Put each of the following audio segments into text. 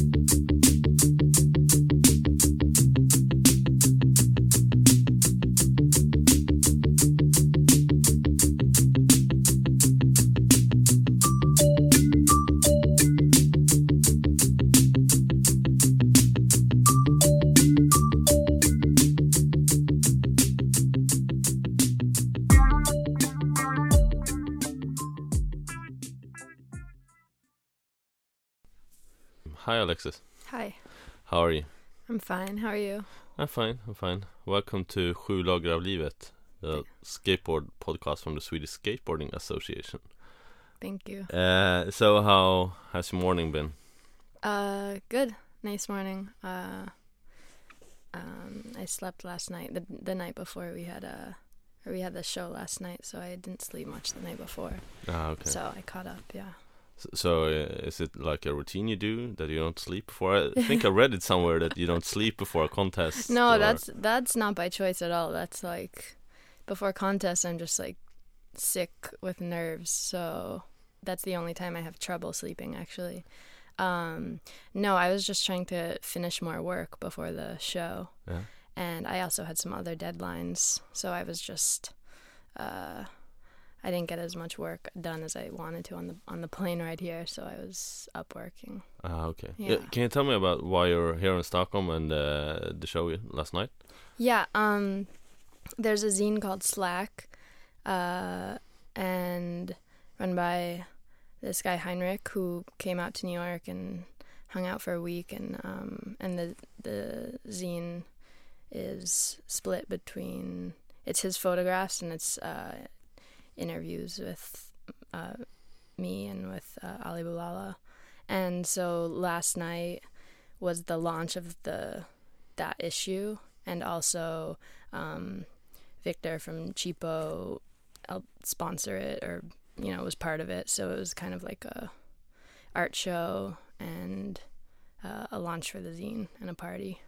Hi, Alexis. Hi, How are you? I'm fine. How are you? I'm fine. I'm fine. Welcome to Sju lager av livet, the skateboard podcast from the Swedish Skateboarding Association. Thank you. Uh, so, how has your morning been? Uh, good. Nice morning. Uh, um, I slept last night. The the night before we had a, or we had the show last night, so I didn't sleep much the night before. Ah, okay. So I caught up. Yeah. So, uh, is it like a routine you do that you don't sleep before? I think I read it somewhere that you don't sleep before a contest. No, or- that's that's not by choice at all. That's like before contest, I'm just like sick with nerves. So that's the only time I have trouble sleeping. Actually, um, no, I was just trying to finish more work before the show, Yeah. and I also had some other deadlines. So I was just. Uh, I didn't get as much work done as I wanted to on the on the plane right here, so I was up working. Ah, okay. Yeah. Uh, Can you tell me about why you're here in Stockholm and uh, the show last night? Yeah, um there's a zine called Slack, uh and run by this guy Heinrich who came out to New York and hung out for a week and um and the the zine is split between it's his photographs and it's uh interviews with uh me and with uh, Ali Boulala. And so last night was the launch of the that issue and also um, Victor from Cheapo helped sponsor it or you know was part of it so it was kind of like a art show and uh, a launch for the zine and a party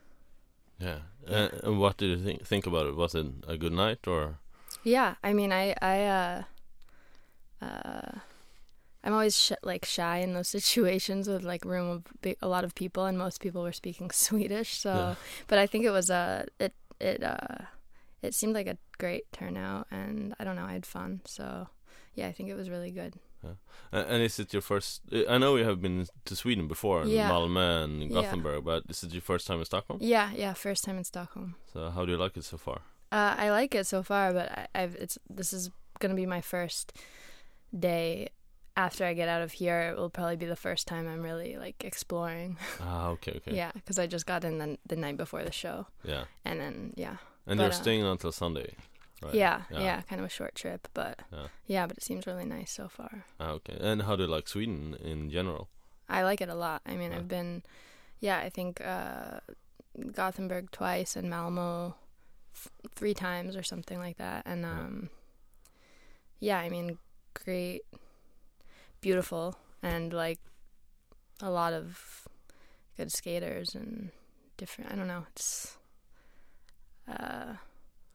Yeah. Uh, and what did you think think about it? Was it a good night or? Yeah I mean I I uh, uh, I'm always sh- like shy in those situations with like room of big, a lot of people and most people were speaking Swedish so Yeah. but I think it was uh it it uh it seemed like a great turnout and I don't know I had fun so yeah I think it was really good Uh, and is it your first? I know you have been to Sweden before, in Yeah. Malmö and Yeah. Gothenburg, but is it your first time in Stockholm? yeah yeah first time in Stockholm So how do you like it so far? Uh, I like it so far but I, I've it's this is gonna be my first day after I get out of here it will probably be the first time I'm really like exploring Ah, okay, okay. yeah because I just got in the, the night before the show Yeah. and then yeah And But, you're uh, staying until Sunday, right? yeah, yeah kind of a short trip but Yeah. yeah but it seems really nice so far Ah, okay. And how do you like Sweden in general? I like it a lot. I mean, Yeah. I've been, yeah, I think uh, Gothenburg twice and Malmo three times or something like that. And Yeah. um, yeah, I mean, great, beautiful, and like a lot of good skaters and different. I don't know. It's uh,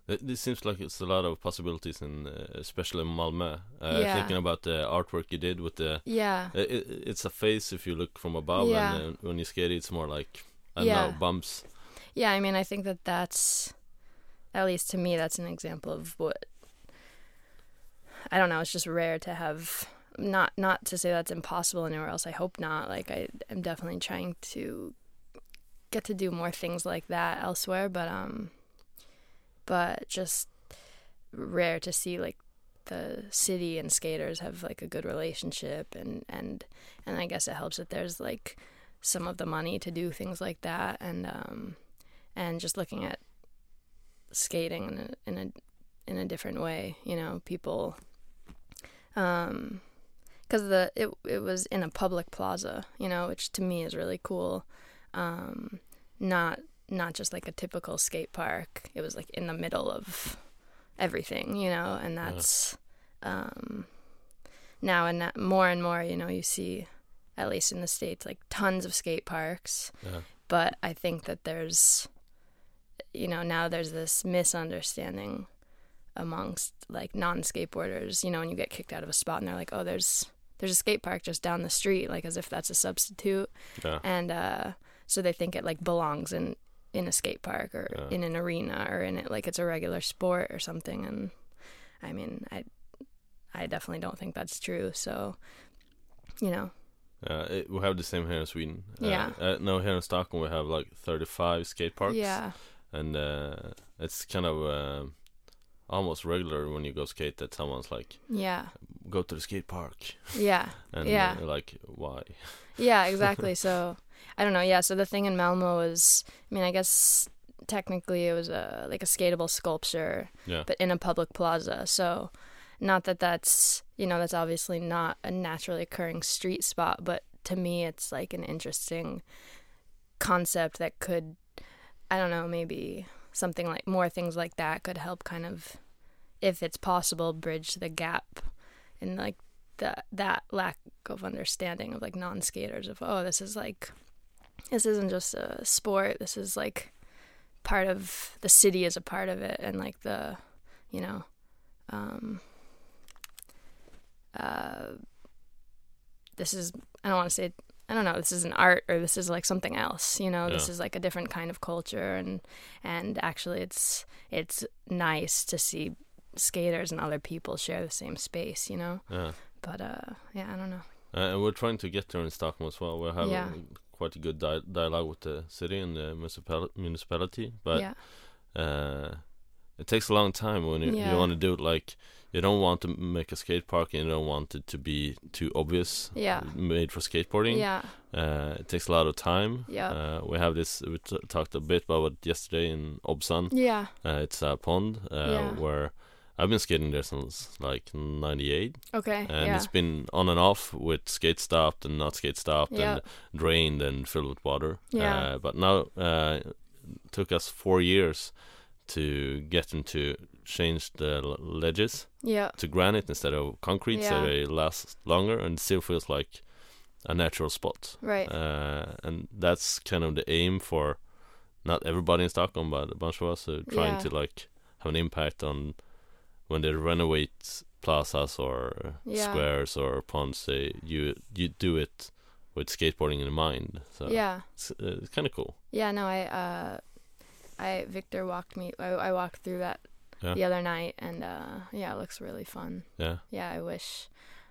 It, this seems like it's a lot of possibilities and uh, especially in Malmö. Uh, Yeah. Thinking about the artwork you did with the, yeah, it, it's a face if you look from above, Yeah. and uh, when you skate, it's more like I Yeah. know bumps. Yeah, I mean, I think that that's, at least to me, that's an example of what. I don't know. It's just rare to have. Not not to say that's impossible anywhere else. I hope not. Like I am definitely trying to get to do more things like that elsewhere, but um, but just rare to see like the city and skaters have like a good relationship and and and I guess it helps that there's like some of the money to do things like that and um and just looking at skating in a in a in a different way you know people um because the it it was in a public plaza you know which to me is really cool. Um not not just like a typical skate park. It was like in the middle of everything you know and that's um now and that more and more you know you see at least in the states like tons of skate parks. Yeah. but i think that there's you know now there's this misunderstanding amongst like non-skateboarders you know when you get kicked out of a spot and they're like oh there's there's a skate park just down the street, like as if that's a substitute, Yeah. and uh, so they think it like belongs in in a skate park or Yeah. in an arena or in it like it's a regular sport or something. And I mean, I I definitely don't think that's true. So, you know, Uh, it, we have the same here in Sweden. Uh, Yeah. Uh, no, here in Stockholm we have like 35 skate parks. yeah, And uh, it's kind of uh, almost regular when you go skate that someone's like, yeah, go to the skate park. yeah. And Yeah. uh, like, why? Yeah, exactly. so I don't know. Yeah, so the thing in Malmo was, I mean, I guess technically it was a like a skatable sculpture, Yeah. but in a public plaza. So not that that's you know that's obviously not a naturally occurring street spot, but to me it's like an interesting concept that could, I don't know, maybe something like more things like that could help kind of, if it's possible, bridge the gap in like that that lack of understanding of like non-skaters of oh this is like this isn't just a sport. This is like part of the city is a part of it and like the you know um uh this is i don't want to say i don't know this is an art or this is like something else you know this is like a different kind of culture and and actually it's it's nice to see skaters and other people share the same space you know Yeah. but uh yeah i don't know Uh, and we're trying to get there in Stockholm as well. We're having Yeah. quite a good di- dialogue with the city and the municipal- municipality. But yeah uh, it takes a long time when you, Yeah. you want to do it like you don't want to make a skate park and you don't want it to be too obvious yeah. made for skateboarding. Yeah. Uh, it takes a lot of time. Yeah. uh, we have this we t- talked a bit about it yesterday in Obsan. Yeah. Uh, it's a pond uh, Yeah. where I've been skating there since like 98 okay and yeah. it's been on and off with skate stopped and not skate stopped Yeah. and drained and filled with water. Yeah. uh, but now uh, it took us four years to get them to change the ledges yeah. to granite instead of concrete so they last longer and still feels like a natural spot. Right. Uh, and that's kind of the aim for not everybody in Stockholm but a bunch of us are trying Yeah. to like have an impact on when they renovate plazas or Yeah. squares or ponds they you you do it with skateboarding in mind so yeah. it's, uh, it's kind of cool. Yeah no i uh i victor walked me i, I walked through that Yeah. the other night and uh yeah it looks really fun. Yeah. Yeah i wish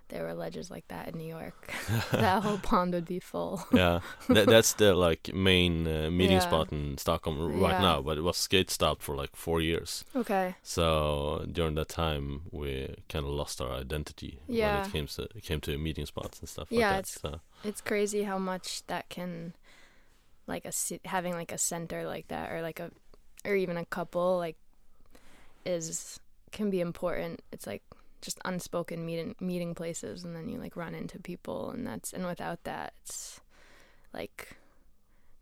there were ledges like that in new york. That whole pond would be full. Yeah. That, that's the like main uh, meeting Yeah. spot in Stockholm right Yeah. now but it was skate stopped for like four years. Okay. So during that time we kind of lost our identity when it came to it came to meeting spots and stuff Yeah, like that it's- so. it's crazy how much that can like a having like a center like that or like a or even a couple like is can be important. It's like just unspoken meeting meeting places and then you like run into people and that's and without that it's like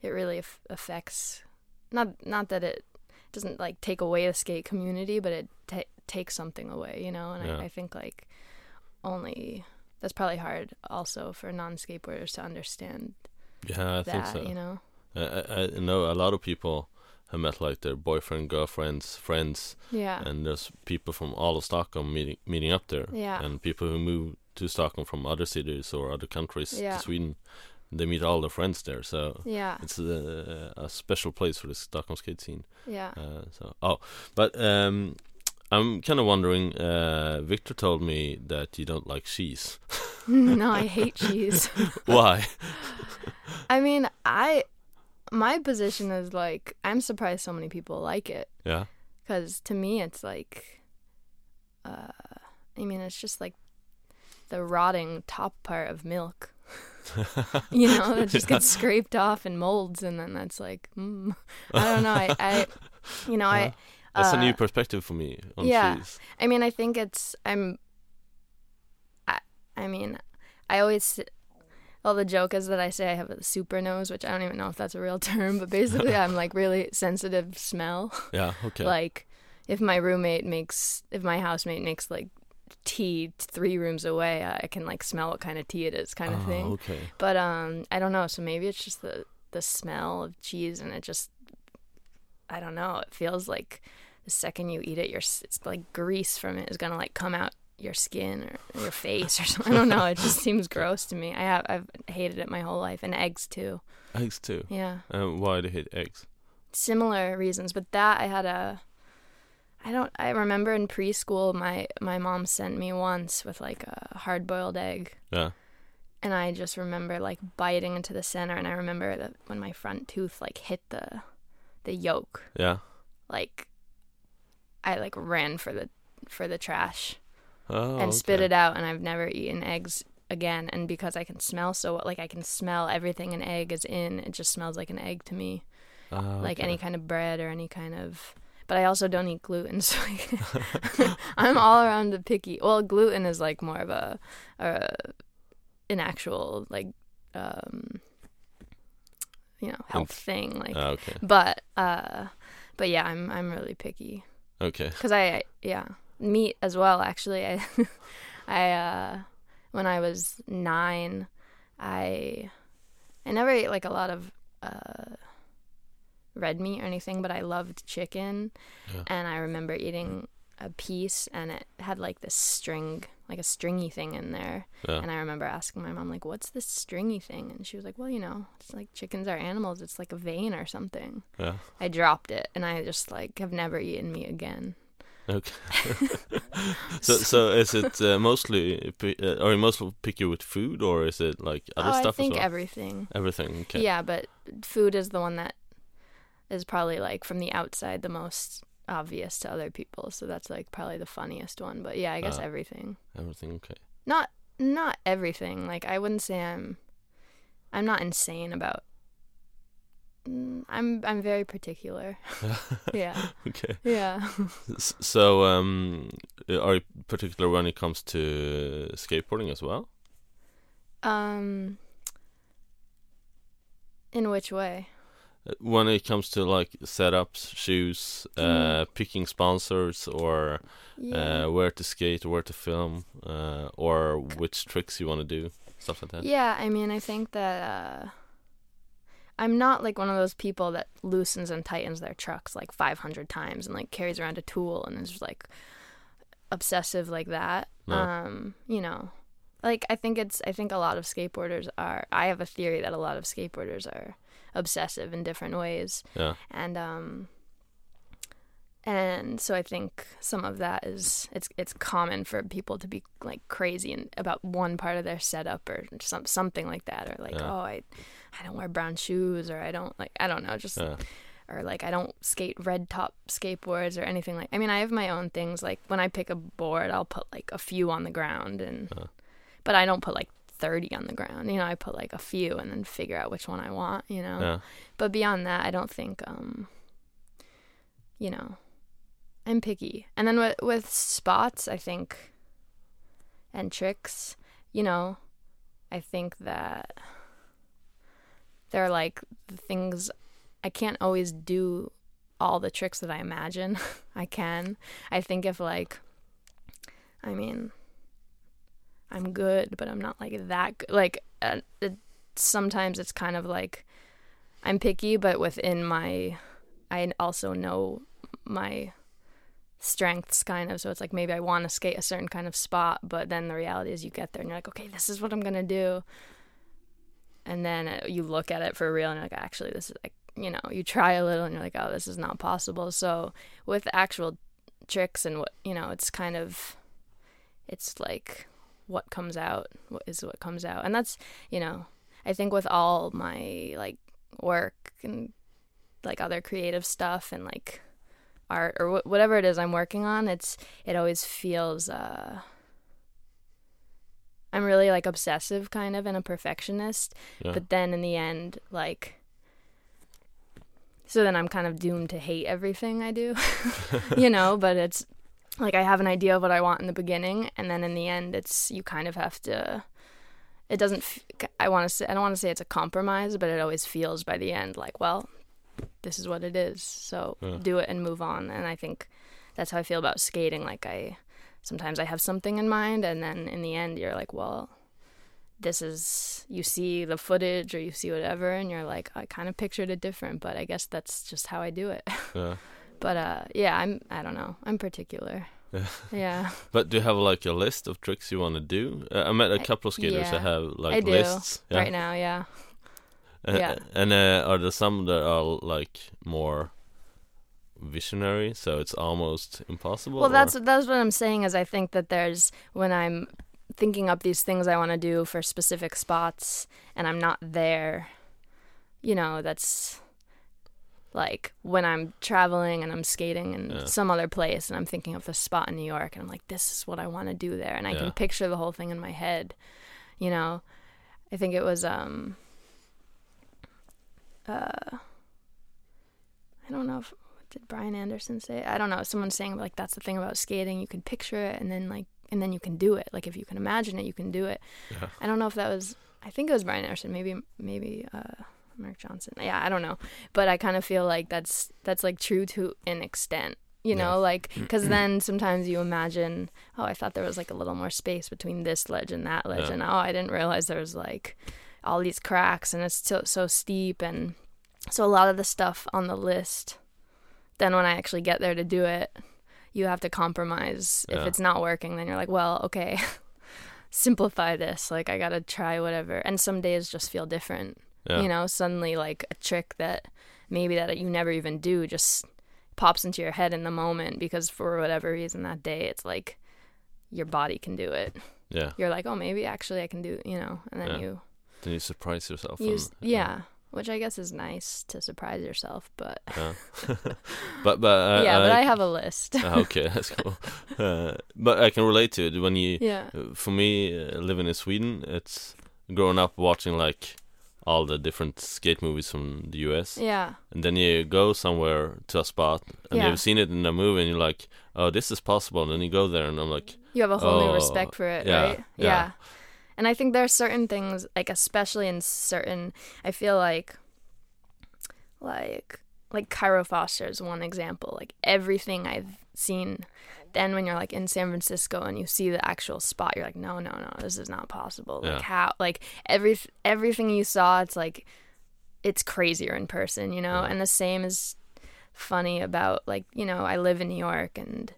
it really af- affects not not that it doesn't like take away the skate community but it ta- takes something away you know? And Yeah. I, I think like only that's probably hard also for non-skateboarders to understand yeah i think so. you know? I, I I know a lot of people have met like their boyfriend girlfriends friends yeah. and there's people from all of Stockholm meeting meeting up there. Yeah. And people who move to Stockholm from other cities or other countries Yeah. to Sweden they meet all their friends there. So yeah. it's a, a special place for the Stockholm skate scene. Yeah. Uh, so oh but um I'm kind of wondering uh Victor told me that you don't like cheese. No i hate cheese. Why? I mean i my position is like i'm surprised so many people like it yeah because to me it's like uh i mean it's just like the rotting top part of milk you know that just gets scraped off and molds and then that's like mm. i don't know i, I you know i that's a uh, new perspective for me on yeah. cheese I mean, I think it's I'm. I I mean, I always. Well, the joke is that I say I have a super nose, which I don't even know if that's a real term, but basically I'm like really sensitive smell. yeah okay Like, if my roommate makes, if my housemate makes like tea three rooms away, I can like smell what kind of tea it is, kind of oh, thing. okay But um, I don't know. So maybe it's just the the smell of cheese, and it just, I don't know. It feels like the second you eat it, your it's like grease from it is gonna like come out your skin or your face or something. I don't know. It just seems gross to me. I have I've hated it my whole life, and eggs too. Eggs too. Yeah, And why do you hate eggs? similar reasons. But that I had a. I don't. I remember in preschool, my my mom sent me once with like a hard boiled egg, Yeah. and I just remember like biting into the center, and I remember that when my front tooth like hit the, the yolk, Yeah. like, I like ran for the for the trash. Oh. and spit it out and I've never eaten eggs again and because I can smell so like I can smell everything an egg is in it just smells like an egg to me Ah, like any kind of bread or any kind of but I also don't eat gluten so like, I'm all around the picky well gluten is like more of a, a an actual like um you know health thing like Ah, okay. but uh but yeah I'm I'm really picky Okay. because I yeah meat as well actually. I I uh when I was nine I I never ate like a lot of uh red meat or anything but I loved chicken. Yeah. and I remember eating a piece and it had like this string like a stringy thing in there. Yeah. and I remember asking my mom like what's this stringy thing? And she was like well you know it's like chickens are animals. It's like a vein or something. Yeah. I dropped it and I just like have never eaten meat again Okay. so so is it uh, mostly uh, are you mostly picky with food or is it like other oh, stuff I think well? everything. Everything. Okay. Yeah, but food is the one that is probably like from the outside the most obvious to other people. So that's like probably the funniest one. But yeah, I guess Ah. everything. Everything. Okay. Not not everything. Like I wouldn't say I'm I'm not insane about I'm I'm very particular. yeah. okay. Yeah. So um, are you particular when it comes to skateboarding as well? um in which way? Uh, When it comes to like setups, shoes, uh, picking sponsors, or Yeah. uh, where to skate, where to film, uh, or which tricks you want to do, stuff like that. Yeah, I mean, I think that uh, I'm not like one of those people that loosens and tightens their trucks like 500 times and like carries around a tool and is like obsessive like that. No. Um, you know, like I think it's I think a lot of skateboarders are. I have a theory that a lot of skateboarders are obsessive in different ways, Yeah. and um. And so I think some of that is it's it's common for people to be like crazy and about one part of their setup or some something like that or like Yeah. oh I I don't wear brown shoes or I don't like I don't know just Yeah. or like I don't skate red top skateboards or anything like I mean I have my own things like when I pick a board I'll put like a few on the ground and Uh. but I don't put like 30 on the ground you know I put like a few and then figure out which one I want you know Yeah. but beyond that I don't think um you know I'm picky and then with with spots I think and tricks you know I think that they're like the things I can't always do all the tricks that I imagine I can. I think if like I mean I'm good, but I'm not like that good. Like uh, it, sometimes it's kind of like I'm picky, but within my I also know my strengths kind of so it's like maybe I want to skate a certain kind of spot but then the reality is you get there and you're like okay this is what I'm going to do and then uh, you look at it for real and like actually this is like you know you try a little and you're like oh this is not possible. So with actual tricks and what you know it's kind of it's like what comes out what is what comes out. And that's you know i think with all my like work and like other creative stuff and like art or wh- whatever it is i'm working on it's it always feels uh i'm really like obsessive kind of and a perfectionist Yeah. but then in the end like so then i'm kind of doomed to hate everything i do you know but it's like i have an idea of what i want in the beginning and then in the end it's you kind of have to it doesn't f- i want to say i don't want to say it's a compromise but it always feels by the end like well this is what it is so Yeah. do it and move on and i think that's how i feel about skating like i sometimes i have something in mind and then in the end you're like well this is you see the footage or you see whatever and you're like I kind of pictured it different but I guess that's just how I do it. Yeah. but uh yeah, I'm I don't know. I'm particular. yeah. But do you have like a list of tricks you want to do? Uh, I met a couple of skaters that have like lists. Yeah. Right now, yeah. Uh, yeah. And uh, are there some that are like more visionary, so it's almost impossible? Well, or- that's that's what I'm saying. Is I think that there's when I'm thinking up these things I want to do for specific spots, and I'm not there. You know, that's like when I'm traveling and I'm skating in Yeah. some other place, and I'm thinking of the spot in New York, and I'm like, this is what I want to do there, and I Yeah. can picture the whole thing in my head. You know, I think it was um. Uh, I don't know if did Brian Anderson say? I don't know. Someone saying like that's the thing about skating. You can picture it and then like and then you can do it. Like if you can imagine it, you can do it. Yeah. I don't know if that was. I think it was Brian Anderson. Maybe maybe uh, Mark Johnson. Yeah, I don't know. But I kind of feel like that's that's like true to an extent. You know, Yeah. like because then sometimes you imagine, oh, I thought there was like a little more space between this ledge and that ledge, Yeah. and oh, I didn't realize there was like all these cracks and it's so so steep and so a lot of the stuff on the list then when I actually get there to do it, you have to compromise. If it's not working, then you're like, well, okay, simplify this. Like, I got to try whatever. And some days just feel different. yeah. You know, suddenly, like, a trick that maybe that you never even do just pops into your head in the moment because for whatever reason that day, it's like your body can do it. yeah. You're like, oh, maybe actually I can do, you know, and then Yeah. you Then you surprise yourself. use, and- yeah. Which I guess is nice to surprise yourself, but yeah. but but uh, yeah, but uh, I have a list. Ah, okay, that's cool. Uh, but I can relate to it when you. yeah. uh, For me, uh, living in Sweden, it's growing up watching like all the different skate movies from the US, Yeah. and then you go somewhere to a spot and Yeah. you've seen it in a movie, and you're like, "Oh, this is possible," and then you go there, and I'm like, You have a whole new Oh, respect for it, yeah, right? yeah. And I think there are certain things, like especially in certain, I feel like, like, like Cairo Foster is one example. Like everything I've seen, then when you're like in San Francisco and you see the actual spot, you're like, no, no, no, this is not possible. Like how, like every everything you saw, it's like, it's crazier in person, you know. Yeah. And the same is funny about like you know I live in New York and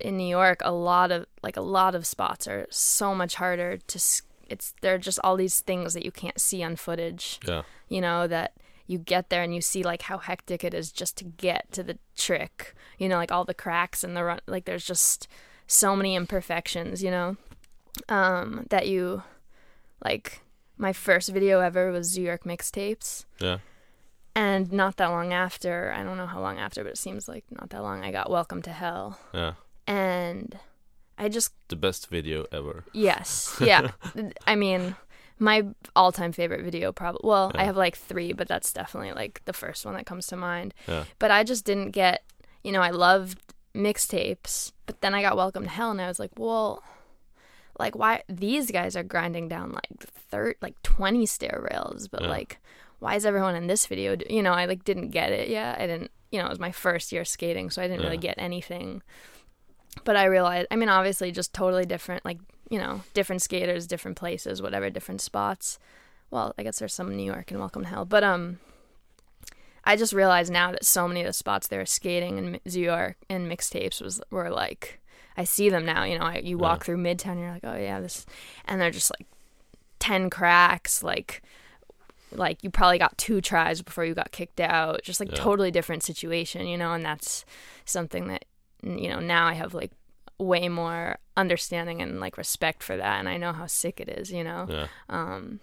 in New York, a lot of like a lot of spots are so much harder to. It's there are just all these things that you can't see on footage. "Yeah, You know that you get there and you see like how hectic it is just to get to the trick. You know, like all the cracks and the run. Like there's just so many imperfections. You know, um, that you like. My first video ever was Zoo York mixtapes. yeah, And not that long after, I don't know how long after, but it seems like not that long, I got Welcome to Hell. yeah." And I just The best video ever. Yes. Yeah. I mean, my all-time favorite video probably well, I have like 3, but that's definitely like the first one that comes to mind. Yeah, But I just didn't get, you know, I loved mixtapes, but then I got Welcome to Hell and I was like, "Well, like why these guys are grinding down like third like 20 stair rails, but Yeah. like why is everyone in this video, do-" you know, I like didn't get it. Yeah, I didn't, you know, it was my first year skating, so I didn't really get anything but I realized, I mean, obviously, just totally different, like, you know, different skaters, different places, whatever, different spots. Well, I guess there's some in New York and Welcome to Hell, but, um, I just realized now that so many of the spots they were skating in New York and mixtapes was, were like, I see them now, you know, I, you walk through Midtown, you're like, oh yeah, this, and they're just like 10 cracks, like, like you probably got two tries before you got kicked out, just like Yeah. totally different situation, you know, and that's something that you know now i have like way more understanding and like respect for that and i know how sick it is you know yeah. um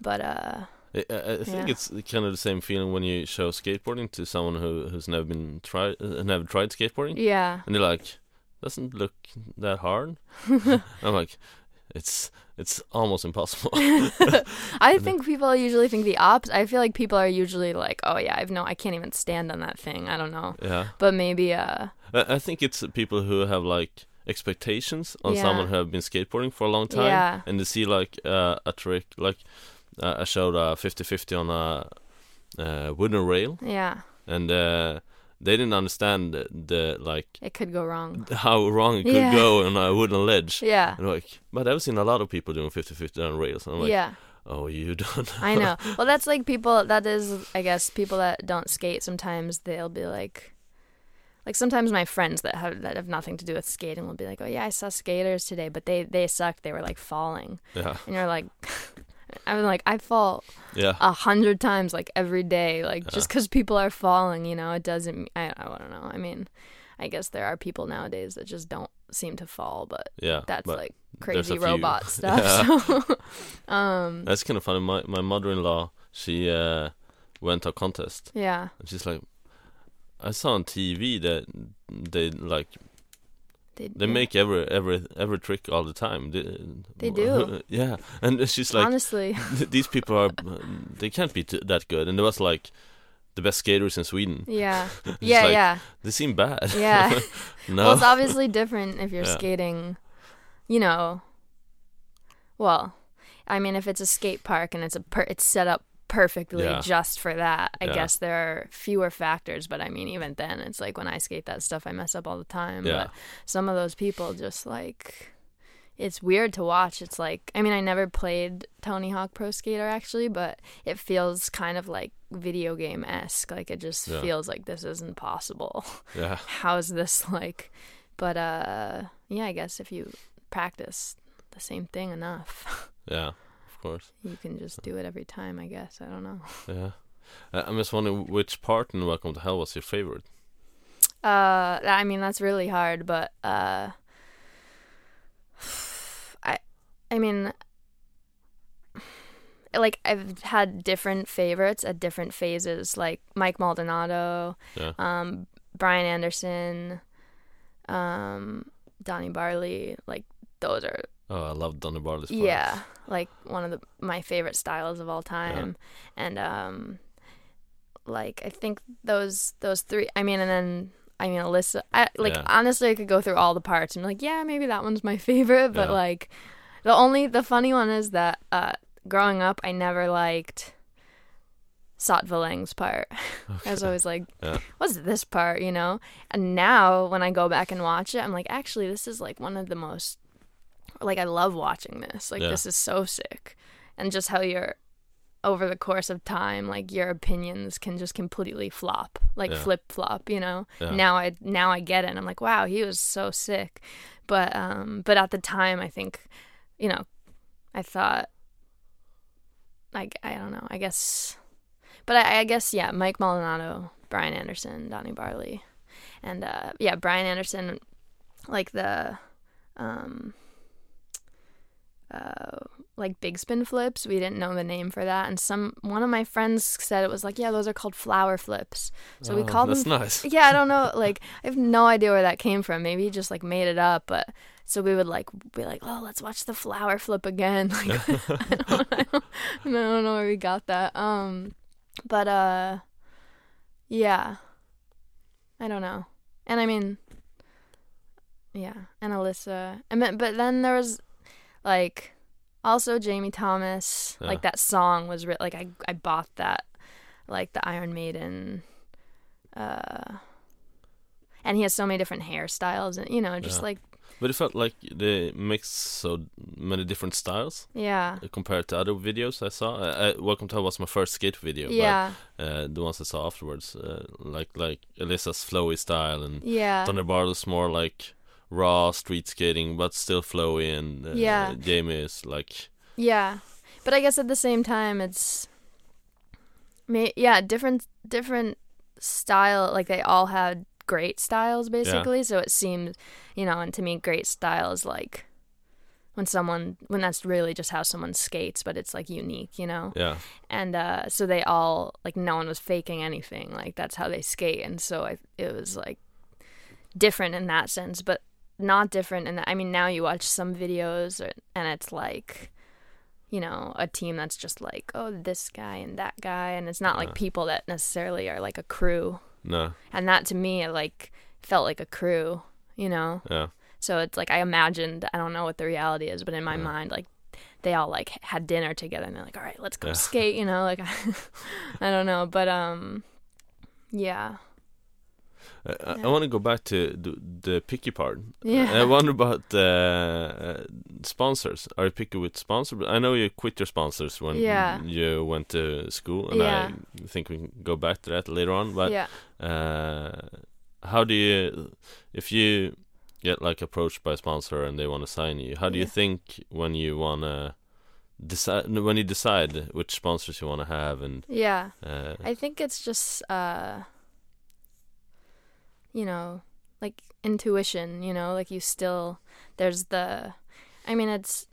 but uh I, I think Yeah. it's kind of the same feeling when you show skateboarding to someone who who's never been tried, uh, never tried skateboarding, yeah and they're like, "Doesn't look that hard." I'm like, "It's it's almost impossible." i think people usually think the opposite i feel like people are usually like oh yeah i've no i can't even stand on that thing i don't know yeah, but maybe uh I, I think it's people who have like expectations on Yeah. someone who have been skateboarding for a long time, Yeah. and they see like uh, a trick, like uh, I showed a 50-50 on a uh, wooden rail, yeah and uh, they didn't understand the, the like it could go wrong how wrong it could Yeah. go on a wooden ledge. yeah And like, but I've seen a lot of people doing 50-50 on rails. And I'm like, yeah oh, you don't. I know. Well, that's like people. That is, I guess, people that don't skate. Sometimes they'll be like, like sometimes my friends that have that have nothing to do with skating will be like, "Oh yeah, I saw skaters today, but they they sucked. They were like falling." Yeah. And you're like I'm like I fall Yeah. a hundred times like every day. Like Yeah. just because people are falling, you know, it doesn't. I I don't know. I mean, I guess there are people nowadays that just don't seem to fall, but Yeah. that's but like crazy few. robot stuff. Yeah. So, um, That's kind of funny. My my mother-in-law, she uh, went to a contest, yeah, and she's like, I saw on TV that they like they, they make every every every trick all the time. They, They do. Yeah, and she's like, honestly. these people are they can't be t- that good. And there was like the best skaters in Sweden. Yeah, yeah, like, yeah, They seem bad. yeah. no. Well, it's obviously different if you're Yeah. skating, you know. Well, I mean, if it's a skate park and it's a per- it's set up perfectly Yeah. just for that, I Yeah. guess there are fewer factors. But I mean, even then, it's like when I skate that stuff, I mess up all the time. Yeah. But some of those people just like. It's weird to watch. It's like I mean I never played Tony Hawk Pro Skater actually, but it feels kind of like video game esque. Like it just Yeah. feels like this isn't possible yeah, how's this like but uh yeah i guess if you practice the same thing enough yeah, of course. you can just do it every time i guess i don't know Yeah. Uh, I'm just wondering which part in Welcome to Hell was your favorite. uh i mean that's really hard but uh i i mean like i've had different favorites at different phases like mike maldonado Yeah. um brian anderson um donny barley like those are Oh, I love Donny Barley's part. Yeah, like one of the my favorite styles of all time, and um, like I think those those three. I mean, and then I mean Elissa. I like Yeah. honestly, I could go through all the parts and be like, yeah, maybe that one's my favorite. But Yeah. like, the only the funny one is that uh, growing up, I never liked. Satva Leung's part. I was always like, Yeah. what's this part, you know? And now when I go back and watch it, I'm like, actually, this is like one of the most, like, I love watching this. Like, Yeah. this is so sick. And just how you're, over the course of time, like, your opinions can just completely flop, like, Yeah. flip flop, you know? Yeah. Now I, now I get it. And I'm like, wow, he was so sick. But, um, but at the time, I think, you know, I thought, like, I don't know, I guess, but I, I guess, yeah, Mike Maldonado, Brian Anderson, Donny Barley, and uh, yeah, Brian Anderson, like the, um, uh, like big spin flips. We didn't know the name for that, and some one of my friends said it was like, yeah, those are called flower flips. So we Oh, called that's them. nice. Yeah, I don't know. Like, I have no idea where that came from. Maybe he just like made it up, but. So we would like be like, oh, let's watch the flower flip again. Like, I, don't, I, don't, I don't know where we got that. Um, but uh, yeah, I don't know. And I mean, yeah, and Elissa. I mean, but then there was like also Jamie Thomas. Yeah. Like that song was writ- like I I bought that like the Iron Maiden. Uh, and he has so many different hairstyles, and you know, just Yeah. like But it felt like they mixed so many different styles yeah, compared to other videos I saw. Uh, uh, Welcome to Hell was my first skate video. yeah, But, uh, the ones I saw afterwards, uh, like like Elissa's flowy style and yeah. Donny Barley's more like raw street skating, but still flowy, and uh, Yeah. Jamie is like Yeah, but I guess at the same time, it's, yeah, different different style. Like they all had great styles basically. So it seemed, you know, and to me, great style is like when someone when that's really just how someone skates, but it's like unique, you know. yeah, And uh, so they all like no one was faking anything. Like that's how they skate, and so I it was like different in that sense, but not different in that. I mean, now you watch some videos or, and it's like, you know, a team that's just like, oh, this guy and that guy, and it's not like people that necessarily are like a crew. no, And that to me, it like felt like a crew, you know. yeah, So it's like I imagined. I don't know what the reality is, but in my Yeah. mind, like they all like had dinner together and they're like, all right, let's go Yeah. skate. You know, like I don't know, but um, yeah, Uh, I, I want to go back to the, the picky part. yeah. I wonder about uh, uh, sponsors. Are you picky with sponsors? I know you quit your sponsors when Yeah. you went to school, and Yeah. I think we can go back to that later on. But yeah, uh, how do you if you get like approached by a sponsor and they want to sign you how do you think when you want to decide when you decide which sponsors you want to have and Yeah. uh, I think it's just uh you know, like intuition, you know, like you still there's the I mean it's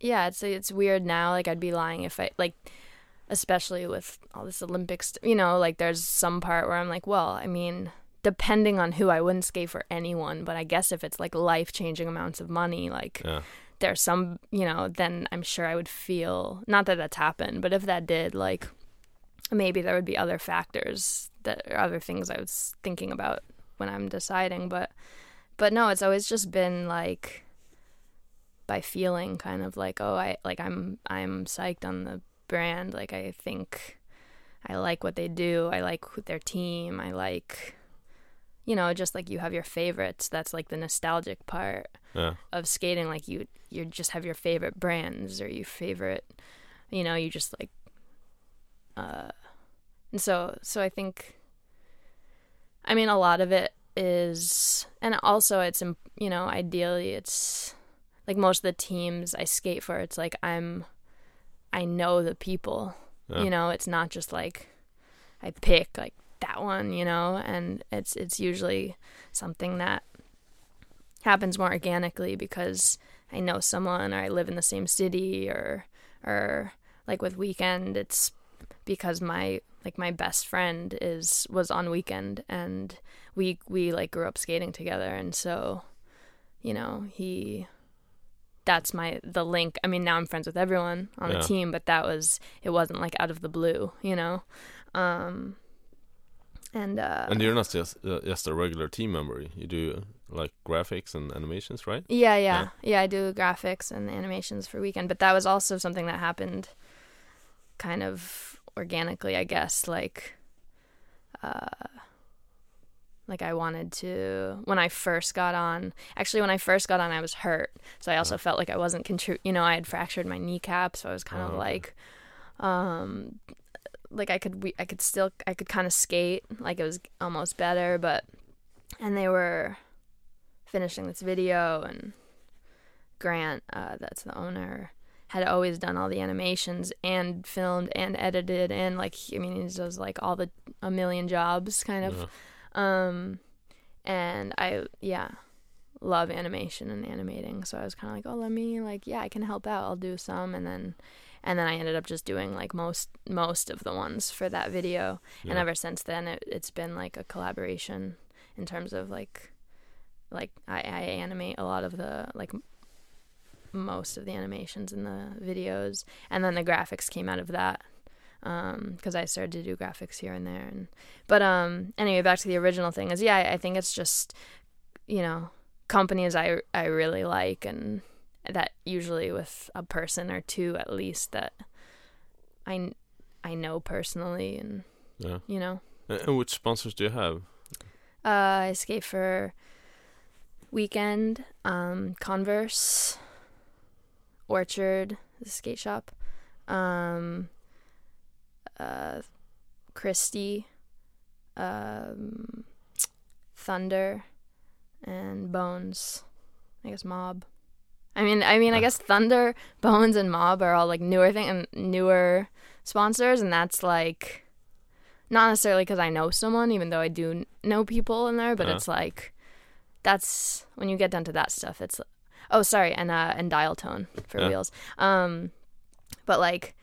yeah, it's it's weird now like I'd be lying if I like especially with all this Olympics, you know, like there's some part where I'm like, well, I mean, depending on who I wouldn't skate for anyone, but I guess if it's like life-changing amounts of money, like yeah. there's some, you know, then I'm sure I would feel not that that's happened, but if that did, like maybe there would be other factors that or other things I was thinking about when I'm deciding, but but no, it's always just been like by feeling kind of like oh I like I'm I'm psyched on the brand. Like I think I like what they do. I like their team. I like you know just like you have your favorites. That's like the nostalgic part yeah. of skating. Like you you just have your favorite brands or your favorite you know you just like uh and so so i think i mean a lot of it is and also it's you know ideally it's like most of the teams i skate for it's like i'm i know the people Yeah. you know it's not just like i pick like that one you know and it's it's usually something that happens more organically because I know someone or I live in the same city or or like with weekend it's because my like my best friend is was on weekend and we we like grew up skating together and so you know he that's my the link. I mean now i'm friends with everyone on Yeah. the team but that was it wasn't like out of the blue you know? Um and uh and you're not just uh, just a regular team member. You do like graphics and animations right? Yeah, yeah, yeah. I do graphics and animations for weekend, but that was also something that happened kind of organically, I guess. Like, uh, like I wanted to when I first got on. Actually, when I first got on, I was hurt, so I also felt like I wasn't contri- You know, I had fractured my kneecap, so I was kind Oh, of okay. like, um, like I could we I could still I could kind of skate, like it was almost better, but and they were finishing this video and Grant, uh, that's the owner, had always done all the animations and filmed and edited and like I mean he does like all the a million jobs kind of. Yeah. Um and I yeah, love animation and animating. So I was kind of like, "Oh, let me like yeah, I can help out. I'll do some." And then and then I ended up just doing like most most of the ones for that video. And ever since then it, it's been like a collaboration in terms of like like I, I animate a lot of the like most of the animations in the videos. And then the graphics came out of that because I started to do graphics here and there. And but um anyway back to the original thing is yeah I, I think it's just you know companies I I really like and that usually with a person or two at least that I I know personally and yeah. you know. And and which sponsors do you have? Uh, I skate for Weekend, um, Converse, Orchard, the skate shop, um, uh, Christie, um, Thunder, and Bones. I guess Mob. I mean, I mean, I guess Thunder, Bones, and Mob are all like newer thing and newer sponsors, and that's like not necessarily because I know someone, even though I do know people in there, but Uh-huh. it's like that's when you get down to that stuff. It's oh, sorry, and uh, and dial tone for Yeah. wheels. Um, but like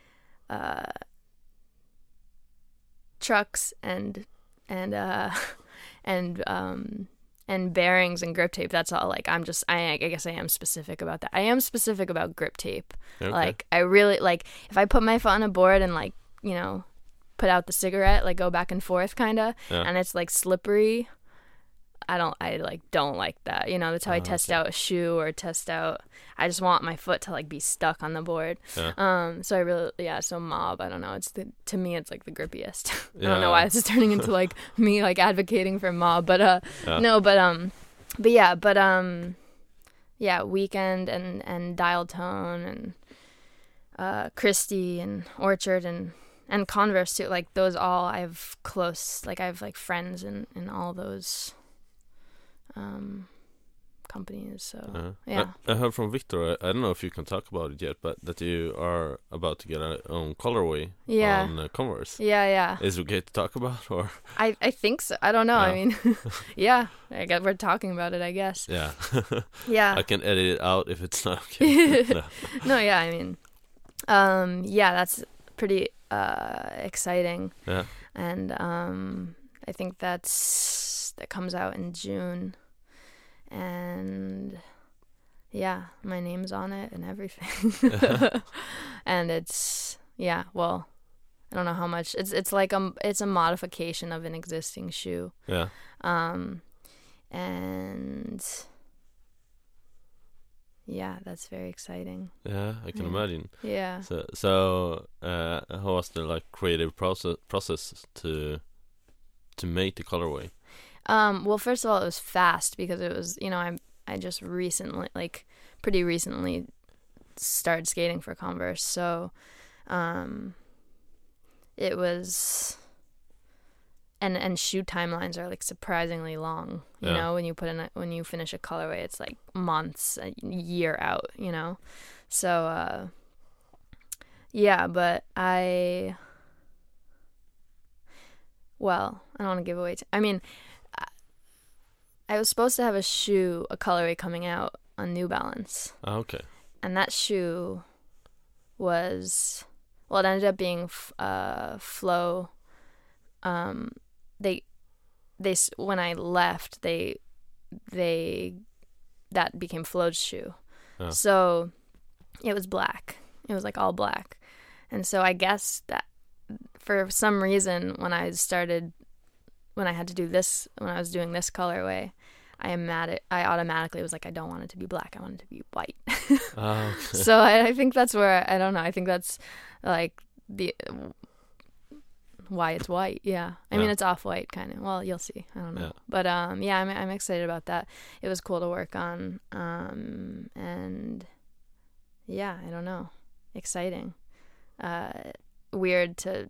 uh, trucks and and uh and um and bearings and grip tape. That's all. Like I'm just I I guess I am specific about that. I am specific about grip tape. okay. Like I really like if I put my foot on a board and like you know put out the cigarette, like go back and forth kind of, Yeah. and it's like slippery. I don't I like don't like that. You know, that's how I Oh, test okay. out a shoe or test out. I just want my foot to like be stuck on the board. Yeah. Um. So I really yeah. So mob. I don't know. It's the to me it's like the grippiest. I don't know why this is turning into like me like advocating for mob, but uh Yeah. no, but um, but yeah, but um, yeah, weekend and and dial tone and uh Christie and Orchard and and Converse too. Like those all I have close. Like I have like friends in in all those um companies. So Uh, yeah. I, I heard from Victor. I, I don't know if you can talk about it yet, but that you are about to get a own colorway yeah. on uh, Converse. yeah, yeah. Is it okay to talk about, or I I think so. I don't know. I mean, yeah. I guess we're talking about it. I guess. yeah? Yeah. I can edit it out if it's not okay. no. no, yeah. I mean, um, yeah. That's pretty uh exciting, Yeah, and um, I think that's that comes out in June, and yeah, my name's on it and everything, and it's yeah. Well, I don't know how much. It's it's like a it's a modification of an existing shoe. yeah, Um, and yeah, that's very exciting. yeah. I can Yeah. imagine. Yeah. So, so uh, how was the like creative process process to to make the colorway? Um, well, first of all, it was fast because it was, you know, I I just recently, like, pretty recently, started skating for Converse, so, um, it was, and and shoe timelines are like surprisingly long. You Yeah. know, when you put in a, when you finish a colorway, it's like months, a year out. You know, so uh, yeah, but I. Well, I don't want to give away. T- I mean, I was supposed to have a shoe, a colorway coming out on New Balance, Ah, okay. and that shoe was well, it ended up being uh, Flow. Um, they they when I left, they they that became Flow's shoe, Oh. so it was black. It was like all black, and so I guess that for some reason when I started when I had to do this when I was doing this colorway, I am mad at, I automatically was like I don't want it to be black. I want it to be white. Okay. so I, I think that's where I don't know. I think that's like the why it's white. Yeah, I mean it's off white kind of. Well, you'll see. I don't know, Yeah. but um, yeah, I'm I'm excited about that. It was cool to work on. Um, and yeah, I don't know, exciting. Uh, weird to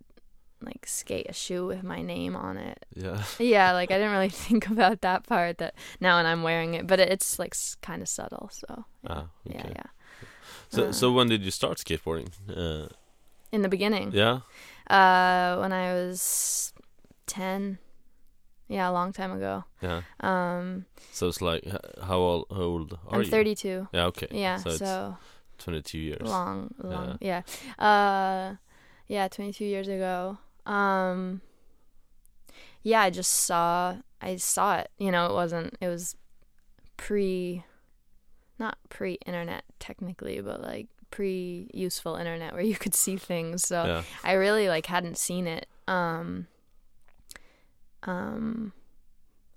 like skate a shoe with my name on it. yeah. Yeah, like I didn't really think about that part. That now when I'm wearing it, but it's like kind of subtle. So Ah, okay. yeah, yeah. So, Uh. so when did you start skateboarding? Uh, In the beginning, yeah. Uh, when I was ten. Yeah, a long time ago. Yeah. Um, So it's like, how old, how old are you? I'm you? 32. Yeah. Okay. Yeah, So so 22 years. long, long. Yeah. Uh, yeah, 22 years ago. Um, yeah, I just saw. I saw it. You know, it wasn't. It was pre, not pre-internet technically, but like pre-useful internet where you could see things. So Yeah. I really like hadn't seen it. Um um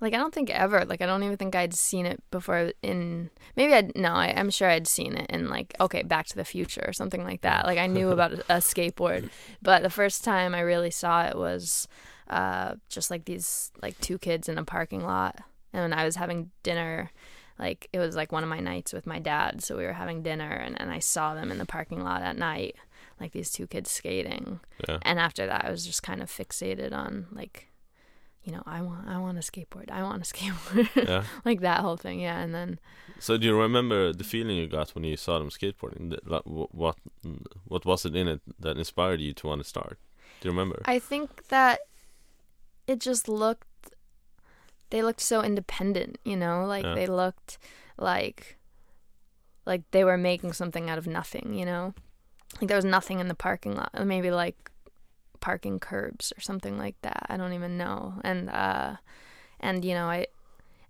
like I don't think ever. Like I don't even think I'd seen it before in maybe I'd no, I, I'm sure I'd seen it in like okay, Back to the Future or something like that. Like I knew about a, a skateboard. But the first time I really saw it was uh just like these like two kids in a parking lot and I was having dinner like it was like one of my nights with my dad so we were having dinner and, and i saw them in the parking lot at night like these two kids skating Yeah. and after that i was just kind of fixated on like you know i want i want a skateboard i want a skateboard Yeah. like that whole thing yeah and then So do you remember the feeling you got when you saw them skateboarding? What what was it in it that inspired you to want to start? Do you remember? i think that it just looked they looked so independent you know like Yeah. they looked like like they were making something out of nothing you know like there was nothing in the parking lot maybe like parking curbs or something like that. I don't even know. And uh and you know i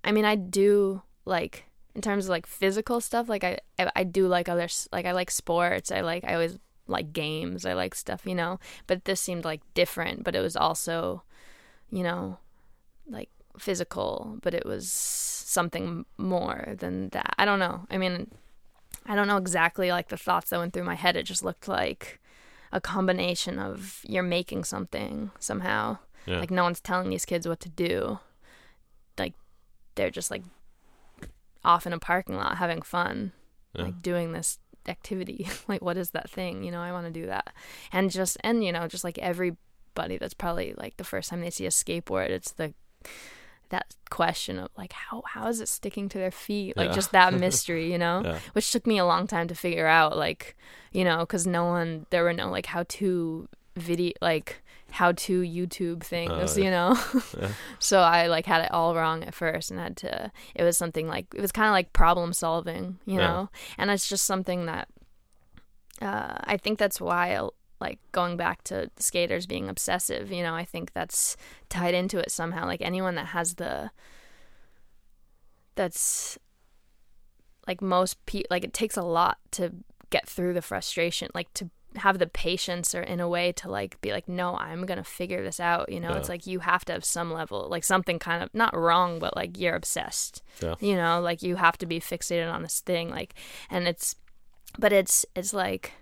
i mean i do like in terms of like physical stuff like i i, I do like other like i like sports. I like i always like games. I like stuff you know. But this seemed like different. But it was also you know like physical. But it was something more than that. I don't know. I mean i don't know exactly like the thoughts that went through my head. It just looked like a combination of you're making something somehow Yeah. like no one's telling these kids what to do like they're just like off in a parking lot having fun Yeah. like doing this activity? like, what is that thing? You know, I want to do that. And just, and, you know, just like everybody that's probably like the first time they see a skateboard, it's the, that question of like how how is it sticking to their feet like Yeah. just that mystery you know Yeah. which took me a long time to figure out like you know because no one there were no like how to video like how to youtube things Oh, you know Yeah. so i like had it all wrong at first and had to it was something like it was kind of like problem solving you know and it's just something that uh, i think that's why like going back to skaters being obsessive you know i think that's tied into it somehow like anyone that has the that's like most people like it takes a lot to get through the frustration like to have the patience or in a way to like be like no i'm gonna figure this out you know Yeah. it's like you have to have some level like something kind of not wrong but like you're obsessed Yeah. you know like you have to be fixated on this thing like and it's but it's it's like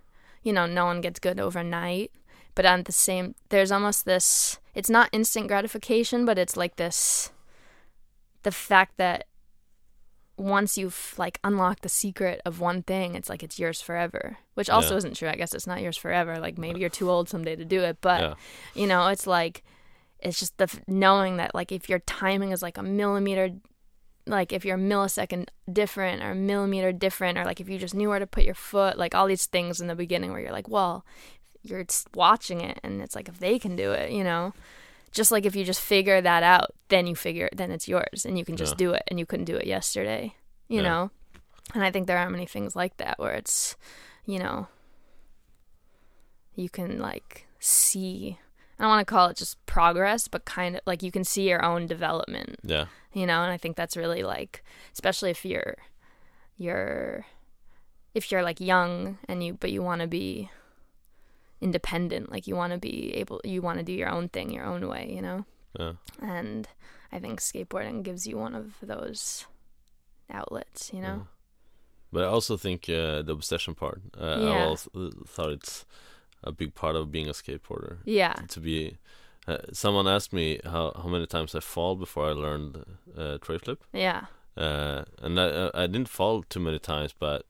you know no one gets good overnight but at the same there's almost this it's not instant gratification but it's like this the fact that once you've like unlocked the secret of one thing it's like it's yours forever which also Yeah. isn't true i guess it's not yours forever like maybe you're too old someday to do it but yeah. you know it's like it's just the f- knowing that like if your timing is like a millimeter like if you're a millisecond different or a millimeter different or like if you just knew where to put your foot like all these things in the beginning where you're like well you're watching it and it's like if they can do it you know just like if you just figure that out then you figure it, then it's yours and you can just Yeah. do it and you couldn't do it yesterday you Yeah. know and i think there aren't many things like that where it's you know you can like see i don't want to call it just progress but kind of like you can see your own development Yeah. you know and i think that's really like especially if you're you're if you're like young and you but you want to be independent like you want to be able you want to do your own thing your own way you know Yeah. and i think skateboarding gives you one of those outlets you know Yeah. But I also think uh, the obsession part. Uh, I Yeah. also thought it's a big part of being a skateboarder. yeah To be, uh, someone asked me how how many times I fall before I learned uh, tre flip, yeah uh, and I I didn't fall too many times, but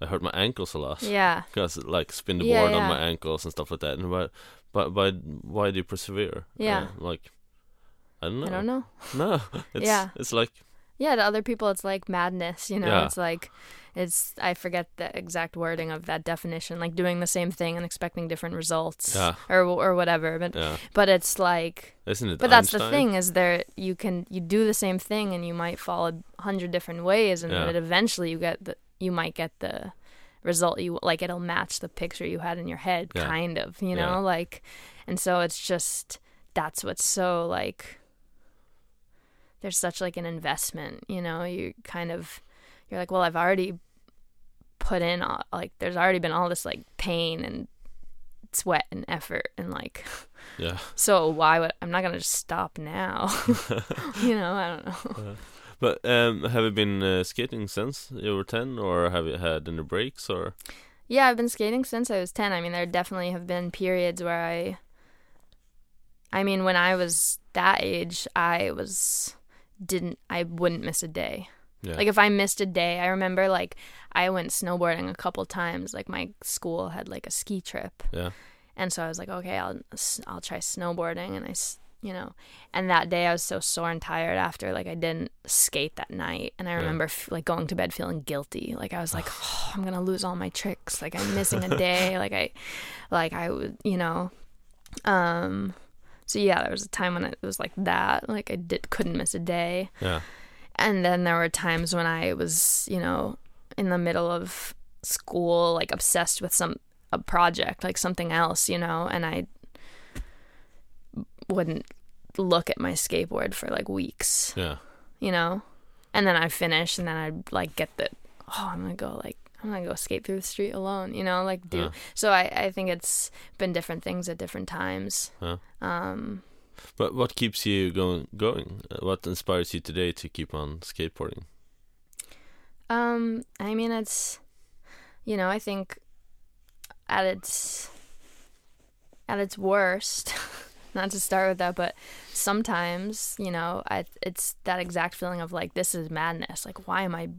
I hurt my ankles a lot. yeah Because like spin the Yeah, board on my ankles and stuff like that. And why, but why why do you persevere? Yeah. Uh, like I don't know. i don't know No, it's Yeah. it's like yeah to other people it's like madness you know Yeah. it's like it's i forget the exact wording of that definition like doing the same thing and expecting different results Yeah. or or whatever but yeah, but it's like isn't it? but that's the thing is there you can you do the same thing and you might fall a hundred different ways and Yeah. eventually you get the you might get the result you like it'll match the picture you had in your head Yeah. kind of you know like and so it's just that's what's so like there's such like an investment you know you kind of you're like well i've already put in all, like there's already been all this like pain and sweat and effort and like Yeah. so why would I'm not gonna just stop now? you know, I don't know. But um, have you been uh, skating since you were ten, or have you had any breaks, or Yeah, I've been skating since I was ten. I mean, there definitely have been periods where I. I mean, when I was that age, I was didn't I wouldn't miss a day. Yeah, Like if I missed a day, I remember like I went snowboarding a couple times. Like my school had like a ski trip, yeah, and so I was like, okay, I'll I'll try snowboarding, and I you know, and that day I was so sore and tired after like I didn't skate that night, and I Yeah. remember f- like going to bed feeling guilty, like I was like, oh, I'm gonna lose all my tricks, like I'm missing a day, like I, like I would, you know, um, so yeah, there was a time when it was like that, like I did couldn't miss a day, yeah, and then there were times when I was, you know, in the middle of school, like obsessed with some a project, like something else, you know, and I wouldn't look at my skateboard for like weeks, yeah, you know, and then I finish, and then I'd like get the, oh, I'm gonna go like. I'm gonna go skate through the street alone, you know, like do. Yeah. So I, I think it's been different things at different times. Yeah. Um, But what keeps you going? Going? Uh, what inspires you today to keep on skateboarding? Um, I mean, it's, you know, I think at its at its worst, not to start with that, but sometimes, you know, I it's that exact feeling of like this is madness. Like, why am I?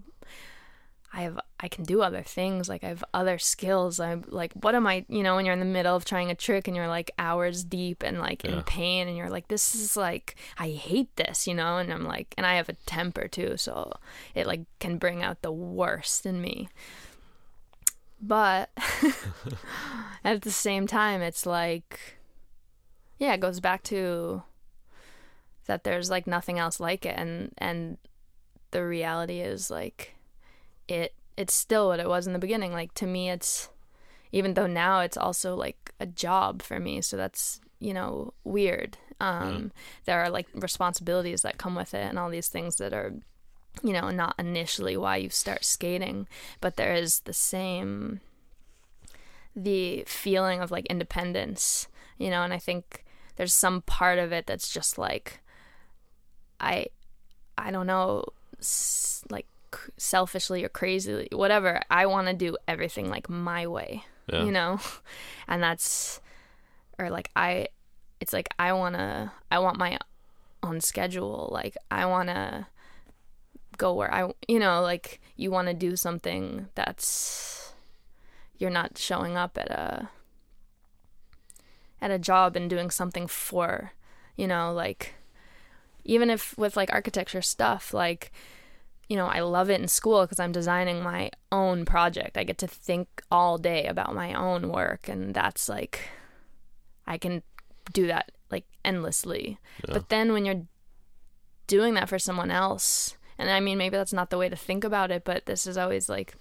I have I can do other things like I have other skills. I'm like what am I you know when you're in the middle of trying a trick and you're like hours deep and like in pain and you're like this is like I hate this you know and I'm like and I have a temper too so it like can bring out the worst in me. But at the same time it's like yeah it goes back to that there's like nothing else like it. And and the reality is like it it's still what it was in the beginning. Like to me it's even though now it's also like a job for me so that's you know weird. Um there are like responsibilities that come with it and all these things that are you know not initially why you start skating but there is the same the feeling of like independence you know and i think there's some part of it that's just like i i don't know like c- selfishly or crazily whatever i want to do everything like my way Yeah. you know and that's or like i it's like i want to i want my own schedule like i want to go where i you know like you want to do something that's you're not showing up at a at a job and doing something for you know like even if with like architecture stuff like you know i love it in school because i'm designing my own project i get to think all day about my own work and that's like i can do that like endlessly Yeah. but then when you're doing that for someone else and i mean maybe that's not the way to think about it but this is always like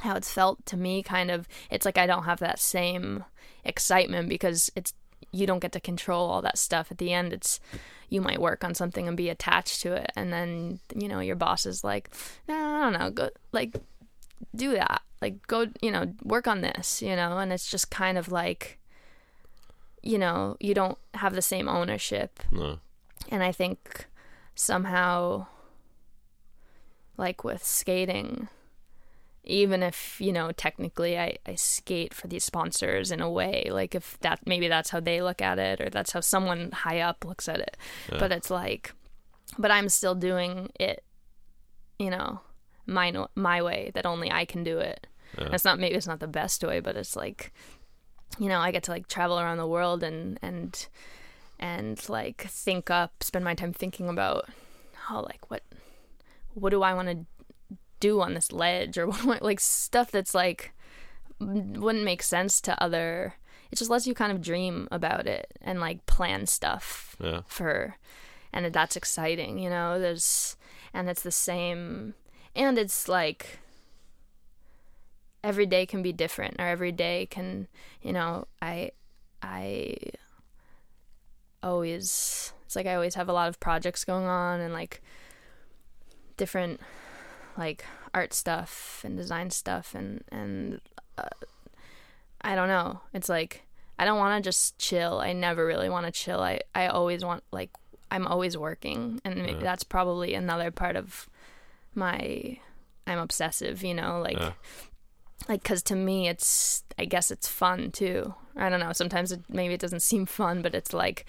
how it's felt to me kind of it's like i don't have that same excitement because it's you don't get to control all that stuff at the end. It's you might work on something and be attached to it. And then you know your boss is like no i don't know. Go like do that. Like go you know work on this you know? And it's just kind of like you know you don't have the same ownership. No. and I think somehow, like with skating, even if, you know, technically I, I skate for these sponsors in a way, like if that maybe that's how they look at it or that's how someone high up looks at it. Yeah. But it's like, but I'm still doing it, you know, my, my way that only I can do it. Yeah. It's not maybe it's not the best way, but it's like, you know, I get to like travel around the world and and and like think up, spend my time thinking about how like what what do I want to do on this ledge or what I, like stuff that's like wouldn't make sense to other. It just lets you kind of dream about it and like plan stuff Yeah. for and that's exciting you know there's and it's the same and it's like every day can be different or every day can you know i i always it's like i always have a lot of projects going on and like different like art stuff and design stuff and and uh, i don't know. It's like i don't want to just chill. I never really want to chill. I i always want like i'm always working and maybe Yeah. that's probably another part of my i'm obsessive you know like Yeah. like because to me it's i guess it's fun too. I don't know. Sometimes it, maybe it doesn't seem fun but it's like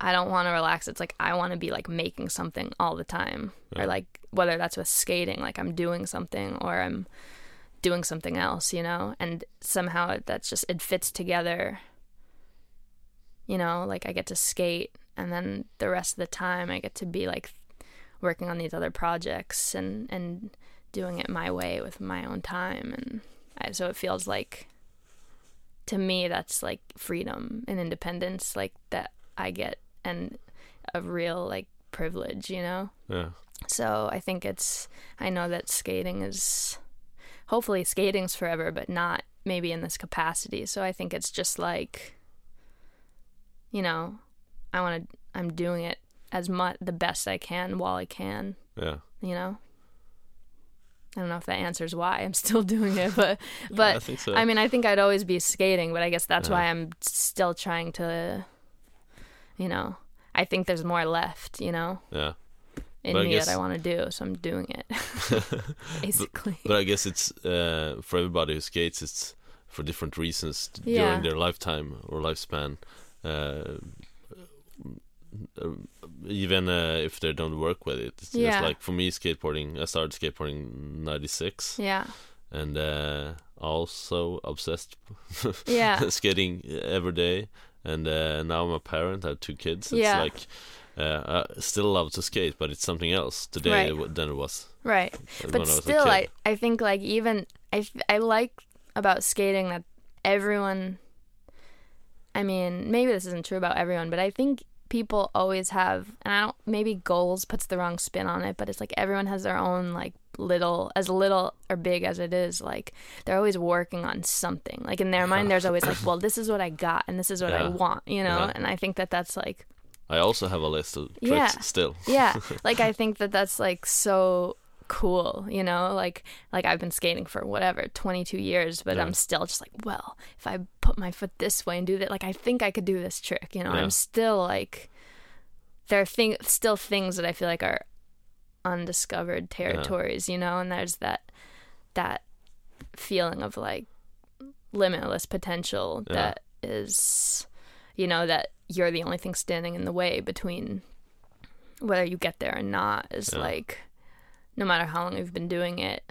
i don't want to relax. It's like i want to be like making something all the time. Yeah. or like whether that's with skating like i'm doing something or i'm doing something else you know? And somehow that's just it fits together. You know like i get to skate and then the rest of the time i get to be like working on these other projects and and doing it my way with my own time. And I, so it feels like to me that's like freedom and independence like that I get and a real like privilege you know Yeah. so I think it's I know that skating is hopefully skating's forever but not maybe in this capacity so I think it's just like you know I want to I'm doing it as much the best I can while I can Yeah. you know I don't know if that answers why I'm still doing it, but I but think so. I mean I think I'd always be skating, but I guess that's Yeah. why I'm still trying to you know, I think there's more left, you know, yeah. in But I me guess- that I want to do, so I'm doing it basically. But I guess it's uh, for everybody who skates, it's for different reasons Yeah. during their lifetime or lifespan. Uh, uh, even uh, if they don't work with it. It's Yeah. like for me, skateboarding. I started skateboarding '96, Yeah. and uh, also obsessed Yeah. skating every day. And uh, now I'm a parent. I have two kids. It's Yeah. like uh, I still love to skate, but it's something else today Right. than it was Right. But still, I. I think like even I I like about skating that everyone. I mean, maybe this isn't true about everyone, but I think people always have, and I don't. Maybe goals puts the wrong spin on it, but it's like everyone has their own like little, as little or big as it is. Like they're always working on something. Like in their mind, there's always like, well, this is what I got, and this is what I want, you know. Yeah. And I think that that's like I also have a list of tricks Yeah. still. yeah like i think that that's like so cool you know like like i've been skating for whatever 22 years but Yeah. i'm still just like well if i put my foot this way and do that like i think i could do this trick you know Yeah. i'm still like there are thing, still things that i feel like are undiscovered territories you know and there's that that feeling of like limitless potential Yeah. that is you know that you're the only thing standing in the way between whether you get there or not is Yeah. like no matter how long you've been doing it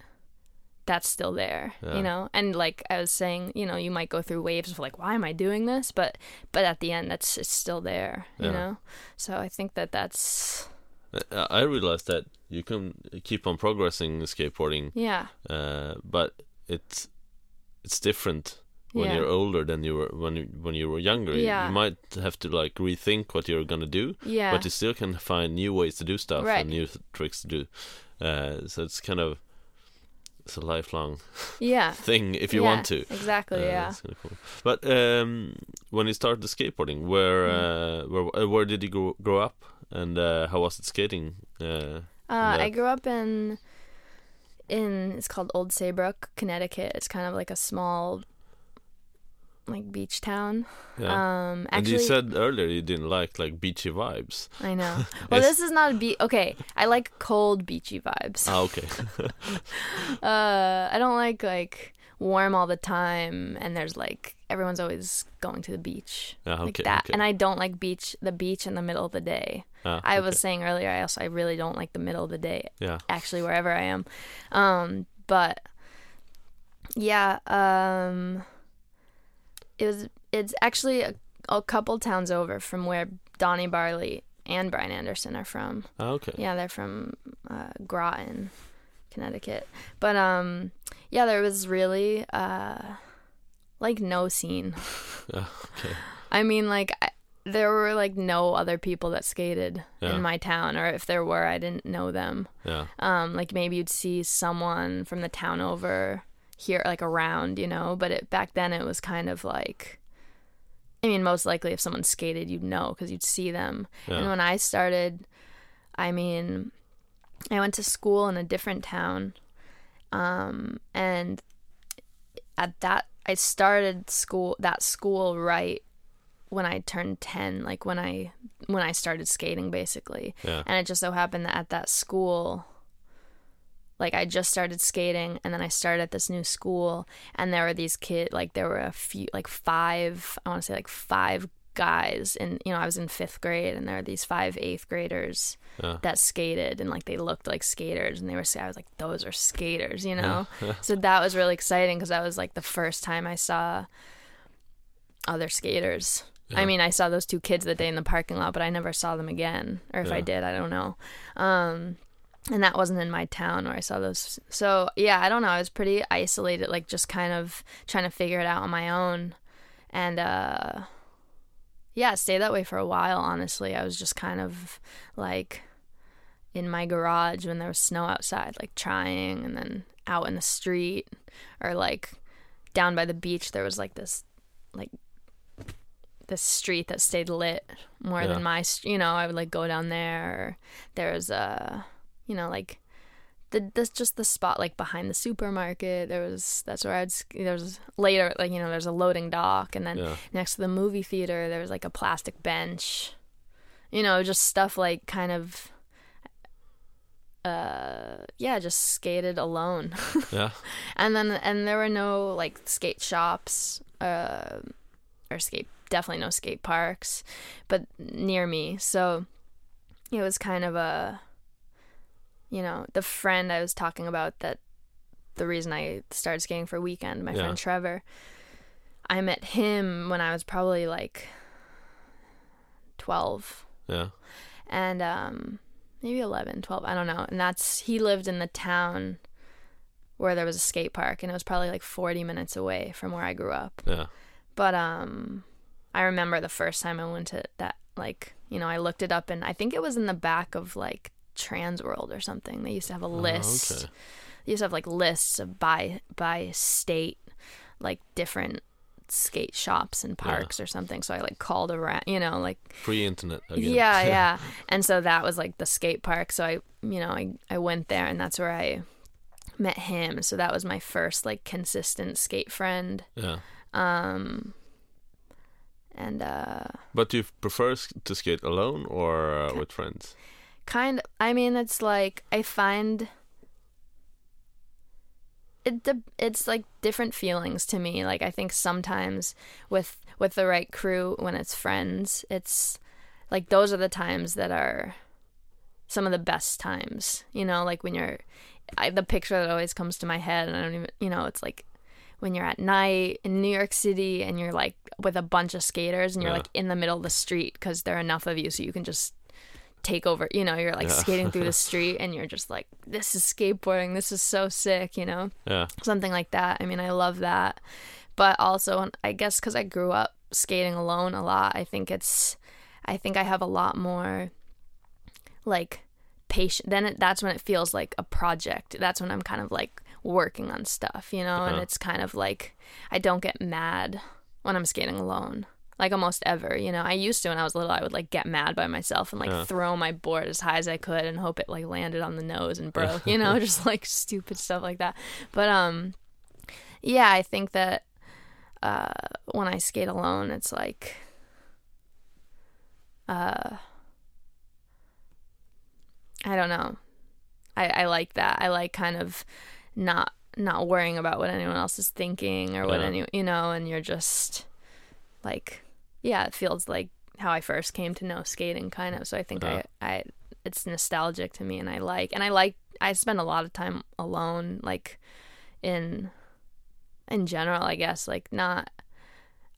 that's still there Yeah. you know and like i was saying you know you might go through waves of like why am i doing this but but at the end that's it's still there you Yeah. know so i think that that's I realized that you can keep on progressing in skateboarding, yeah uh, but it's it's different when Yeah. you're older than you were when you, when you were younger. Yeah. You might have to like rethink what you're gonna do, yeah but you still can find new ways to do stuff Right. and new tricks to do. Uh, so it's kind of it's a lifelong yeah thing if you Yeah, want to. exactly Uh, yeah It's kind of cool. But um, when you started the skateboarding, where Mm. uh, where uh, where did you grow, grow up, and uh, how was it skating? Uh, Uh, I grew up in in it's called Old Saybrook, Connecticut. It's kind of like a small like beach town. yeah. Um and you said earlier you didn't like like beachy vibes. I know. Well, this is not a beach. Okay, I like cold beachy vibes. Ah, okay. Uh I don't like like warm all the time and there's like everyone's always going to the beach. Ah, Like that. okay. And I don't like beach the beach in the middle of the day. Ah, I okay. was saying earlier I also I really don't like the middle of the day Yeah. actually wherever I am. Um, but yeah, um, it was. It's actually a, a couple towns over from where Donny Barley and Brian Anderson are from. Ah, okay. Yeah, they're from uh, Groton, Connecticut. But um, yeah, there was really uh, like no scene. Ah, okay. I mean, like I, there were like no other people that skated Yeah. in my town, or if there were, I didn't know them. Yeah. Um, like maybe you'd see someone from the town over here, like around, you know. But it, back then, it was kind of like, I mean, most likely if someone skated, you'd know because you'd see them. And when I started, I mean, I went to school in a different town, um, and at that, I started school that school right when I turned ten, like when I when I started skating, basically. Yeah. And it just so happened that at that school, like I just started skating and then I started at this new school and there were these kids, like there were a few, like five, I want to say like five guys. And, you know, I was in fifth grade and there were these five eighth graders Yeah. that skated and like they looked like skaters and they were, I was like, those are skaters, you know? so that was really exciting because that was like the first time I saw other skaters. I mean, I saw those two kids that day in the parking lot, but I never saw them again. Or if I did, I don't know. Um, and that wasn't in my town where I saw those. So yeah, I don't know. I was pretty isolated, like just kind of trying to figure it out on my own, and uh, yeah, stayed that way for a while. Honestly, I was just kind of like in my garage when there was snow outside, like trying, and then out in the street, or like down by the beach. There was like this, like this street that stayed lit more Yeah. than my you know i would like go down there or there was a you know like the this just the spot like behind the supermarket there was that's where i'd there was later like you know there's a loading dock and then Yeah. next to the movie theater there was like a plastic bench you know just stuff like kind of uh yeah just skated alone Yeah. and then and there were no like skate shops uh, or skate definitely no skate parks but near me so it was kind of a you know the friend i was talking about that the reason i started skating for weekend my Yeah. friend trevor i met him when i was probably like 12 Yeah. and um maybe 11 12 i don't know and that's he lived in the town where there was a skate park and it was probably like 40 minutes away from where i grew up Yeah. but um i remember the first time i went to that like you know i looked it up and i think it was in the back of like transworld or something they used to have a list Oh, okay. they used to have like lists of by by state like different skate shops and parks or something so i like called around you know like Free internet again. yeah, yeah. And so that was like the skate park. So I, you know, I, I went there and that's where I met him. So that was my first like consistent skate friend. yeah. Um and uh But do you prefer to skate alone or uh, with friends? Kind of, I mean it's like I find it it's like different feelings to me. Like I think sometimes with with the right crew when it's friends, it's like those are the times that are some of the best times. You know, like when you're I, the picture that always comes to my head and I don't even you know, it's like when you're at night in New York City and you're like with a bunch of skaters and you're Yeah. like in the middle of the street because there are enough of you so you can just take over you know you're like Yeah. skating through the street and you're just like this is skateboarding this is so sick you know Yeah. something like that i mean i love that but also i guess because i grew up skating alone a lot i think it's i think i have a lot more like patient then it, that's when it feels like a project that's when i'm kind of like working on stuff you know and Uh-huh. it's kind of like i don't get mad when i'm skating alone like almost ever you know? I used to when i was little i would like get mad by myself and like Yeah. throw my board as high as i could and hope it like landed on the nose and broke you know? Just like stupid stuff like that. But um yeah i think that uh when i skate alone it's like uh i don't know. I i like that. I like kind of not not worrying about what anyone else is thinking or what Yeah. any you know and you're just like yeah it feels like how i first came to know skating kind of. So i think Yeah. i i it's nostalgic to me and i like and i like i spend a lot of time alone like in in general i guess like not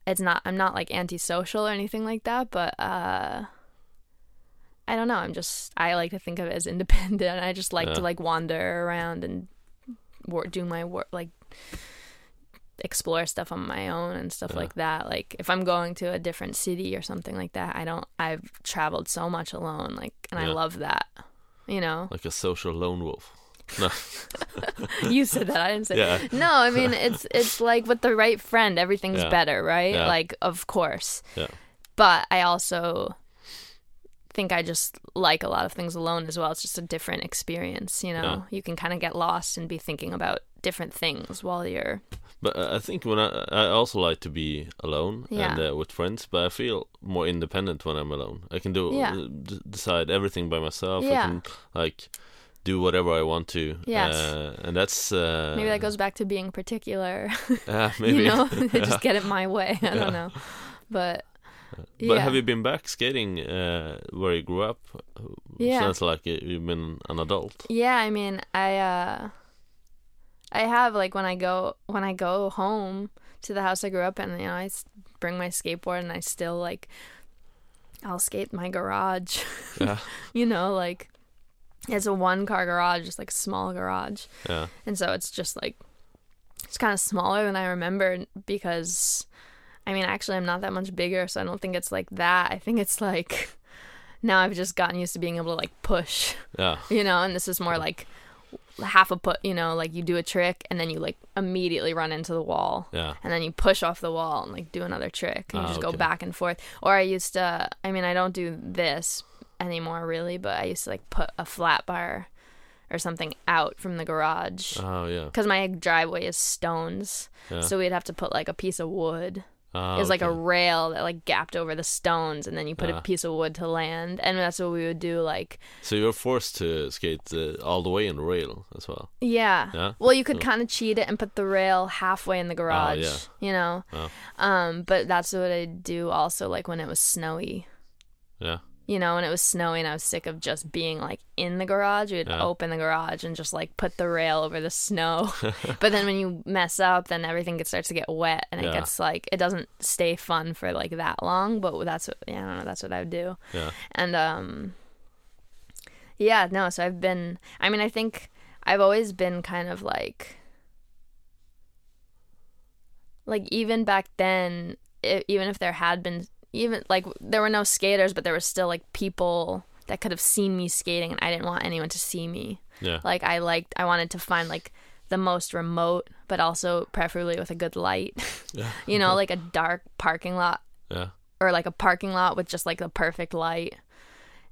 it's not i'm not like antisocial or anything like that but uh i don't know i'm just i like to think of it as independent. I just like to like wander around and work do my work like explore stuff on my own and stuff Yeah. like that like if i'm going to a different city or something like that i don't i've traveled so much alone like and i love that you know Like a social lone wolf. No. you said that i didn't say Yeah. no i mean it's it's like with the right friend everything's Yeah. better right Yeah. like of course Yeah. but i also think i just like a lot of things alone as well it's just a different experience you know Yeah. you can kind of get lost and be thinking about different things while you're But I think when I I also like to be alone Yeah. and uh, with friends, but I feel more independent when I'm alone. I can do Yeah. uh, d- decide everything by myself. I Yeah. can like do whatever I want to. Yes. Uh, and that's uh, maybe that goes back to being particular Yeah, maybe. you know just get it my way i don't know but But have you been back skating uh, where you grew up? Yeah. Sounds like you- you've been an adult. Yeah, I mean, I uh I have like when I go when I go home to the house I grew up in, you know, I bring my skateboard and I still like I'll skate my garage. Yeah. you know, like it's a one car garage, just like a small garage. Yeah. And so it's just like it's kind of smaller than I remember because I mean, actually I'm not that much bigger, so I don't think it's like that. I think it's like now I've just gotten used to being able to like push Yeah. you know and this is more like half a put you know like you do a trick and then you like immediately run into the wall Yeah. and then you push off the wall and like do another trick and you Ah, just go back and forth or i used to i mean i don't do this anymore really but i used to like put a flat bar or something out from the garage Oh yeah. because my driveway is stones Yeah. so we'd have to put like a piece of wood Ah, it was like a rail that like gapped over the stones and then you put Ah. a piece of wood to land and that's what we would do like So you're forced to skate uh, all the way in the rail as well. Yeah. Yeah? Well, you could So- kind of cheat it and put the rail halfway in the garage, yeah. you know. Oh. Um, but that's what I do also like when it was snowy. Yeah. You know, and it was snowing, I was sick of just being like in the garage. We'd Yeah. open the garage and just like put the rail over the snow. but then when you mess up, then everything gets, starts to get wet and it gets like, it doesn't stay fun for like that long. But that's what, yeah, I don't know, that's what I would do. Yeah. And, um, yeah, no, so I've been, I mean, I think I've always been kind of like, like even back then, i even if there had been even like there were no skaters, but there was still like people that could have seen me skating, and I didn't want anyone to see me. Yeah. Like I liked, I wanted to find like the most remote, but also preferably with a good light. Yeah. you know, like a dark parking lot Yeah. or like a parking lot with just like the perfect light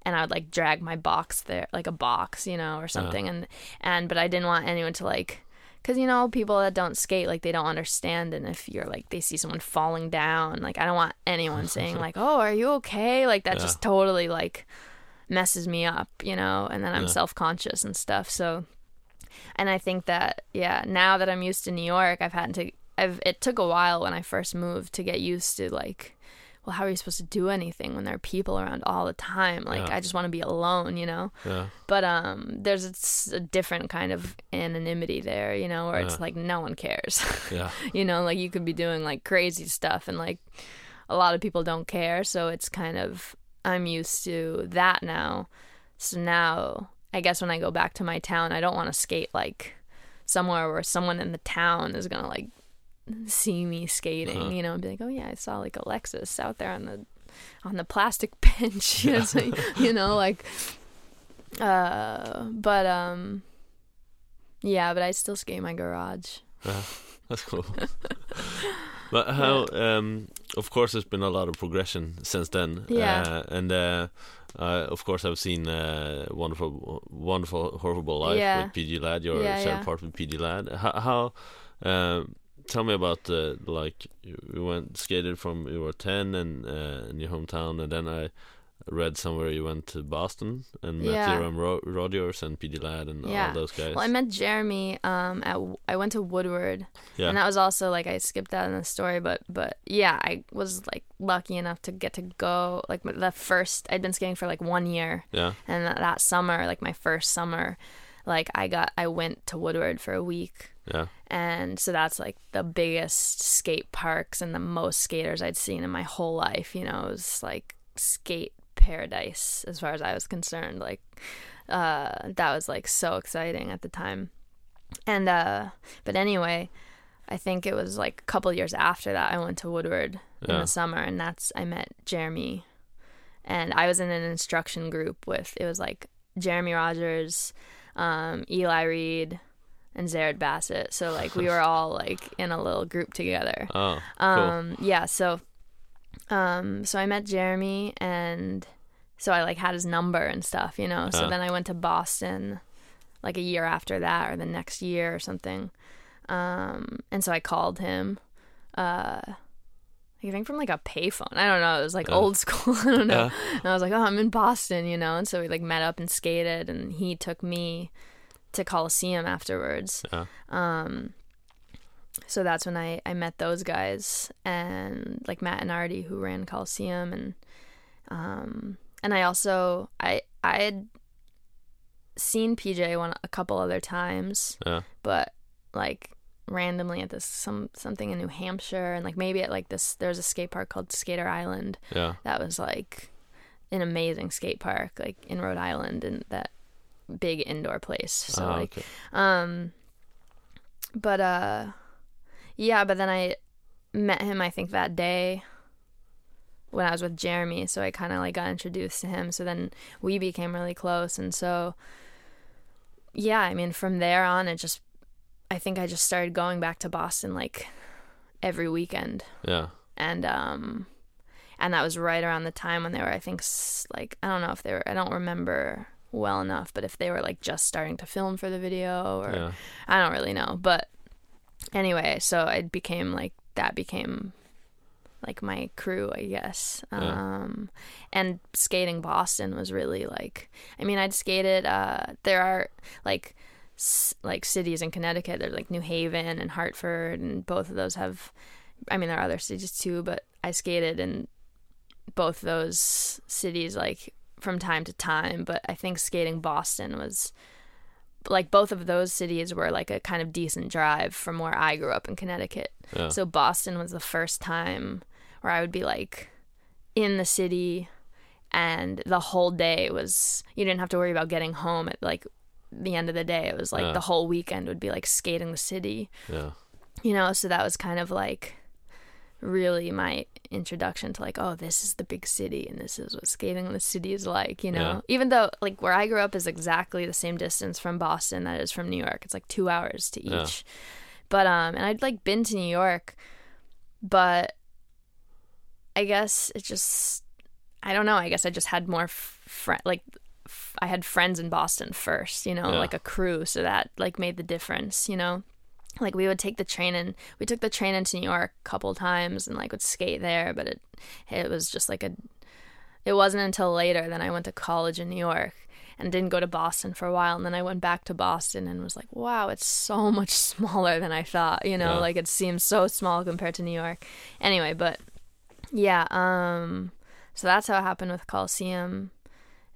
and I would like drag my box there like a box, you know, or something and and but I didn't want anyone to like cuz you know people that don't skate like they don't understand and if you're like they see someone falling down like I don't want anyone saying like, "Oh, are you okay?" like that Yeah. just totally like messes me up, you know, and then I'm Yeah. self-conscious and stuff. So and I think that yeah, now that I'm used to New York, I've had to I've it took a while when I first moved to get used to like well, how are you supposed to do anything when there are people around all the time? Like Yeah. I just want to be alone, you know. Yeah. But um there's a different kind of anonymity there, you know, where it's like no one cares. Yeah. you know, like you could be doing like crazy stuff and like a lot of people don't care, so it's kind of I'm used to that now. So now I guess when I go back to my town, I don't want to skate like somewhere where someone in the town is going to like see me skating, Uh-huh. you know, and be like, "Oh yeah, I saw like Alexis out there on the on the plastic bench." you know, so, you know, like uh but um yeah, but I still skate in my garage. Yeah. That's cool. but how? Um. Of course, there's been a lot of progression since then. Yeah. Uh, and uh, uh, of course, I've seen uh, wonderful, wonderful, horrible life Yeah. with PJ Ladd. Your Yeah, shared yeah. part with PJ Ladd. How? how um, tell me about uh, like you went skated from you were ten and uh, in your hometown, and then I read somewhere you went to Boston and met Yeah. Jerome Ro- Rogers and PJ Ladd and Yeah. all those guys. Well, I met Jeremy um at I went to Woodward. yeah. And that was also like I skipped that in the story, but but yeah, I was like lucky enough to get to go like the first I'd been skating for like one year, yeah. and that, that summer, like my first summer, like I got I went to Woodward for a week, Yeah. And so that's like the biggest skate parks and the most skaters I'd seen in my whole life. You know, it was like skate paradise as far as I was concerned. Like uh, that was like so exciting at the time. And uh, but anyway, I think it was like a couple years after that I went to Woodward in the summer, and that's I met Jeremy, and I was in an instruction group with it was like Jeremy Rogers, um, Eli Reed, and Zared Bassett. So like we were all like in a little group together. Oh, cool. Um, yeah, so um so I met Jeremy and so I like had his number and stuff, you know. So Uh. then I went to Boston like a year after that or the next year or something. Um and so I called him uh I think from like a payphone. I don't know. It was like Yeah. old school. I don't know. Yeah. And I was like, "Oh, I'm in Boston," you know. And so we like met up and skated and he took me to Coliseum afterwards. Um, so that's when I, I met those guys and like Matt and Artie who ran Coliseum and um and I also I I had seen PJ one a couple other times Yeah. but like randomly at this some something in New Hampshire and like maybe at like this there's a skate park called Skater Island Yeah. that was like an amazing skate park like in Rhode Island and that big indoor place. So Ah, like okay. um but uh yeah but then i met him i think that day when i was with jeremy. So i kind of like got introduced to him. So then we became really close. And so yeah i mean from there on it just i think i just started going back to boston like every weekend. Yeah. and um and that was right around the time when they were i think s- like i don't know if they were i don't remember well enough but if they were like just starting to film for the video or Yeah. i don't really know but anyway so it became like that became like my crew i guess Yeah. um and skating boston was really like i mean i'd skated uh there are like s- like cities in connecticut there's like new haven and hartford and both of those have i mean there are other cities too but i skated in both those cities like from time to time, but I think skating Boston was like both of those cities were like a kind of decent drive from where I grew up in Connecticut. Yeah. So Boston was the first time where I would be like in the city and the whole day was you didn't have to worry about getting home at like the end of the day. It was like Yeah. the whole weekend would be like skating the city. Yeah. You know, so that was kind of like really my introduction to like, oh, this is the big city and this is what skating in the city is like, you know. Yeah. Even though like where I grew up is exactly the same distance from Boston that is from New York. It's like 2 hours to each. Yeah. But um and I'd like been to New York, but I guess it just I don't know, I guess I just had more friend like f- I had friends in Boston first, you know, Yeah. like a crew, so that like made the difference, you know like we would take the train and we took the train into New York a couple times and like would skate there, but it it was just like a it wasn't until later then I went to college in New York and didn't go to Boston for a while and then I went back to Boston and was like, wow, it's so much smaller than I thought, you know, Yeah. like it seems so small compared to New York. Anyway, but yeah, um so that's how it happened with Coliseum.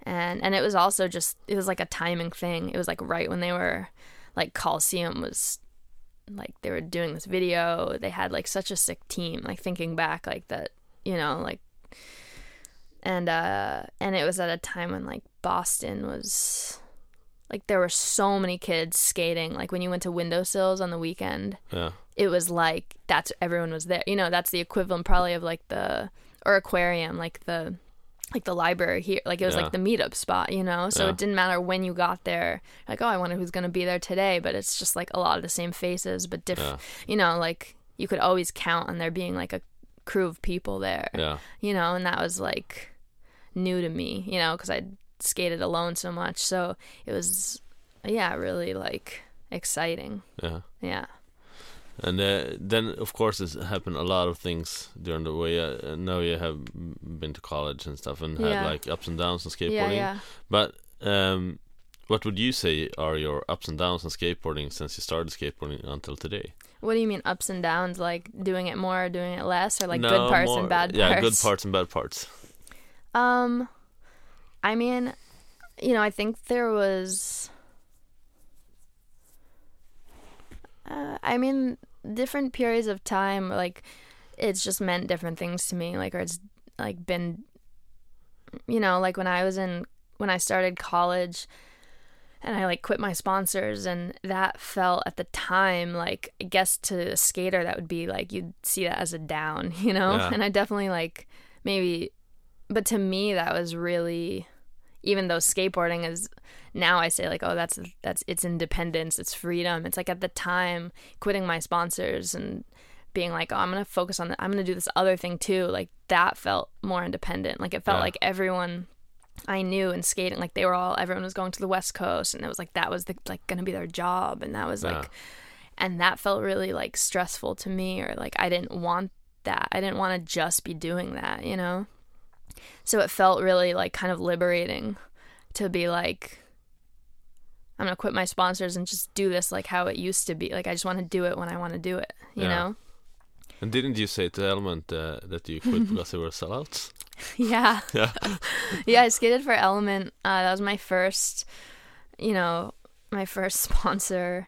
And and it was also just it was like a timing thing. It was like right when they were like Coliseum was like they were doing this video. They had like such a sick team like thinking back like that you know like and uh and it was at a time when like boston was like there were so many kids skating. Like when you went to windowsills on the weekend Yeah. it was like that's everyone was there. You know that's the equivalent probably of like the or aquarium like the like the library here like it was Yeah. like the meetup spot you know so Yeah. it didn't matter when you got there like oh i wonder who's going to be there today but it's just like a lot of the same faces but different Yeah. you know like you could always count on there being like a crew of people there Yeah. you know and that was like new to me you know because i skated alone so much so it was yeah really like exciting Yeah. yeah And uh, then, of course, it's happened a lot of things during the way. Uh, now you have been to college and stuff, and Yeah. had like ups and downs in skateboarding. yeah yeah. But um, what would you say are your ups and downs in skateboarding since you started skateboarding until today? What do you mean ups and downs? Like doing it more, or doing it less, or like No, good parts more- and bad Yeah, parts? good parts and bad parts. Um, I mean, you know, I think there was. Uh, I mean, different periods of time, like it's just meant different things to me. Like, or it's like been, you know, like when I was in when I started college, and I like quit my sponsors, and that felt at the time like I guess to a skater that would be like you'd see that as a down, you know. Yeah. And I definitely like maybe but to me that was really even though skateboarding is now I say like oh that's that's it's independence it's freedom it's like at the time quitting my sponsors and being like oh I'm gonna focus on the, I'm gonna do this other thing too like that felt more independent like it felt Yeah. like everyone I knew in skating like they were all everyone was going to the west coast and it was like that was the like gonna be their job and that was Yeah. like and that felt really like stressful to me or like I didn't want that I didn't want to just be doing that you know so it felt really like kind of liberating to be like I'm gonna quit my sponsors and just do this like how it used to be. Like I just want to do it when I want to do it. You Yeah. know? And didn't you say to Element uh, that you quit because they were sellouts? yeah. Yeah. yeah. I skated for Element. Uh, that was my first, you know, my first sponsor,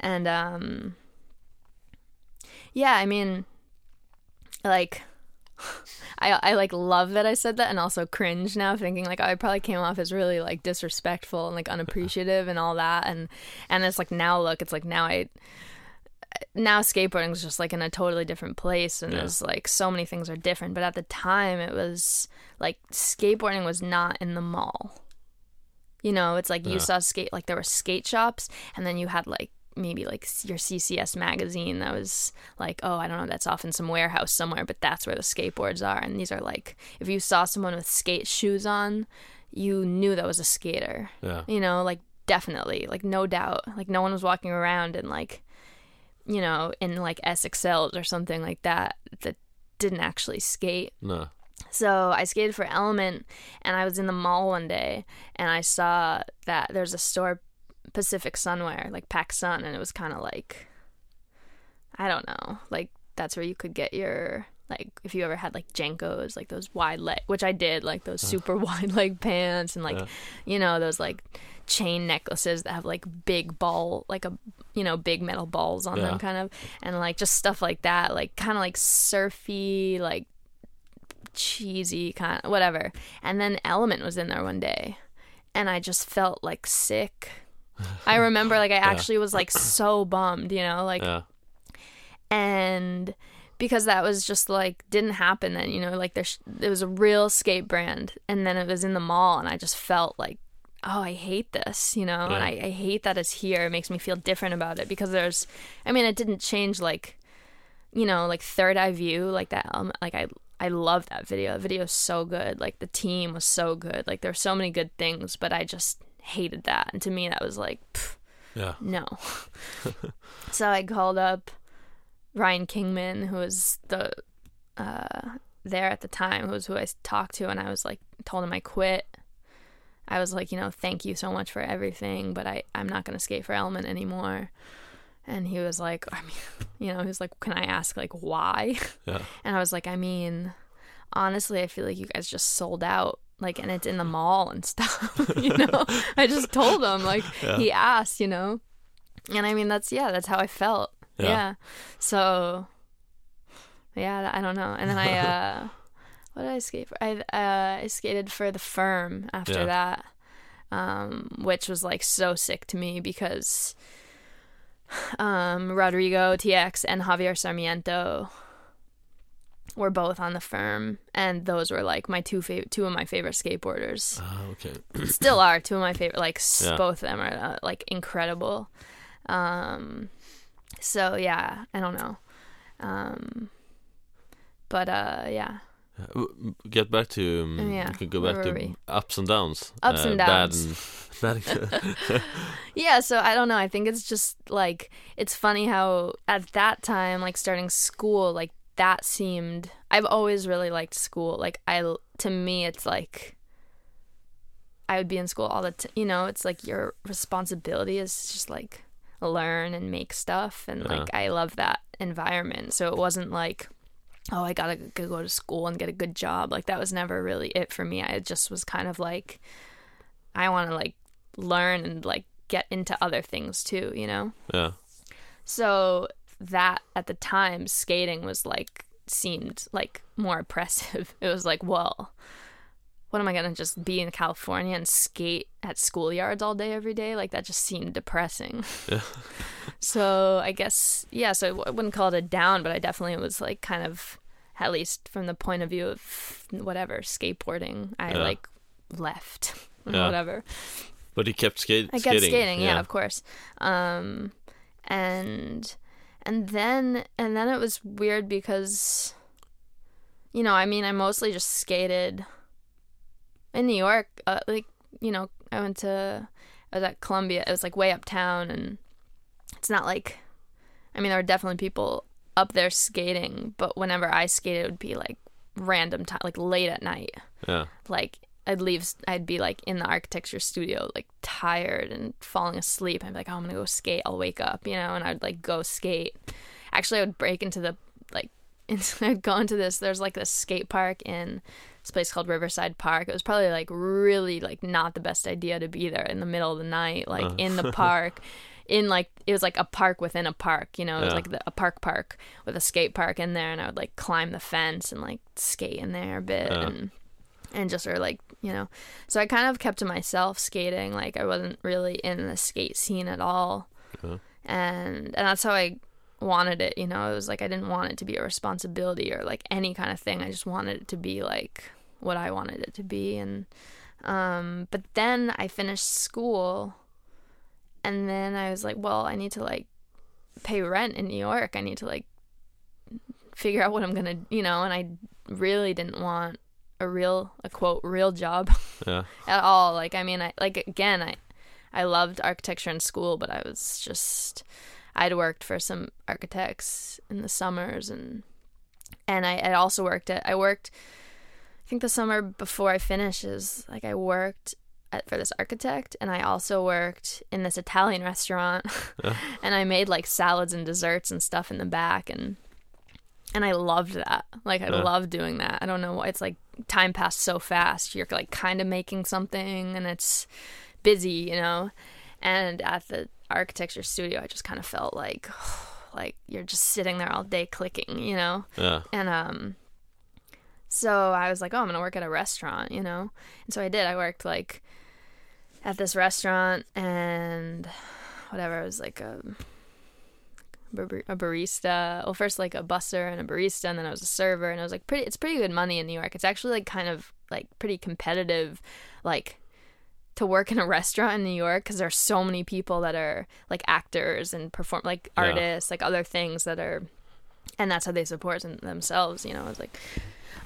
and um, yeah. I mean, like. I, I like love that I said that and also cringe now thinking like oh, I probably came off as really like disrespectful and like unappreciative and all that and and it's like now look it's like now I now skateboarding is just like in a totally different place and Yeah. there's like so many things are different but at the time it was like skateboarding was not in the mall you know it's like Yeah. you saw skate like there were skate shops and then you had like maybe like your CCS magazine that was like oh I don't know that's off in some warehouse somewhere but that's where the skateboards are and these are like if you saw someone with skate shoes on you knew that was a skater Yeah. you know like definitely like no doubt like no one was walking around and like you know in like SXLs or something like that that didn't actually skate No. so I skated for Element and I was in the mall one day and I saw that there's a store Pacific Sunwear, like Pac Sun, and it was kind of like I don't know, like that's where you could get your like if you ever had like JNCOs, like those wide leg, which I did, like those super wide leg pants, and like Yeah. you know those like chain necklaces that have like big ball, like a you know big metal balls on Yeah. them, kind of, and like just stuff like that, like kind of like surfy, like cheesy kind of whatever. And then Element was in there one day, and I just felt like sick. I remember like I actually was like so bummed, you know, like Yeah. and because that was just like didn't happen then you know like there's it was a real skate brand and then it was in the mall and i just felt like oh i hate this you know and I, I hate that it's here. It makes me feel different about it because there's i mean it didn't change like you know like third eye view like that um, like i i love that video. The video is so good. Like the team was so good. Like there's so many good things but i just hated that and to me that was like Yeah. no. so I called up Ryan Kingman, who was the uh, there at the time, who was who I talked to, and I was like, told him I quit. I was like, you know, thank you so much for everything, but I I'm not gonna skate for Element anymore. And he was like, I mean, you know, he was like, can I ask like why? Yeah. And I was like, I mean, honestly, I feel like you guys just sold out. Like, and it's in the mall and stuff, you know? I just told him, like, Yeah. he asked, you know? And I mean, that's, yeah, that's how I felt. Yeah. Yeah. So, yeah, I don't know. And then I, uh, what did I skate for? I, uh, I skated for the firm after Yeah. that, um, which was like so sick to me because, um, Rodrigo TX and Javier Sarmiento were both on the firm, and those were like my two favorite, two of my favorite skateboarders. Ah, okay. Still are two of my favorite. Like s Yeah. both of them are uh, like incredible. Um, so yeah, I don't know. Um, but uh, yeah, Uh, Get back to um, Yeah, you can go back to we? ups and downs. Ups uh, and Bad downs. bad and good. yeah. So I don't know. I think it's just like it's funny how at that time, like starting school, like that seemed. I've always really liked school. Like I, to me, it's like. I would be in school all the time. You know, it's like your responsibility is just like learn and make stuff. And Yeah. like, I love that environment. So it wasn't like, oh, I gotta go go to school and get a good job. Like, that was never really it for me. I just was kind of like, I want to like learn and like get into other things too, you know? yeah. So that at the time, skating was like seemed like more oppressive. It was like, well, what am I gonna just be in California and skate at schoolyards all day every day? Like that just seemed depressing. Yeah. so I guess yeah. So I wouldn't call it a down, but I definitely was like kind of at least from the point of view of whatever skateboarding, I Yeah. like left Yeah. whatever. But he kept skate I kept skating. skating, yeah, of course. Um, and and then and then it was weird because, you know, I mean, I mostly just skated in New York. Uh, like, you know, I went to I was at Columbia. It was like way uptown, and it's not like, I mean, there were definitely people up there skating, but whenever I skated, it would be like random time, like late at night Yeah. like I'd leave I'd be like in the architecture studio like tired and falling asleep. I'd be like, oh, I'm gonna go skate. I'll wake up, you know, and I'd like go skate. Actually, I would break into the like I'd go into this there's like this skate park in this place called Riverside Park. It was probably like really like not the best idea to be there in the middle of the night, like Uh. in the park. In like it was like a park within a park, you know, it was Yeah. like the, a park park with a skate park in there, and I would like climb the fence and like skate in there a bit, Yeah. and and just are like you know. So i kind of kept to myself skating like i wasn't really in the skate scene at all. Yeah. and and that's how i wanted it you know it was like i didn't want it to be a responsibility or like any kind of thing. I just wanted it to be like what i wanted it to be. And um but then i finished school and then i was like well i need to like pay rent in new york. I need to like figure out what i'm gonna you know and i really didn't want a real a quote real job Yeah. at all like i mean i like again i i loved architecture in school but i was just i'd worked for some architects in the summers and and i i also worked at i worked i think the summer before i finished is like i worked at, for this architect and i also worked in this italian restaurant Yeah. and i made like salads and desserts and stuff in the back and and I loved that. Like I Yeah. love doing that. I don't know why it's like time passed so fast. You're like kind of making something and it's busy, you know. And at the architecture studio, I just kind of felt like like you're just sitting there all day clicking, you know. Yeah. And um so I was like, "Oh, I'm going to work at a restaurant," you know. And so I did. I worked like at this restaurant and whatever, it was like a bar- a barista. Well, first like a busser and a barista, and then I was a server, and I was like pretty. It's pretty good money in New York. It's actually like kind of like pretty competitive, like to work in a restaurant in New York because there are so many people that are like actors and perform like Yeah. artists, like other things that are, and that's how they support them- themselves. You know, it's like.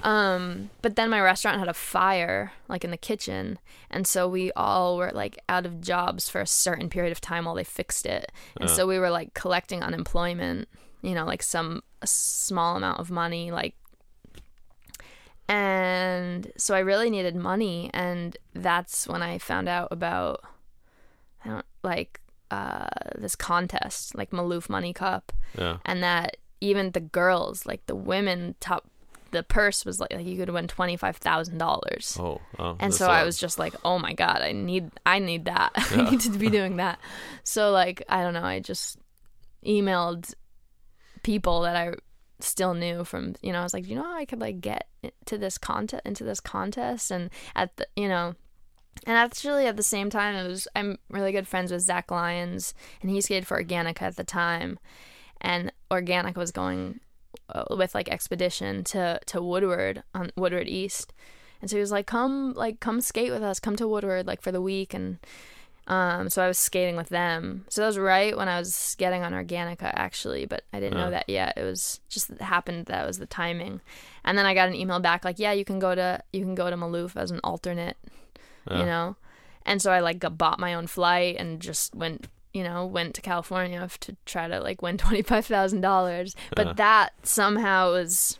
Um, but then my restaurant had a fire, like in the kitchen, and so we all were like out of jobs for a certain period of time while they fixed it. And Yeah. so we were like collecting unemployment, you know, like some a small amount of money, like. And so I really needed money, and that's when I found out about, I don't like, uh, this contest, like Maloof Money Cup, Yeah. and that even the girls, like the women, top, the purse was like, like you could win twenty five thousand dollars. Oh. oh And so I was just like, "Oh my god, I need I need that. Yeah. I need to be doing that." So like, I don't know, I just emailed people that I still knew from, you know, I was like, "You know how I could like get to this contest into this contest and at the, you know, and actually at the same time it was I'm really good friends with Zach Lyons and he skated for Organika at the time. And Organika was going with like expedition to to Woodward on Woodward East, and so he was like, "Come, like, come skate with us. Come to Woodward, like, for the week." And um, so I was skating with them. So that was right when I was getting on Organika, actually, but I didn't know that yet. It was just it happened that was the timing, and then I got an email back like, "Yeah, you can go to you can go to Maloof as an alternate." You know and so i like got, bought my own flight and just went you know went to california to try to like win $25000 but Yeah. that somehow was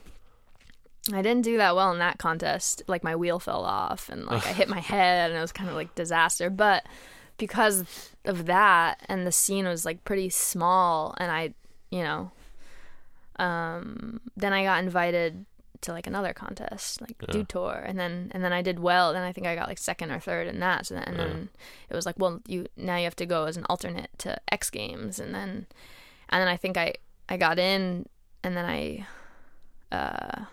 i didn't do that well in that contest. Like my wheel fell off and like i hit my head and it was kind of like disaster. But because of that and the scene was like pretty small and i you know um then i got invited to like another contest like Yeah. Dew Tour. And then and then i did well. Then i think i got like second or third in that. So then, and Yeah. then it was like well you now you have to go as an alternate to x games. And then and then i think i i got in and then i uh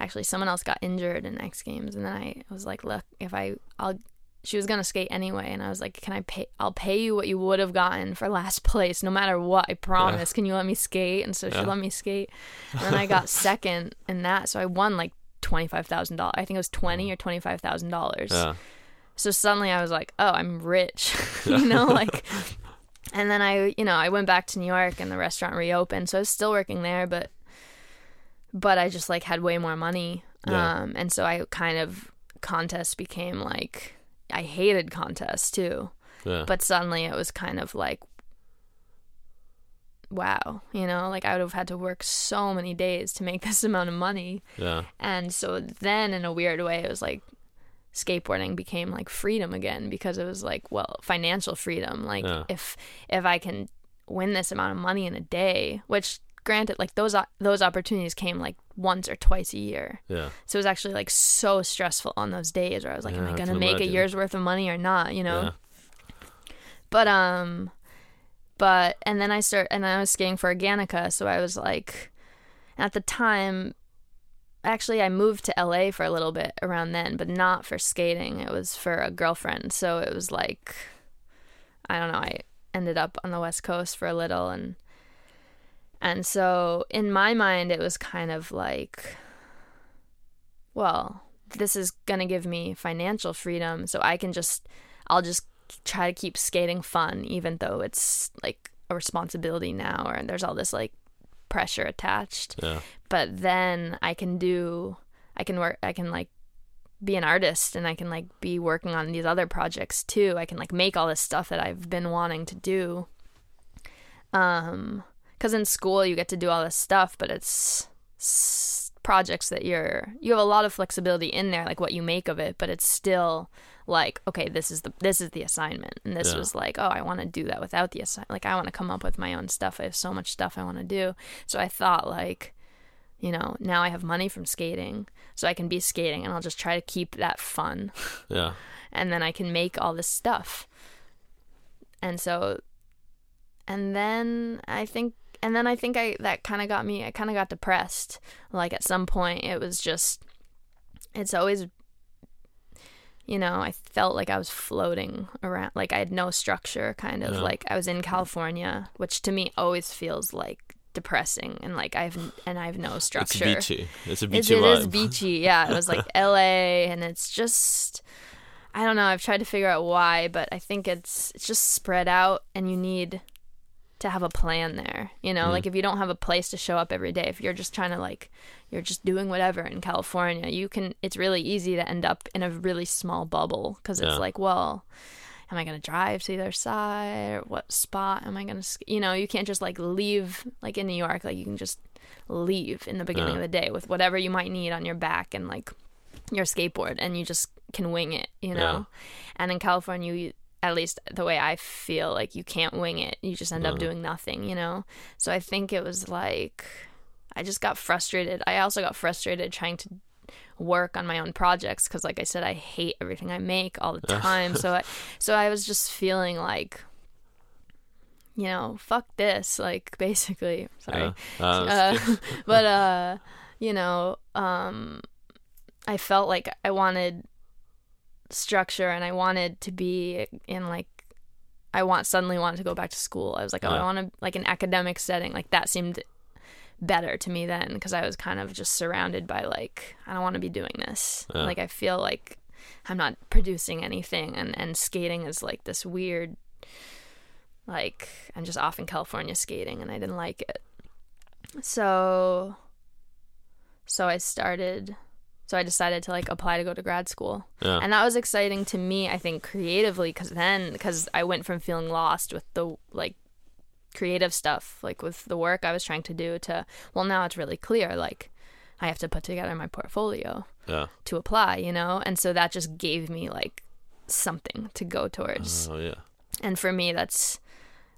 actually someone else got injured in x games. And then i was like look if i i'll she was gonna skate anyway and i was like can i pay i'll pay you what you would have gotten for last place no matter what i promise. Can you let me skate? And so she let me skate. And then i got second in that so i won like $25000 i think it was 20 or $25000 so suddenly I was like, oh, I'm rich, you know, like. And then I, you know, I went back to New York and the restaurant reopened, so I was still working there, but, but I just like had way more money, Yeah. um, and so I kind of contest became like I hated contests too, Yeah. but suddenly it was kind of like, wow, you know, like I would have had to work so many days to make this amount of money, yeah. and so then, in a weird way, it was like skateboarding became like freedom again because it was like, well, financial freedom. Like Yeah. if if I can win this amount of money in a day, which granted, like those those opportunities came like once or twice a year. Yeah. So it was actually like so stressful on those days where I was like, Yeah, am I I gonna can make a year's worth of money or not? You know. Yeah. But um but and then I start and I was skating for Organika, so I was like at the time actually I moved to LA for a little bit around then, but not for skating. It was for a girlfriend. So it was like I don't know, I ended up on the West Coast for a little and and so in my mind it was kind of like well, this is going to give me financial freedom so I can just I'll just try to keep skating fun even though it's like a responsibility now or there's all this like pressure attached Yeah. but then I can do I can work I can like be an artist and I can like be working on these other projects too. I can like make all this stuff that I've been wanting to do. Um cuz in school you get to do all this stuff but it's s- projects that you're you have a lot of flexibility in there like what you make of it but it's still like okay this is the this is the assignment and this Yeah. was like oh i want to do that without the assignment like i want to come up with my own stuff i have so much stuff i want to do so i thought like you know now i have money from skating so i can be skating and i'll just try to keep that fun Yeah. and then I can make all this stuff. And so and then I think and then I think I that kind of got me I kind of got depressed. Like at some point it was just it's always you know, I felt like I was floating around like I had no structure kind of Yeah. like I was in California, which to me always feels like depressing and like I've and I have no structure It's beachy. It's a It, beachy it vibe. is beachy. Yeah, it was like LA, and it's just I don't know. I've tried to figure out why, but I think it's it's just spread out, and you need to have a plan there. You know, Mm. like if you don't have a place to show up every day, if you're just trying to like you're just doing whatever in California, you can. It's really easy to end up in a really small bubble because it's Yeah. like, well. Am I gonna drive to the other side, or what spot am I gonna? sk- You know, you can't just like leave. Like in New York, like you can just leave in the beginning Yeah. of the day with whatever you might need on your back and like your skateboard and you just can wing it, you know? And in California, you, at least the way I feel, like you can't wing it. You just end up doing nothing, you know? So I think it was like, I just got frustrated. I also got frustrated trying to work on my own projects because like I said I hate everything I make all the time so I so I was just feeling like you know fuck this like basically sorry Yeah. Uh, but uh you know um i felt like i wanted structure and i wanted to be in like i want suddenly wanted to go back to school. I was like oh i want to like an academic setting. Like that seemed better to me then because i was kind of just surrounded by like i don't want to be doing this. Yeah. like i feel like i'm not producing anything and and skating is like this weird like i'm just off in california skating and i didn't like it. So so i started so i decided to like apply to go to grad school yeah. and that was exciting to me i think creatively because then because i went from feeling lost with the like creative stuff like with the work i was trying to do to well now it's really clear like i have to put together my portfolio yeah. to apply you know and so that just gave me like something to go towards Oh yeah. and for me that's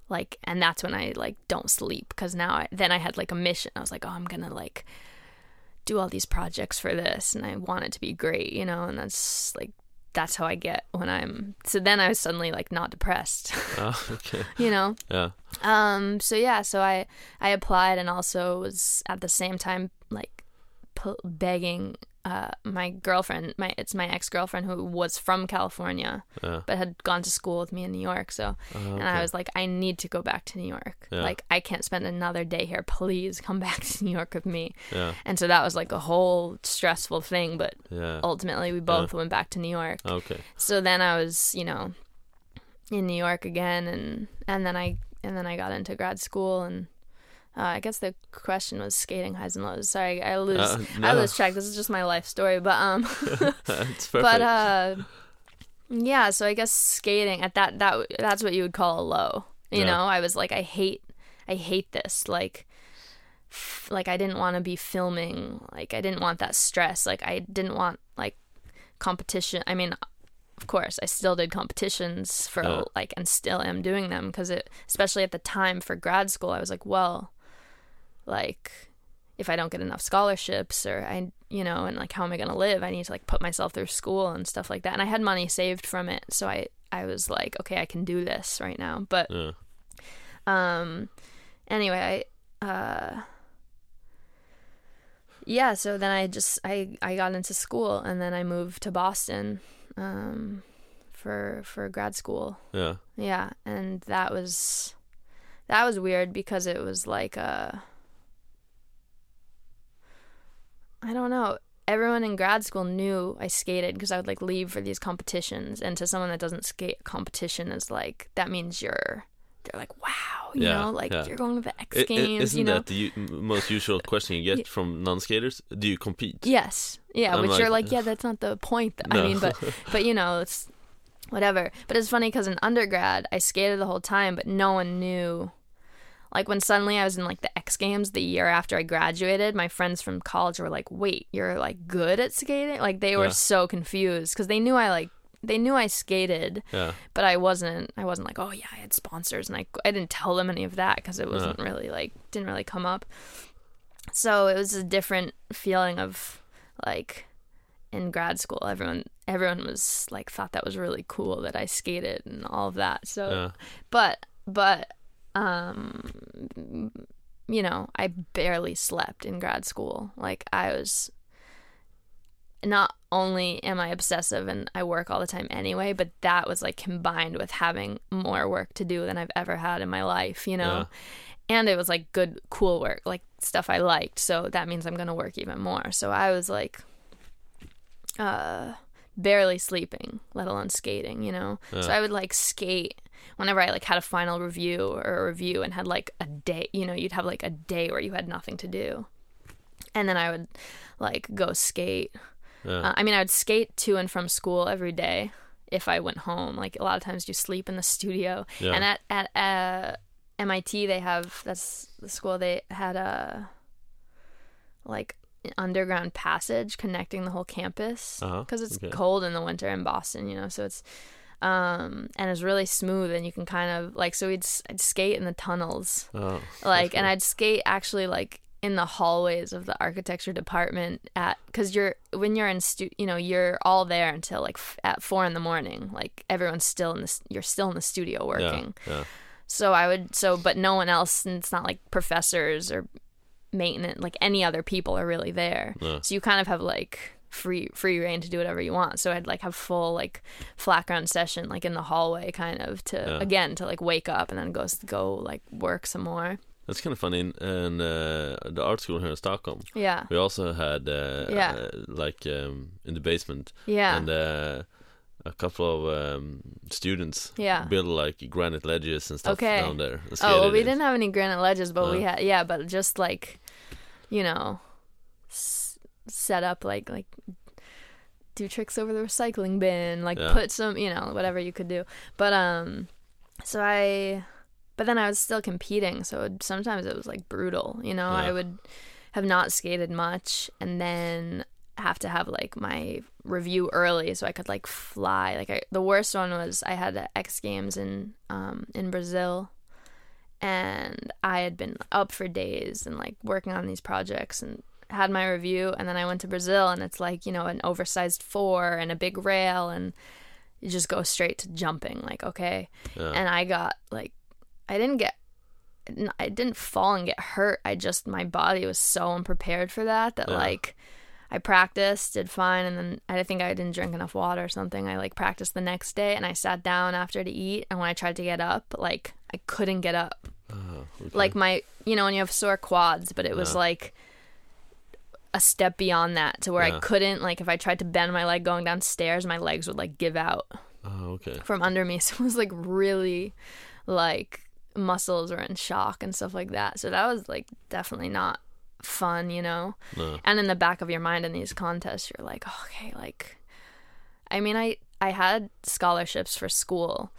like and that's when i like don't sleep because now I, then i had like a mission i was like oh i'm gonna like do all these projects for this and i want it to be great you know and that's like that's how i get when i'm so then i was suddenly like not depressed Oh, okay. you know Yeah. um so yeah so i i applied and also was at the same time like begging uh my girlfriend my it's my ex-girlfriend who was from california Yeah. but had gone to school with me in New York. So, Oh, and. I was like, I need to go back to New York. Yeah. Like, I can't spend another day here. Please come back to New York with me. Yeah. And so that was like a whole stressful thing. But ultimately, we both went back to New York. Okay. So then I was, you know, in New York again, and and then I and then I got into grad school, and uh, I guess the question was skating highs and lows. Sorry, I lose Uh, I lose track. This is just my life story, but um. But uh yeah, so I guess skating at that that that's what you would call a low. You Yeah. know, I was like I hate I hate this like f- like I didn't want to be filming, like I didn't want that stress, like I didn't want like competition. I mean, of course, I still did competitions for Yeah. like and still am doing them because it especially at the time for grad school, I was like, well, like if I don't get enough scholarships or I, you know, and like how am I going to live? I need to like put myself through school and stuff like that. And I had money saved from it. So I, I was like, okay, I can do this right now. But, yeah. um, anyway, I, uh, yeah, so then I just, I, I got into school and then I moved to Boston, um, for, for grad school. Yeah. Yeah, and that was that was weird because it was like uh I don't know. Everyone in grad school knew I skated because I would like leave for these competitions and to someone that doesn't skate competition is like that means you're they're like wow, you Yeah, know, like yeah. you're going to the X I- i- Games, isn't you know. that the most usual question you get from non-skaters? Do you compete? Yes. Yeah, I'm which like- you're like, yeah, that's not the point. I No. mean, but but you know, it's whatever. But it's funny because in undergrad, I skated the whole time, but no one knew. Like when suddenly I was in like the X Games the year after I graduated, my friends from college were like, "Wait, you're like good at skating?" Like they were Yeah. so confused because they knew I like they knew I skated, Yeah. but I wasn't. I wasn't like, "Oh yeah, I had sponsors," and I I didn't tell them any of that because it wasn't really like didn't really come up. So it was a different feeling of like in grad school. Everyone everyone was like thought that was really cool that I skated and all of that. So Yeah. but but um you know i barely slept in grad school. Like i was not only am i obsessive and i work all the time anyway but that was like combined with having more work to do than i've ever had in my life you know? And it was like good cool work like stuff i liked. So that means i'm going to work even more. So i was like uh barely sleeping let alone skating you know? So i would like skate whenever i like had a final review or a review and had like a day you know you'd have like a day where you had nothing to do and then i would like go skate Yeah. uh, i mean i would skate to and from school every day if i went home like a lot of times you sleep in the studio Yeah. and at at uh, mit they have that's the school they had a like underground passage connecting the whole campus Uh-huh, because it's okay. cold in the winter in Boston, you know. So it's um and it's really smooth and you can kind of like so we'd I'd skate in the tunnels Oh, like that's and I'd skate actually like in the hallways of the architecture department at because you're when you're in stu you know you're all there until like f- at four in the morning like everyone's still in this you're still in the studio working Yeah. Yeah. so I would so but no one else and it's not like professors or maintenance like any other people are really there. No. So you kind of have like free free reign to do whatever you want. So I'd like have full like flat ground session like in the hallway kind of to Yeah. again to like wake up and then go go like work some more. That's kind of funny. In, in uh, the art school here in Stockholm, Yeah. we also had uh, Yeah. uh, like um, in the basement, Yeah. and uh, a couple of um, students Yeah. built like granite ledges and stuff Okay. down there. Oh, well, we didn't have any granite ledges, but we Uh. had yeah, but just like, you know, s- set up like like do tricks over the recycling bin, like Yeah. put some, you know, whatever you could do. But um, so I, but then I was still competing, so it, sometimes it was like brutal. You know, I would have not skated much, and then have to have like my review early so I could like fly. Like I, the worst one was I had X Games in um in Brazil and I had been up for days and like working on these projects and had my review and then I went to Brazil and it's like, you know, an oversized 4 and a big rail and you just go straight to jumping like okay. Yeah. And I got like I didn't get I didn't fall and get hurt. I just my body was so unprepared for that that Yeah. like I practiced, did fine, and then I think I didn't drink enough water or something. I like practiced the next day, and I sat down after to eat, and when I tried to get up, like I couldn't get up. Oh, okay. Like my, you know, when you have sore quads, but it was like a step beyond that to where Yeah. I couldn't. Like if I tried to bend my leg going downstairs, my legs would like give out oh, okay. from under me. So it was like really, like muscles were in shock and stuff like that. So that was like definitely not fun, you know No. and in the back of your mind in these contests you're like okay like i mean i i had scholarships for school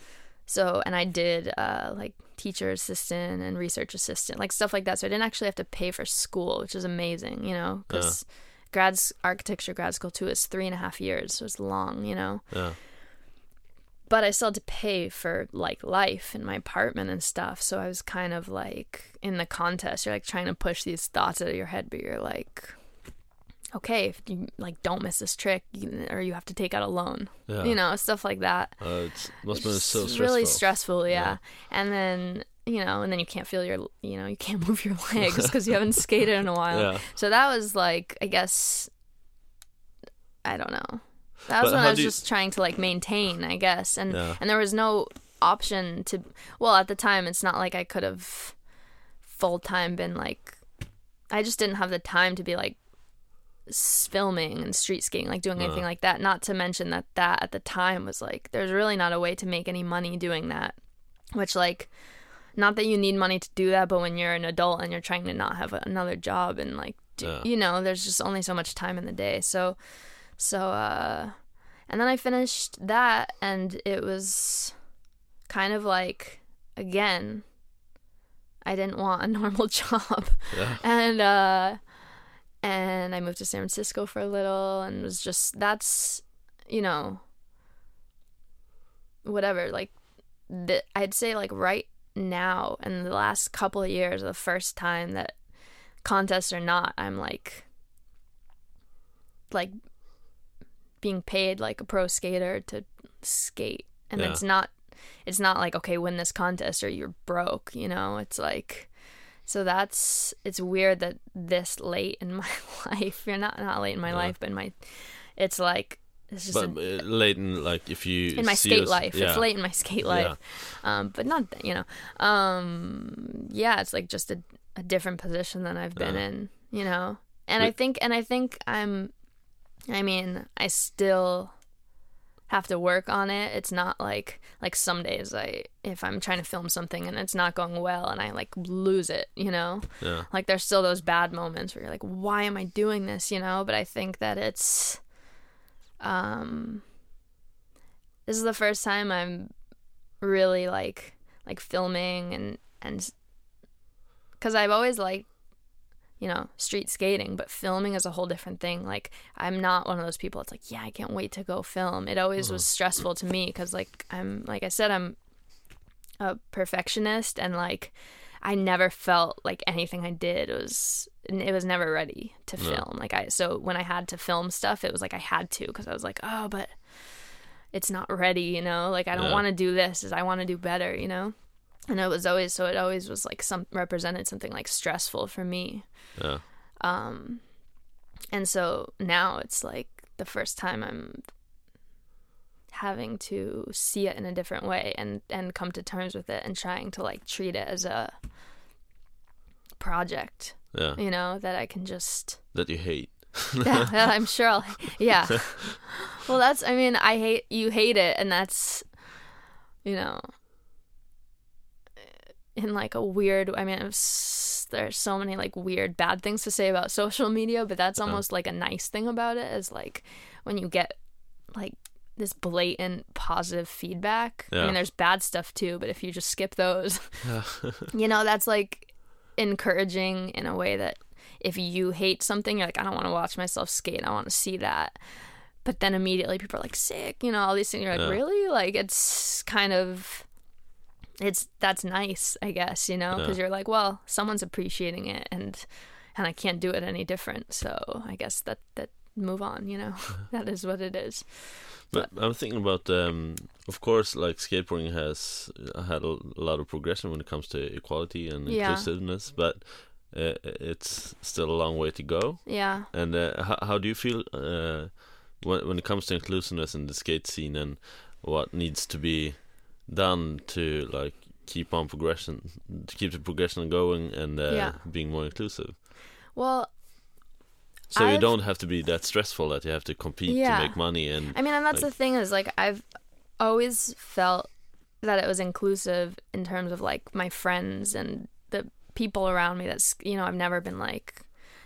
so and i did uh like teacher assistant and research assistant like stuff like that so i didn't actually have to pay for school which is amazing you know because grad's architecture grad school too is three and a half years so it's long you know Yeah. but I still had to pay for like life in my apartment and stuff. So I was kind of like in the contest, you're like trying to push these thoughts out of your head, but you're like, okay, if you like don't miss this trick, you, or you have to take out a loan, Yeah. you know, stuff like that. Uh, it's must have been so stressful. really stressful, yeah. Yeah. And then you know, and then you can't feel your, you know, you can't move your legs because you haven't skated in a while. Yeah. So that was like, I guess, I don't know. That was But when I was you- just trying to like maintain, I guess, and Yeah. and there was no option to. Well, at the time, it's not like I could have full time been like. I just didn't have the time to be like filming and street skating, like doing anything Uh. like that. Not to mention that that at the time was like there's really not a way to make any money doing that, which like. Not that you need money to do that, but when you're an adult and you're trying to not have another job and like, do, Yeah. you know, there's just only so much time in the day. So, so, uh, and then I finished that and it was kind of like, again, I didn't want a normal job. Yeah. And uh and I moved to San Francisco for a little and was just that's you know whatever like the, I'd say like right now in the last couple of years the first time that contests or not I'm like like being paid like a pro skater to skate and Yeah. it's not it's not like okay win this contest or you're broke you know it's like so that's it's weird that this late in my life you're not not late in my Yeah. life but in my it's like it's just But a, uh, late in like if you in my skate us- life yeah. it's late in my skate life um but not you know um yeah it's like just a, a different position than i've been Yeah. in you know and i think and i think i'm i mean i still have to work on it. It's not like like some days i if i'm trying to film something and it's not going well and i like lose it you know? Yeah. like there's still those bad moments where you're like why am i doing this? You know? But i think that it's um this is the first time i'm really like like filming and and because i've always liked you know street skating but filming is a whole different thing like i'm not one of those people it's like yeah i can't wait to go film it always was mm-hmm. stressful to me because like i'm like i said i'm a perfectionist and like I never felt like anything I did was it was never ready to No. film. Like I so when I had to film stuff, it was like I had to because I was like, oh, but it's not ready, you know. Like I don't want to do this. Is I want to do better, you know. And it was always so it always was like some represented something like stressful for me. Yeah. Um, and so now it's like the first time I'm having to see it in a different way and and come to terms with it and trying to like treat it as a project Yeah. you know that I can just That you hate. yeah, I'm sure I'll yeah well that's I mean I hate you hate it and that's you know in like a weird I mean there's so many like weird bad things to say about social media but that's Uh-huh. almost like a nice thing about it is like when you get like this blatant positive feedback yeah. I mean there's bad stuff too but if you just skip those Yeah. you know that's like encouraging in a way that if you hate something you're like i don't want to watch myself skate i want to see that but then immediately people are like sick you know all these things you're like Yeah. really like it's kind of it's that's nice i guess you know because Yeah. you're like well someone's appreciating it and and i can't do it any different so i guess that that move on you know that is what it is But I'm thinking about, um, of course, like skateboarding has had a, a lot of progression when it comes to equality and Yeah. inclusiveness, but uh, it's still a long way to go. yeah And uh, how, how do you feel uh, when when it comes to inclusiveness in the skate scene and what needs to be done to like keep on progression, to keep the progression going and uh, Yeah. being more inclusive? well So you I've- don't have to be that stressful that you have to compete Yeah. to make money and I mean, and that's like- the thing is like I've always felt that it was inclusive in terms of like my friends and the people around me. That's you know I've never been like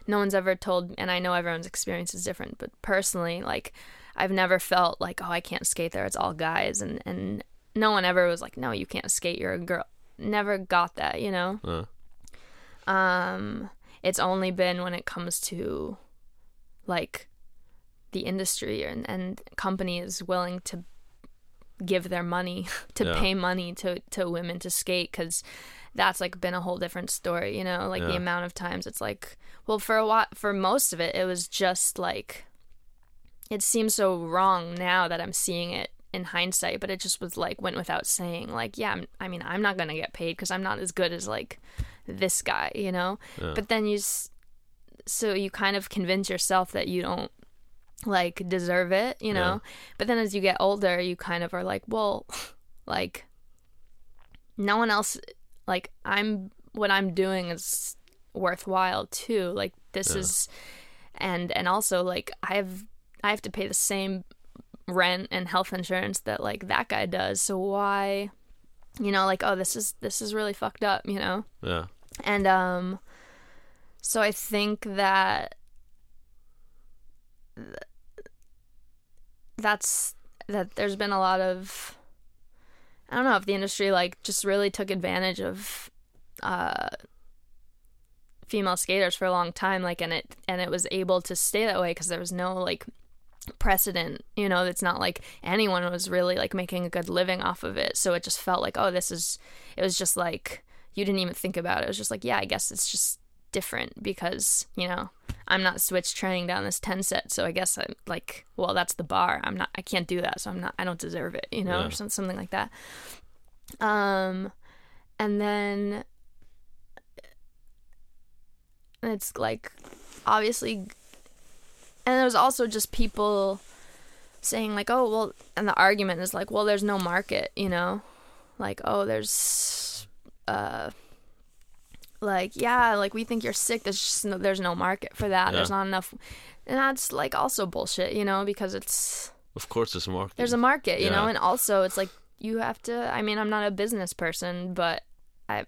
no one's ever told, and I know everyone's experience is different, but personally, like I've never felt like oh I can't skate there. It's all guys, and and no one ever was like no you can't skate. You're a girl. Never got that, you know. uh, Um, it's only been when it comes to like the industry and, and companies willing to give their money to Yeah. pay money to, to women to skate because that's like been a whole different story you know like the amount of times it's like well for a while for most of it it was just like it seems so wrong now that i'm seeing it in hindsight but it just was like went without saying like yeah I'm, i mean i'm not gonna get paid because i'm not as good as like this guy you know yeah. but then you so you kind of convince yourself that you don't like deserve it you know Yeah. but then as you get older you kind of are like well like no one else like i'm what i'm doing is worthwhile too like this Yeah. is and and also like i have i have to pay the same rent and health insurance that like that guy does so why you know like oh this is this is really fucked up you know yeah. and um so I think that th- that's that there's been a lot of I don't know if the industry like just really took advantage of uh, female skaters for a long time like and it and it was able to stay that way because there was no like precedent you know it's not like anyone was really like making a good living off of it. So it just felt like oh this is it was just like you didn't even think about it. It was just like yeah i guess it's just different because you know i'm not switch training down this 10 set. So i guess i'm like well that's the bar. I'm not i can't do that. So i'm not i don't deserve it you know Yeah. or some, something like that. Um and then it's like obviously and there was also just people saying like oh well and the argument is like well there's no market you know like oh there's uh like yeah like we think you're sick there's just no, there's no market for that there's not enough and that's like also bullshit you know because it's Of course, there's a market. there's a market you know and also it's like you have to i mean i'm not a business person but i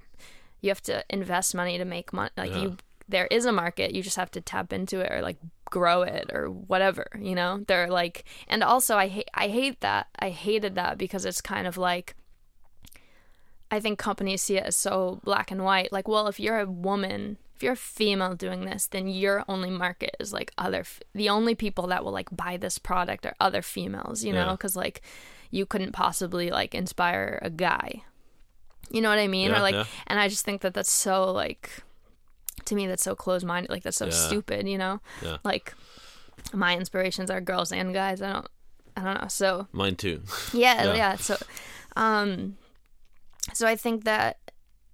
you have to invest money to make money like Yeah. you there is a market you just have to tap into it or like grow it or whatever you know? They're like and also i hate i hate that i hated that because it's kind of like i think companies see it as so black and white. Like well if you're a woman if you're a female doing this then your only market is like other f- the only people that will like buy this product are other females you know? Yeah. because like you couldn't possibly like inspire a guy. You know what i mean? Yeah, or like yeah. and i just think that that's so like to me that's so closed-minded like that's so Yeah. stupid you know Yeah. like my inspirations are girls and guys i don't i don't know so Mine too. yeah, Yeah. yeah. So, um, so I think that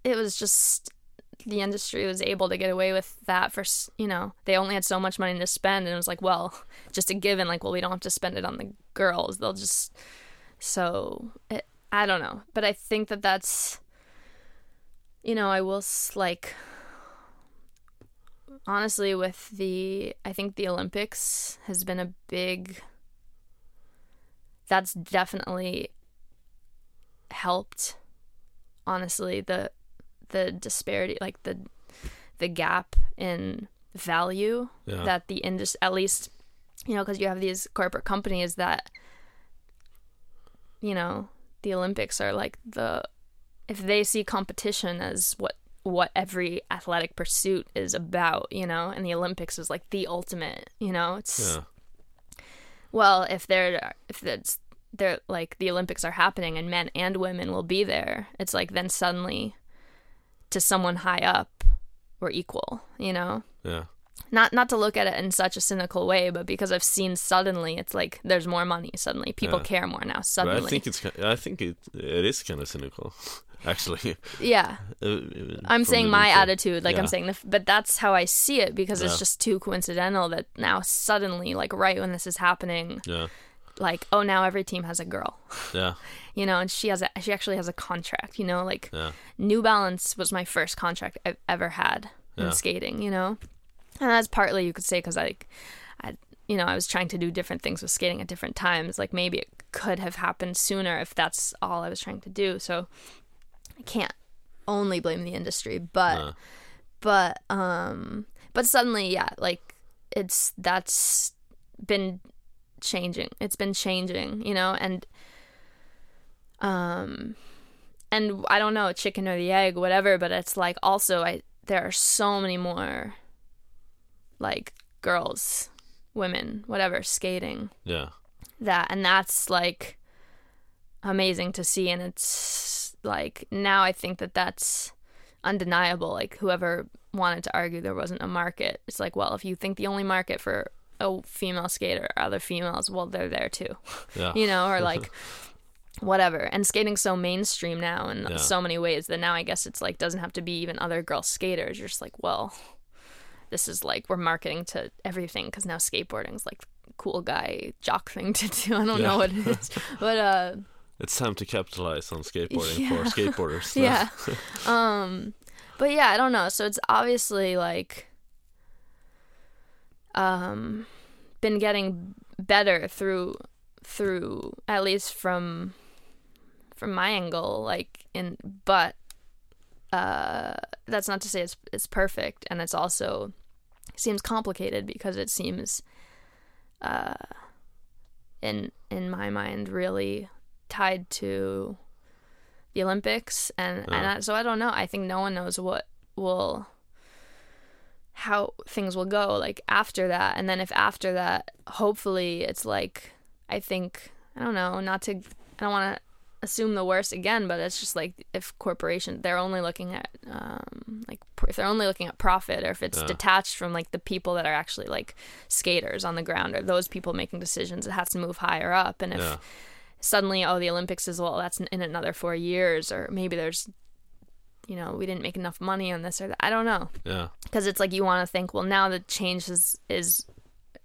it was just the industry was able to get away with that for you know they only had so much money to spend and it was like well just a given like well we don't have to spend it on the girls they'll just so it, I don't know but I think that that's you know I will s- like honestly with the I think the Olympics has been a big that's definitely helped honestly the the disparity like the the gap in value Yeah. that the industry at least you know because you have these corporate companies that you know the olympics are like the if they see competition as what what every athletic pursuit is about you know and the olympics is like the ultimate you know it's yeah. well, if they're if it's they're like the Olympics are happening and men and women will be there, it's like then suddenly to someone high up we're equal, you know? Yeah. Not not to look at it in such a cynical way, but because I've seen suddenly it's like there's more money suddenly. People Yeah. care more now But suddenly. I think it's I think it it is kind of cynical, actually. yeah. I'm saying my attitude, like I'm saying, the, but that's how I see it because it's just too coincidental that now suddenly, like right when this is happening, Yeah. like oh now every team has a girl, Yeah. you know, and she has a she actually has a contract, you know, like Yeah. New Balance was my first contract I've ever had in Yeah. skating, you know, and that's partly you could say because I, I, you know, I was trying to do different things with skating at different times. Like maybe it could have happened sooner if that's all I was trying to do. So I can't only blame the industry, but Yeah. but um, but suddenly, yeah, like it's that's been changing. It's been changing, you know, and um and I don't know, chicken or the egg, whatever, but it's like also I there are so many more like girls, women, whatever, skating Yeah. that and that's like amazing to see and it's like now I think that that's undeniable like whoever wanted to argue there wasn't a market it's like well if you think the only market for a female skater are other females well they're there too Yeah. you know, or like whatever. And skating's so mainstream now in Yeah. so many ways that now I guess it's like doesn't have to be even other girl skaters. You're just like, well, this is like we're marketing to everything because now skateboarding's like cool guy jock thing to do. I don't Yeah. know what it is, but uh, It's time to capitalize on skateboarding Yeah. for skateboarders. yeah, um, but yeah, I don't know. So it's obviously like um been getting better through through at least from from my angle like in but uh that's not to say it's it's perfect and it's also seems complicated because it seems uh in in my mind really tied to the Olympics, and and I, so I don't know. I think no one knows what will how things will go like after that, and then if after that, hopefully it's like I think I don't know, not to I don't want to assume the worst again, but it's just like if corporation they're only looking at um like if they're only looking at profit or if it's Yeah. detached from like the people that are actually like skaters on the ground or those people making decisions it has to move higher up and if Yeah. Suddenly oh the olympics is well that's in, another four years or maybe there's you know we didn't make enough money on this or that i don't know Yeah. because it's like you want to think well now the change is is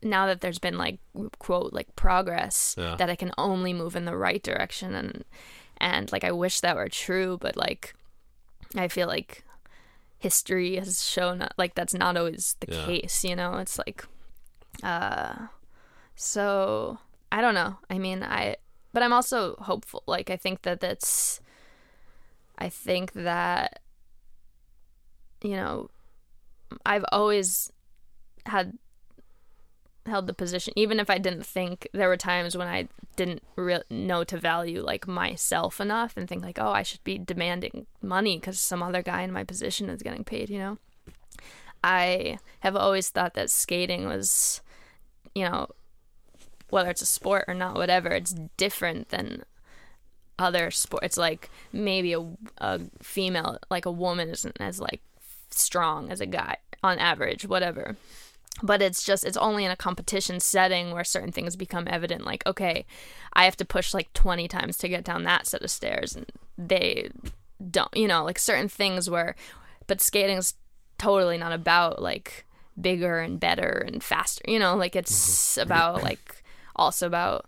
now that there's been like quote like progress Yeah. that i can only move in the right direction and and like i wish that were true but like i feel like history has shown that, like that's not always the Yeah. case you know it's like uh so i don't know i mean i but i'm also hopeful like i think that that's i think that you know i've always had held the position even if i didn't think there were times when i didn't re- know to value like myself enough and think like oh i should be demanding money because some other guy in my position is getting paid you know? I have always thought that skating was you know whether it's a sport or not whatever it's different than other sports it's like maybe a, a female like a woman isn't as like strong as a guy on average whatever. But it's just it's only in a competition setting where certain things become evident like okay i have to push like 20 times to get down that set of stairs and they don't you know like certain things where but skating's totally not about like bigger and better and faster you know like it's mm-hmm. about like also about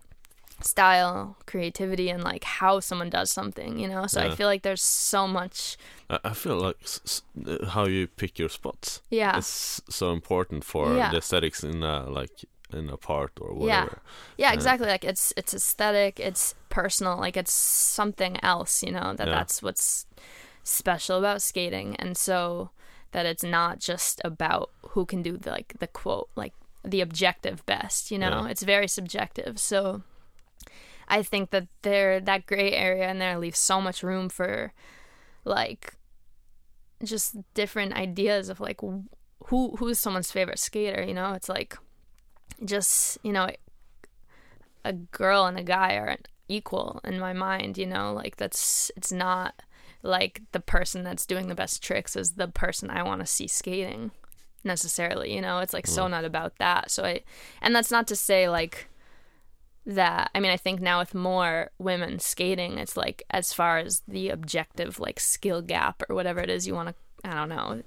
style creativity and like how someone does something you know so i feel like there's so much I, feel like s- s- uh, how you pick your spots yeah is so important for Yeah. the aesthetics in a like in a part or Yeah. whatever. Yeah, Yeah. exactly. Like it's it's aesthetic, it's personal, like it's something else, you know, that Yeah. that's what's special about skating. And so that it's not just about who can do the like the quote, like the objective best, you know. Yeah. It's very subjective. So I think that there that gray area in there leaves so much room for like just different ideas of like who who's someone's favorite skater, you know? It's like just, you know, a girl and a guy aren't equal in my mind, you know? Like that's it's not like the person that's doing the best tricks is the person I want to see skating necessarily, you know? It's like so not about that. So I and that's not to say like that I mean I think now with more women skating it's like as far as the objective like skill gap or whatever it is you want to I don't know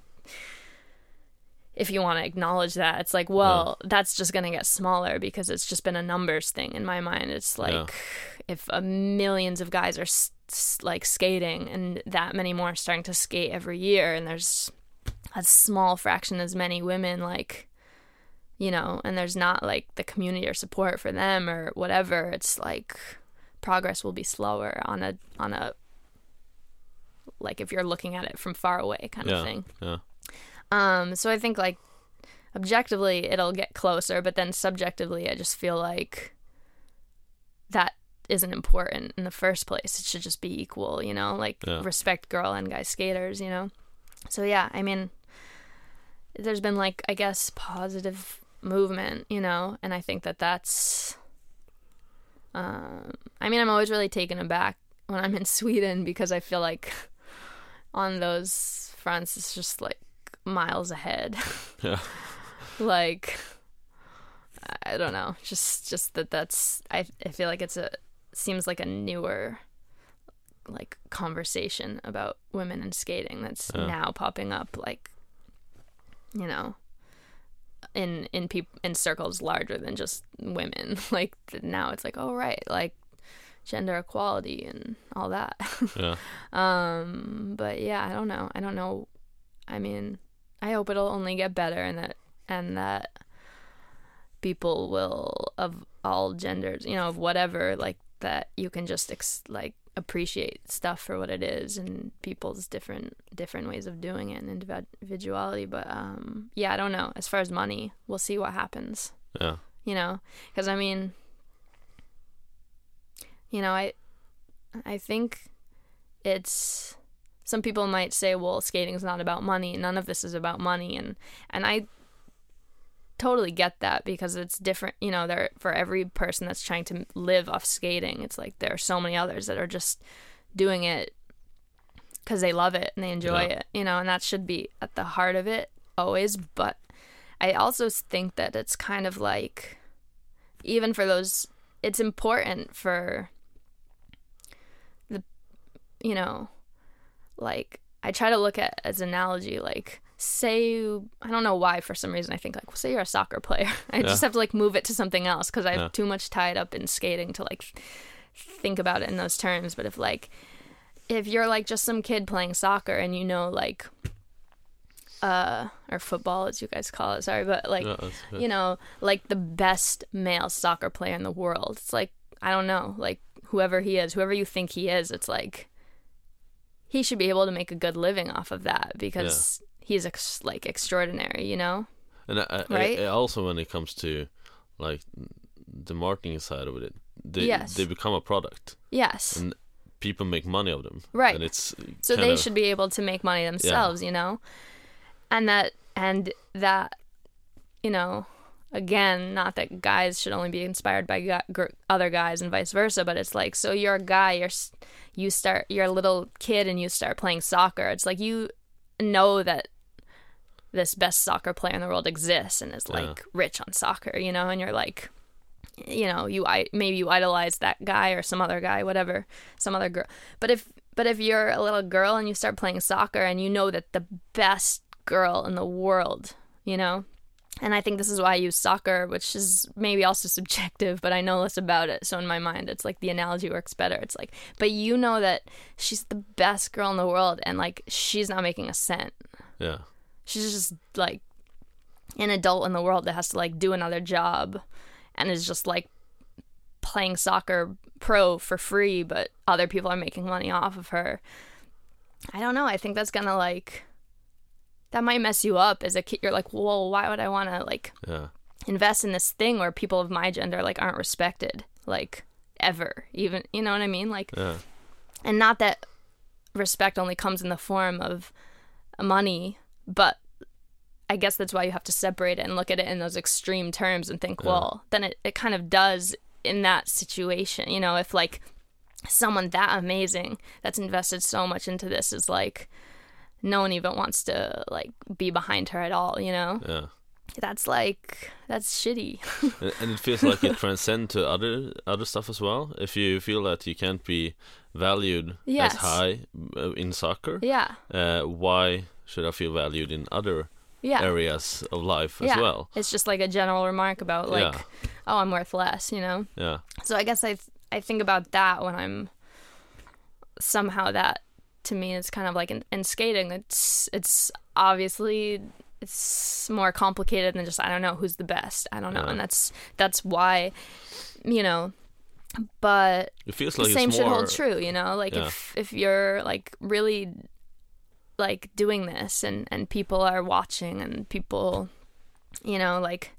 if you want to acknowledge that it's like well that's just going to get smaller because it's just been a numbers thing in my mind it's like Yeah. if uh, millions of guys are s- s- like skating and that many more starting to skate every year and there's a small fraction as many women like you know and there's not like the community or support for them or whatever it's like progress will be slower on a on a like if you're looking at it from far away kind Yeah. of thing Yeah. um, so I think like objectively it'll get closer, but then subjectively I just feel like that isn't important in the first place. It should just be equal, you know, like Yeah. respect girl and guy skaters, you know. So yeah, I mean there's been like I guess positive movement, you know, and I think that that's um I mean I'm always really taken aback when I'm in Sweden because I feel like on those fronts it's just like miles ahead. Yeah. like I don't know, just just that that's I I feel like it's a seems like a newer like conversation about women and skating that's Yeah. now popping up like you know in in people in circles larger than just women. Like now it's like oh right like gender equality and all that. Yeah. um but yeah i don't know. I don't know. I mean i hope it'll only get better and that and that people will of all genders you know of whatever like that you can just ex- like appreciate stuff for what it is and people's different different ways of doing it and individuality but um yeah i don't know as far as money we'll see what happens Yeah. you know because i mean you know i i think it's some people might say, well, skating is not about money. None of this is about money, and and I totally get that because it's different. You know, there for every person that's trying to live off skating, it's like there are so many others that are just doing it because they love it and they enjoy Yeah. it. You know, and that should be at the heart of it always. But I also think that it's kind of like even for those, it's important for the, you know, like I try to look at as analogy like say I don't know why for some reason I think like say you're a soccer player I just have to like move it to something else because I have Yeah. too much tied up in skating to like think about it in those terms but if like if you're like just some kid playing soccer and you know like uh or football as you guys call it sorry but like Yeah, you know, like the best male soccer player in the world. It's like, I don't know, like whoever he is, whoever you think he is, it's like he should be able to make a good living off of that because he's ex- like extraordinary, you know? And I, I, Right? I, also when it comes to like the marketing side of it, they Yes. they become a product. Yes. And people make money of them. Right. And it's so they of- should be able to make money themselves, you know? And that, and that, you know, again, not that guys should only be inspired by gu- gr- other guys and vice versa, but it's like, so you're a guy, you're, you start, you're a little kid and you start playing soccer. It's like you know that this best soccer player in the world exists and is Yeah. like rich on soccer, you know, and you're like, you know, you I maybe you idolize that guy or some other guy, whatever, some other girl. But if but if you're a little girl and you start playing soccer and you know that the best girl in the world, you know, and I think this is why I use soccer, which is maybe also subjective, but I know less about it. So in my mind, it's like the analogy works better. It's like, but you know that she's the best girl in the world and like she's not making a cent. yeah. She's just like an adult in the world that has to like do another job and is just like playing soccer pro for free, but other people are making money off of her. I don't know. I think that's gonna like that might mess you up as a kid. You're like, well, why would I want to like Yeah. invest in this thing where people of my gender like aren't respected like ever even you know what i mean like Yeah. and not that respect only comes in the form of money but i guess that's why you have to separate it and look at it in those extreme terms and think Yeah. well then it, it kind of does in that situation you know if like someone that amazing that's invested so much into this is like no one even wants to like be behind her at all you know Yeah. that's like that's shitty and, and it feels like it transcends to other other stuff as well. If you feel that you can't be valued Yes. as high uh, in soccer, yeah uh, why should I feel valued in other yeah areas of life as well? it's just like a general remark about like Yeah. oh i'm worth less you know Yeah, so i guess i th- i think about that when i'm somehow that to me is kind of like in, in skating it's it's obviously it's more complicated than just i don't know who's the best i don't know Yeah. and that's that's why you know but it feels like the same it's should hold true you know like Yeah. if if you're like really like doing this and and people are watching and people you know like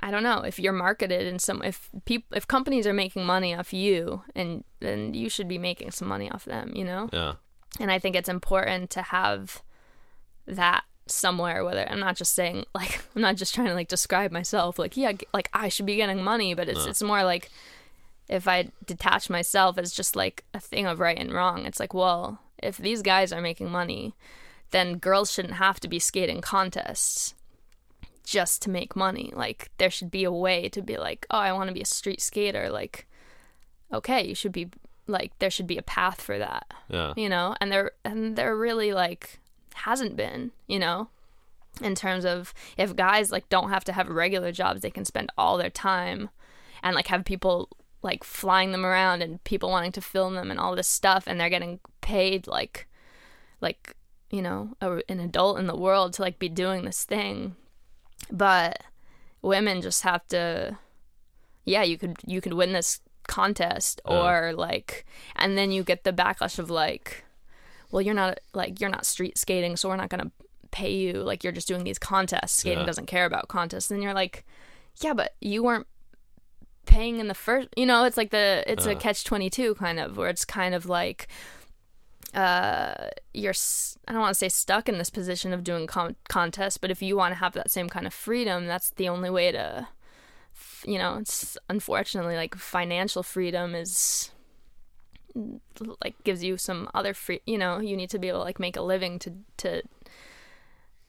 i don't know if you're marketed in some if people if companies are making money off you and then you should be making some money off them you know? Yeah, and I think it's important to have that somewhere whether I'm not just saying like I'm not just trying to like describe myself like yeah like I should be getting money but it's No. it's more like if I detach myself as just like a thing of right and wrong. It's like well if these guys are making money then girls shouldn't have to be skating contests just to make money. Like there should be a way to be like oh I want to be a street skater. Like okay you should be like there should be a path for that yeah, you know? And there and there really like hasn't been you know? In terms of if guys like don't have to have regular jobs they can spend all their time and like have people like flying them around and people wanting to film them and all this stuff and they're getting paid like like you know a, an adult in the world to like be doing this thing but women just have to yeah you could you could win this contest Uh. or like and then you get the backlash of like well you're not like you're not street skating so we're not going to pay you like you're just doing these contests skating Yeah. doesn't care about contests and you're like yeah but you weren't paying in the first you know it's like the it's a Uh. catch 22 kind of where it's kind of like uh you're i don't want to say stuck in this position of doing con- contests but if you want to have that same kind of freedom that's the only way to you know it's unfortunately like financial freedom is like gives you some other free you know you need to be able to like make a living to to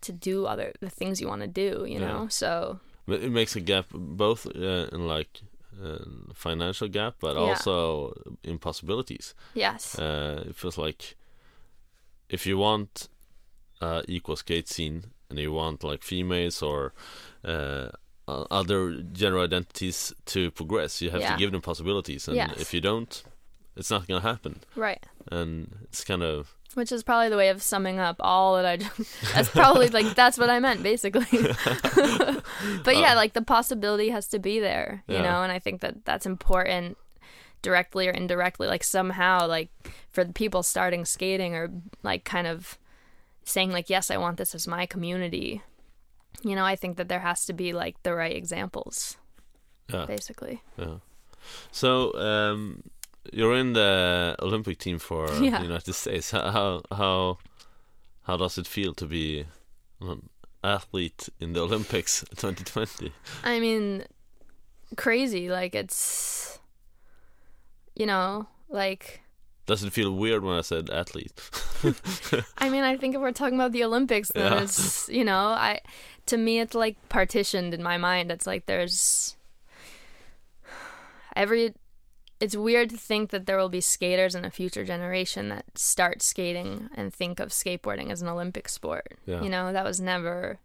to do other the things you want to do you Yeah. know so it makes a gap both uh, in like uh, financial gap, but Yeah. also impossibilities. yes Uh, it feels like if you want uh, equal skate scene and you want like females or uh, other gender identities to progress, you have Yeah. to give them possibilities, and Yes. if you don't, it's not gonna happen. right And it's kind of which is probably the way of summing up all that I just, that's probably like that's what I meant basically. but yeah, like the possibility has to be there, you Yeah. know, and I think that that's important directly or indirectly like somehow like for the people starting skating or like kind of saying like yes, I want this as my community. You know, I think that there has to be like the right examples yeah. basically. Yeah. So um, you're in the Olympic team for Yeah. the United States. How how how how does it feel to be an athlete in the Olympics 2020? I mean, crazy. Like it's, you know, like Does it feel weird when I said athlete? I mean, I think if we're talking about the Olympics, then Yeah. it's you know, I to me it's like partitioned in my mind. It's like there's every. It's weird to think that there will be skaters in a future generation that start skating and think of skateboarding as an Olympic sport. Yeah. You know, that was never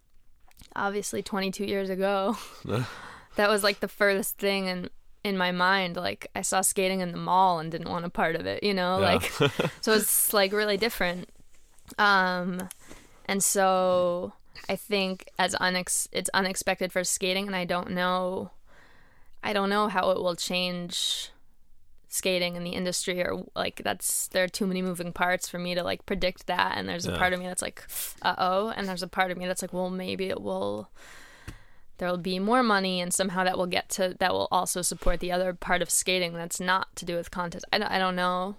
obviously 22 years ago. That was like the furthest thing in in my mind. Like I saw skating in the mall and didn't want a part of it. You know, Yeah. like so it's like really different um and so i think as unex it's unexpected for skating and i don't know i don't know how it will change skating in the industry or like that's there are too many moving parts for me to like predict that. And there's a Yeah. part of me that's like uh-oh. And there's a part of me that's like well maybe it will there will be more money and somehow that will get to that will also support the other part of skating that's not to do with contest i don't, I don't know.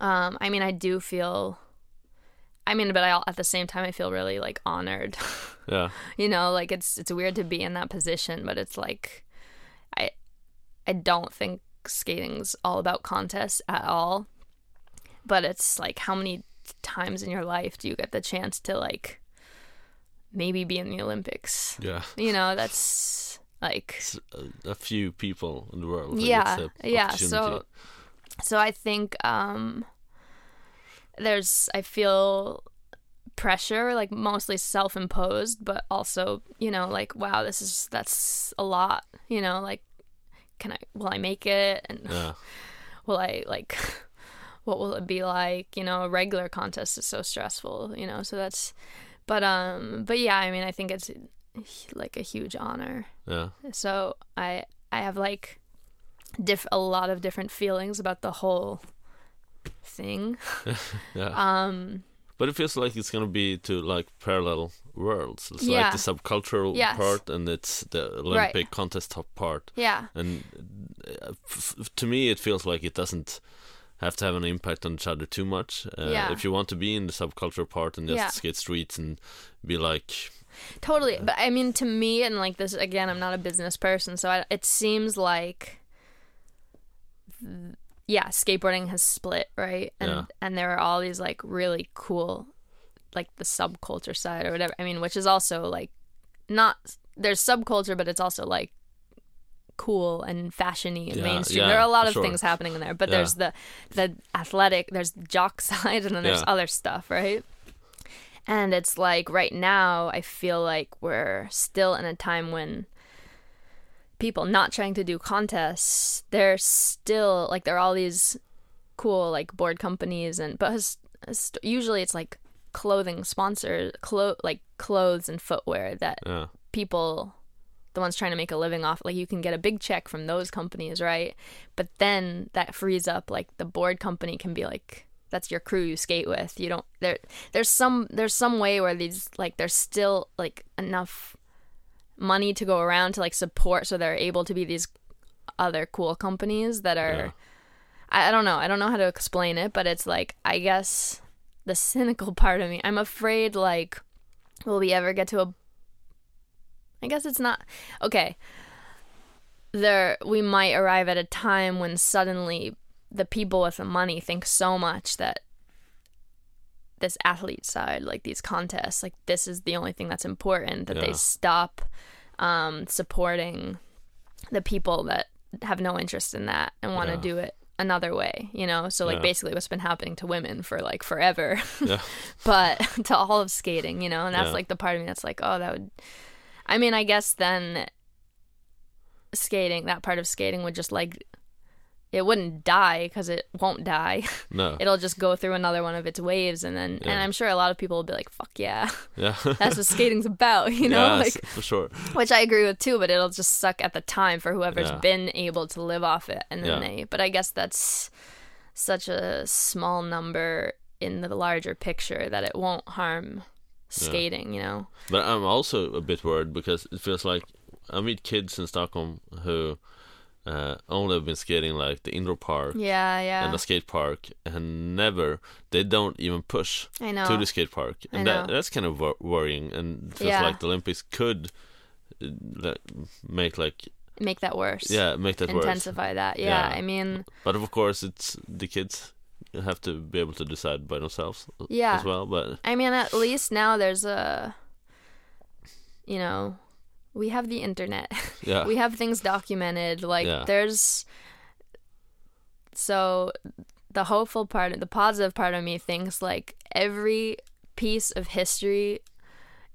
Um i mean i do feel i mean but i at the same time i feel really like honored. Yeah. you know like it's it's weird to be in that position but it's like i i don't think skating's all about contests at all but it's like how many times in your life do you get the chance to like maybe be in the olympics Yeah. you know that's like It's a, a few people in the world. yeah yeah so so i think um there's i feel pressure like mostly self-imposed but also you know like wow this is that's a lot you know like can i will i make it and yeah. will i like what will it be like you know a regular contest is so stressful you know so that's but um but yeah i mean i think it's like a huge honor Yeah. so I I have like diff a lot of different feelings about the whole thing. Yeah. Um But it feels like it's gonna be to like parallel worlds. It's Yeah. like the subcultural Yes. part and it's the Olympic contest top part. yeah. And uh, f- to me, it feels like it doesn't have to have an impact on each other too much. Uh, Yeah. If you want to be in the subculture part and just Yeah. skate streets and be like, Totally. But I mean to me and like this again I'm not a business person so I, it seems like yeah, skateboarding has split, right? And Yeah. and there are all these like really cool like the subculture side or whatever. I mean, which is also like not there's subculture but it's also like cool and fashiony and Yeah, mainstream. yeah, there are a lot of sure. things happening in there, but Yeah. there's the the athletic, there's the jock side and then there's other stuff, right? And it's like right now, I feel like we're still in a time when people not trying to do contests, they're still like there are all these cool like board companies and but his, his- usually it's like clothing sponsors, clo- like clothes and footwear that yeah, people the ones trying to make a living off like you can get a big check from those companies right? But then that frees up like the board company can be like that's your crew you skate with. You don't there there's some there's some way where these like there's still like enough money to go around to like support so they're able to be these other cool companies that are Yeah. I, I don't know. I don't know how to explain it, but it's like I guess the cynical part of me. I'm afraid like will we ever get to a I guess it's not okay. There we might arrive at a time when suddenly the people with the money think so much that this athlete side, like these contests, like this is the only thing that's important that Yeah. they stop um, supporting the people that have no interest in that and want to Yeah. do it another way, you know? So like Yeah. basically what's been happening to women for like forever. Yeah. but to all of skating, you know, and that's Yeah. like the part of me that's like, oh, that would. I mean, I guess then skating, that part of skating would just like, it wouldn't die because it won't die. No. It'll just go through another one of its waves, and then, and I'm sure a lot of people will be like, fuck yeah, yeah. that's what skating's about, you know, Yes, like for sure. which I agree with too, but it'll just suck at the time for whoever's Yeah. been able to live off it, and then Yeah. they. But I guess that's such a small number in the larger picture that it won't harm skating. You know? But I'm also a bit worried because it feels like I meet kids in Stockholm who uh, only have been skating like the indoor park Yeah, yeah. and the skate park, and never they don't even push I know. to the skate park, and that that's kind of wor- worrying. And feels Yeah. like the Olympics could uh, like, make like Make that worse. yeah make that worse. Intensify that. Yeah, Yeah. I mean, But of course, it's the kids have to be able to decide by themselves Yeah. as well. But I mean, at least now there's a, you know, we have the internet. yeah, we have things documented like Yeah. there's so the hopeful part the positive part of me thinks like every piece of history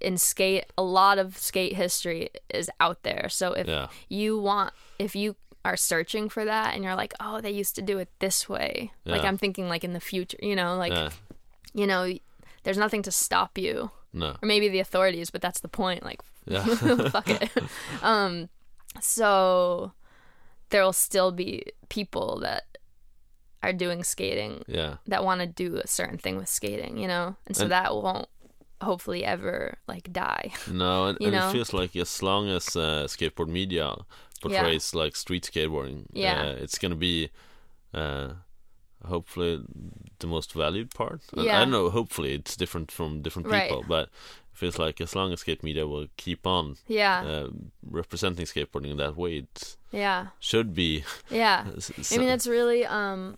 in skate a lot of skate history is out there so if yeah, you want if you are searching for that and you're like oh they used to do it this way Yeah. like i'm thinking like in the future you know like yeah, you know there's nothing to stop you no, or maybe the authorities but that's the point like yeah, fuck it. Um, so there will still be people that are doing skating yeah, that want to do a certain thing with skating, you know, and so And- that won't hopefully ever like die. no, and, You and it feels like as long as uh, skateboard media portrays like street skateboarding, Yeah. uh, it's gonna be uh, hopefully the most valued part. And I Yeah. don't know. Hopefully, it's different from different Right. people, but it feels like as long as skate media will keep on Yeah, uh, representing skateboarding in that way, it yeah, should be. yeah. I mean, it's really um.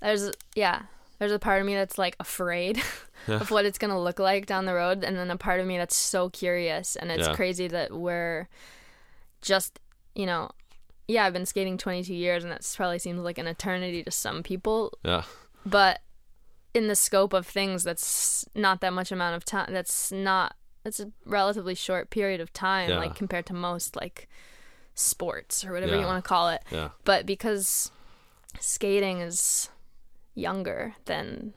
There's yeah, there's a part of me that's like afraid Yeah. of what it's gonna look like down the road, and then a part of me that's so curious, and it's Yeah. crazy that we're just you know, yeah, I've been skating 22 years, and that probably seems like an eternity to some people, yeah, but in the scope of things, that's not that much amount of time. That's not. That's a relatively short period of time, Yeah. like compared to most like sports or whatever you want to call it yeah, but because skating is younger than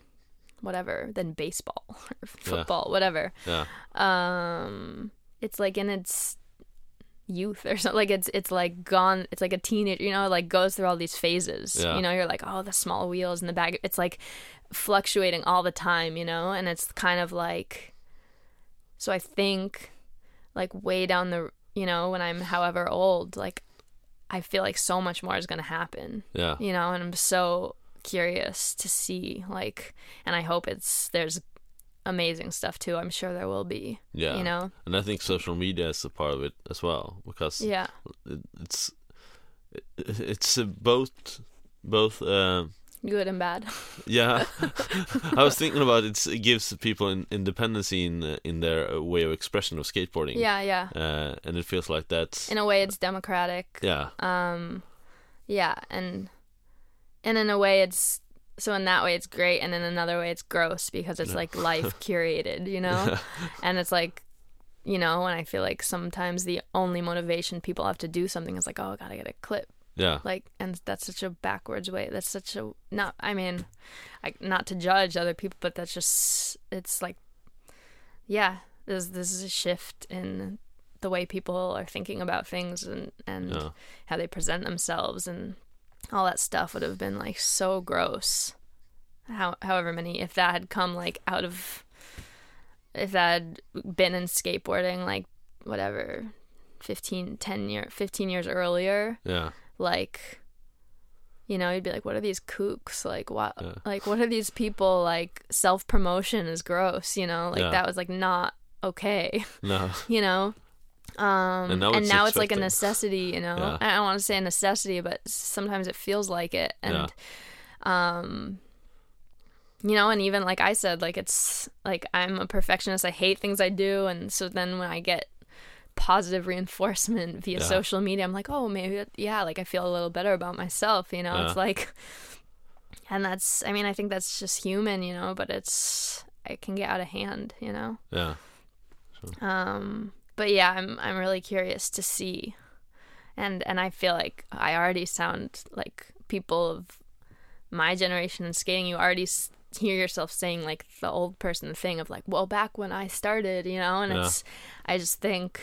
whatever than baseball or football whatever yeah, um it's like in its youth or something like it's it's like gone it's like a teenager you know like goes through all these phases Yeah. you know you're like oh the small wheels and the bag it's like fluctuating all the time you know? And it's kind of like so i think like way down the you know when i'm however old like i feel like so much more is going to happen. Yeah, you know and i'm so curious to see like and i hope it's there's amazing stuff too. I'm sure there will be yeah. you know? And I think social media is a part of it as well because yeah. it, it's it, it's both both um good and bad. Yeah. I was thinking about it it gives people in, independence in in their uh, way of expression of skateboarding. Yeah yeah. Uh, and it feels like that's in a way it's democratic. Yeah. Um yeah and and in a way it's so in that way it's great and in another way it's gross because it's like life curated you know? And it's like you know and i feel like sometimes the only motivation people have to do something is like oh i gotta get a clip yeah. Like and that's such a backwards way. That's such a not i mean I, not to judge other people but that's just it's like yeah this this is a shift in the way people are thinking about things and and yeah. how they present themselves and all that stuff would have been like so gross. How however many if that had come like out of if that had been in skateboarding like whatever 15 10 year 15 years earlier Yeah. Like you know you'd be like what are these kooks? Like what Yeah. like what are these people like self promotion is gross you know? Like Yeah. that was like not okay. No. you know? Um And now and it's now it's like a necessity you know? Yeah. i don't want to say a necessity but sometimes it feels like it. And um you know and even like i said like it's like i'm a perfectionist. I hate things i do. And so then when i get positive reinforcement via Yeah. social media i'm like oh maybe that, yeah like i feel a little better about myself you know Yeah. it's like and that's i mean i think that's just human you know but it's it can get out of hand you know Yeah. um, but yeah, I'm I'm really curious to see, and and I feel like I already sound like people of my generation in skating. You already s- hear yourself saying like the old person thing of like, well, back when I started, you know, and Yeah. it's I just think,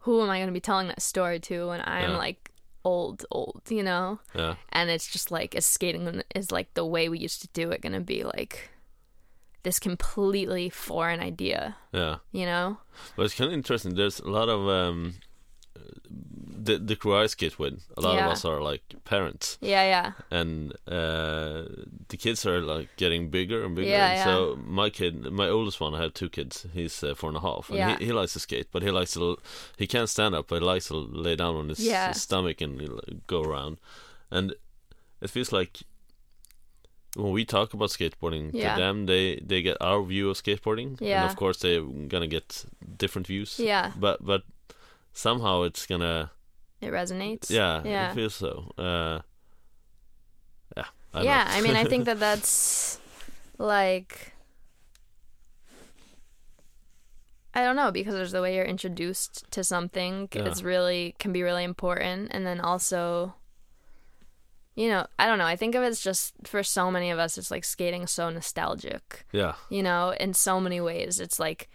who am I going to be telling that story to when I'm Yeah. like old, old, you know? Yeah. and it's just like is skating is like the way we used to do it gonna be like this completely foreign idea Yeah. you know But it's kind of interesting. There's a lot of um, the the crew I skate with. A lot Yeah. of us are like parents, yeah yeah and uh, the kids are like getting bigger and bigger. Yeah, yeah. So my kid, my oldest one, I have two kids. He's uh, four and a half, and Yeah. he, he likes to skate, but he likes to. He can't stand up, but he likes to lay down on his, Yeah. stomach and go around. And it feels like when we talk about skateboarding Yeah. to them, they they get our view of skateboarding, Yeah. and of course they're gonna get different views. yeah But but somehow it's gonna it resonates yeah, yeah it feels so. Uh, yeah. I yeah i mean i think that that's like i don't know because there's the way you're introduced to something Yeah. it's really can be really important and then also you know i don't know i think of it as just for so many of us it's like skating so nostalgic yeah, you know in so many ways it's like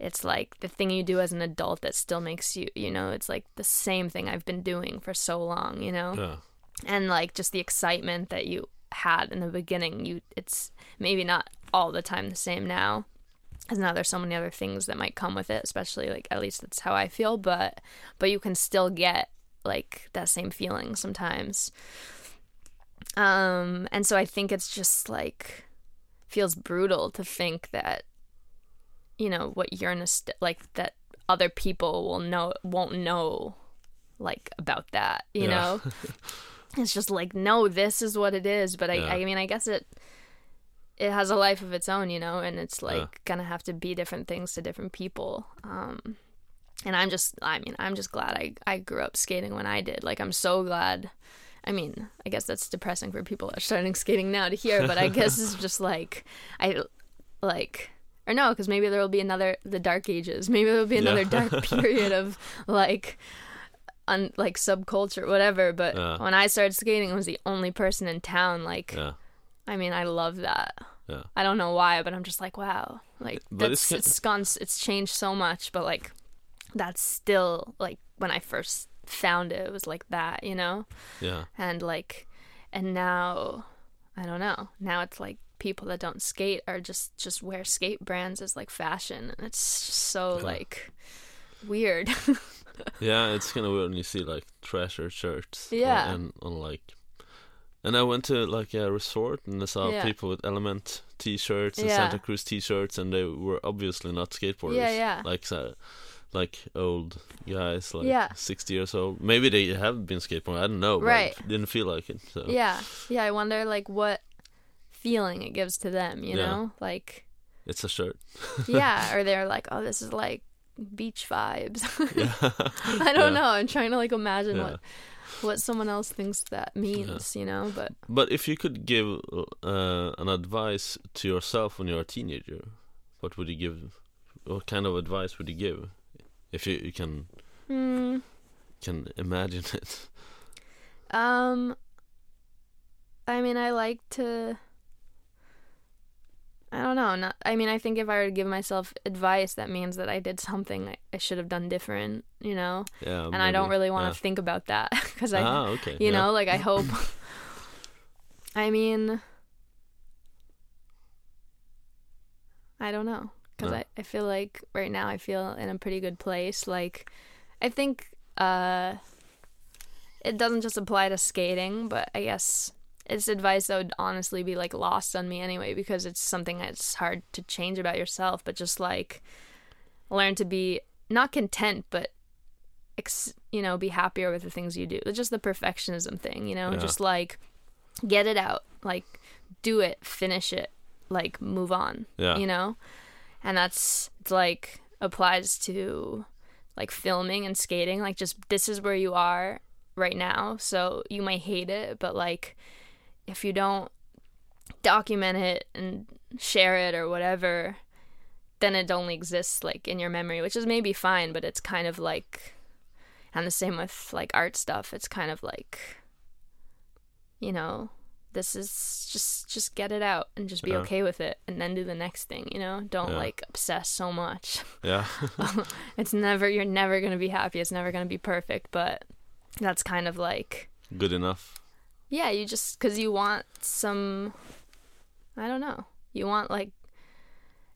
it's like the thing you do as an adult that still makes you you know it's like the same thing i've been doing for so long you know? Yeah, and like just the excitement that you had in the beginning you it's maybe not all the time the same now. Because now there's so many other things that might come with it especially like at least that's how i feel but but you can still get like that same feeling sometimes. Um and so i think it's just like feels brutal to think that you know what you're nost- like that other people will know won't know like about that you Yeah. know it's just like no this is what it is but I, Yeah. I mean i guess it it has a life of its own you know and it's like Yeah. gonna have to be different things to different people um and i'm just i mean i'm just glad i i grew up skating when i did like i'm so glad i mean i guess that's depressing for people that are starting skating now to hear but i guess it's just like i like or no because maybe there will be another the dark ages. Maybe there will be another Yeah. dark period of like un, like subculture whatever. But when i started skating i was the only person in town like yeah, i mean i love that. Yeah, i don't know why but i'm just like wow. Like But that's it's- it's gone it's changed so much but like that's still like when i first found it it was like that you know? Yeah, and like and now i don't know. Now it's like people that don't skate are just just wear skate brands as like fashion and it's just so Yeah. like weird yeah. It's kind of weird when you see like Thrasher shirts. Yeah. and on like. And I went to like a resort and I saw Yeah. people with Element T-shirts and Yeah. Santa Cruz T-shirts, and they were obviously not skateboarders. Yeah, yeah. Like so, like old guys, like Yeah. sixty years old. Maybe they have been skateboarding. I don't know. But Right. didn't feel like it. So yeah yeah i wonder like what feeling it gives to them you Yeah. know like it's a shirt. yeah or they're like oh this is like beach vibes Yeah. i don't Yeah. know i'm trying to like imagine what what someone else thinks that means you know but But if you could give uh, an advice to yourself when you're a teenager, what would you give? What kind of advice would you give? If you, you can hmm, can imagine it. um i mean i like to i don't know not i mean i think if i were to give myself advice that means that i did something i, I should have done different you know Yeah. and i don't really want to yeah. think about that because i Ah, okay. you yeah. know like i hope i mean i don't know because No. I, I feel like right now I feel in a pretty good place. Like, I think uh, it doesn't just apply to skating, but I guess it's advice that would honestly be like lost on me anyway because it's something that's hard to change about yourself. But just like learn to be not content, but ex- you know, be happier with the things you do. It's just the perfectionism thing, you know, Yeah. just like get it out, like do it, finish it, like move on, Yeah. you know? And that's it's like applies to like filming and skating, like just this is where you are right now. So you might hate it, but like if you don't document it and share it or whatever, then it only exists like in your memory, which is maybe fine, but it's kind of like and the same with like art stuff. It's kind of like you know, this is just just get it out and just be Yeah. okay with it and then do the next thing, you know? Don't Yeah. like obsess so much. Yeah. it's never you're never going to be happy. It's never going to be perfect, but that's kind of like Good enough. Yeah, you just cuz you want some I don't know. You want like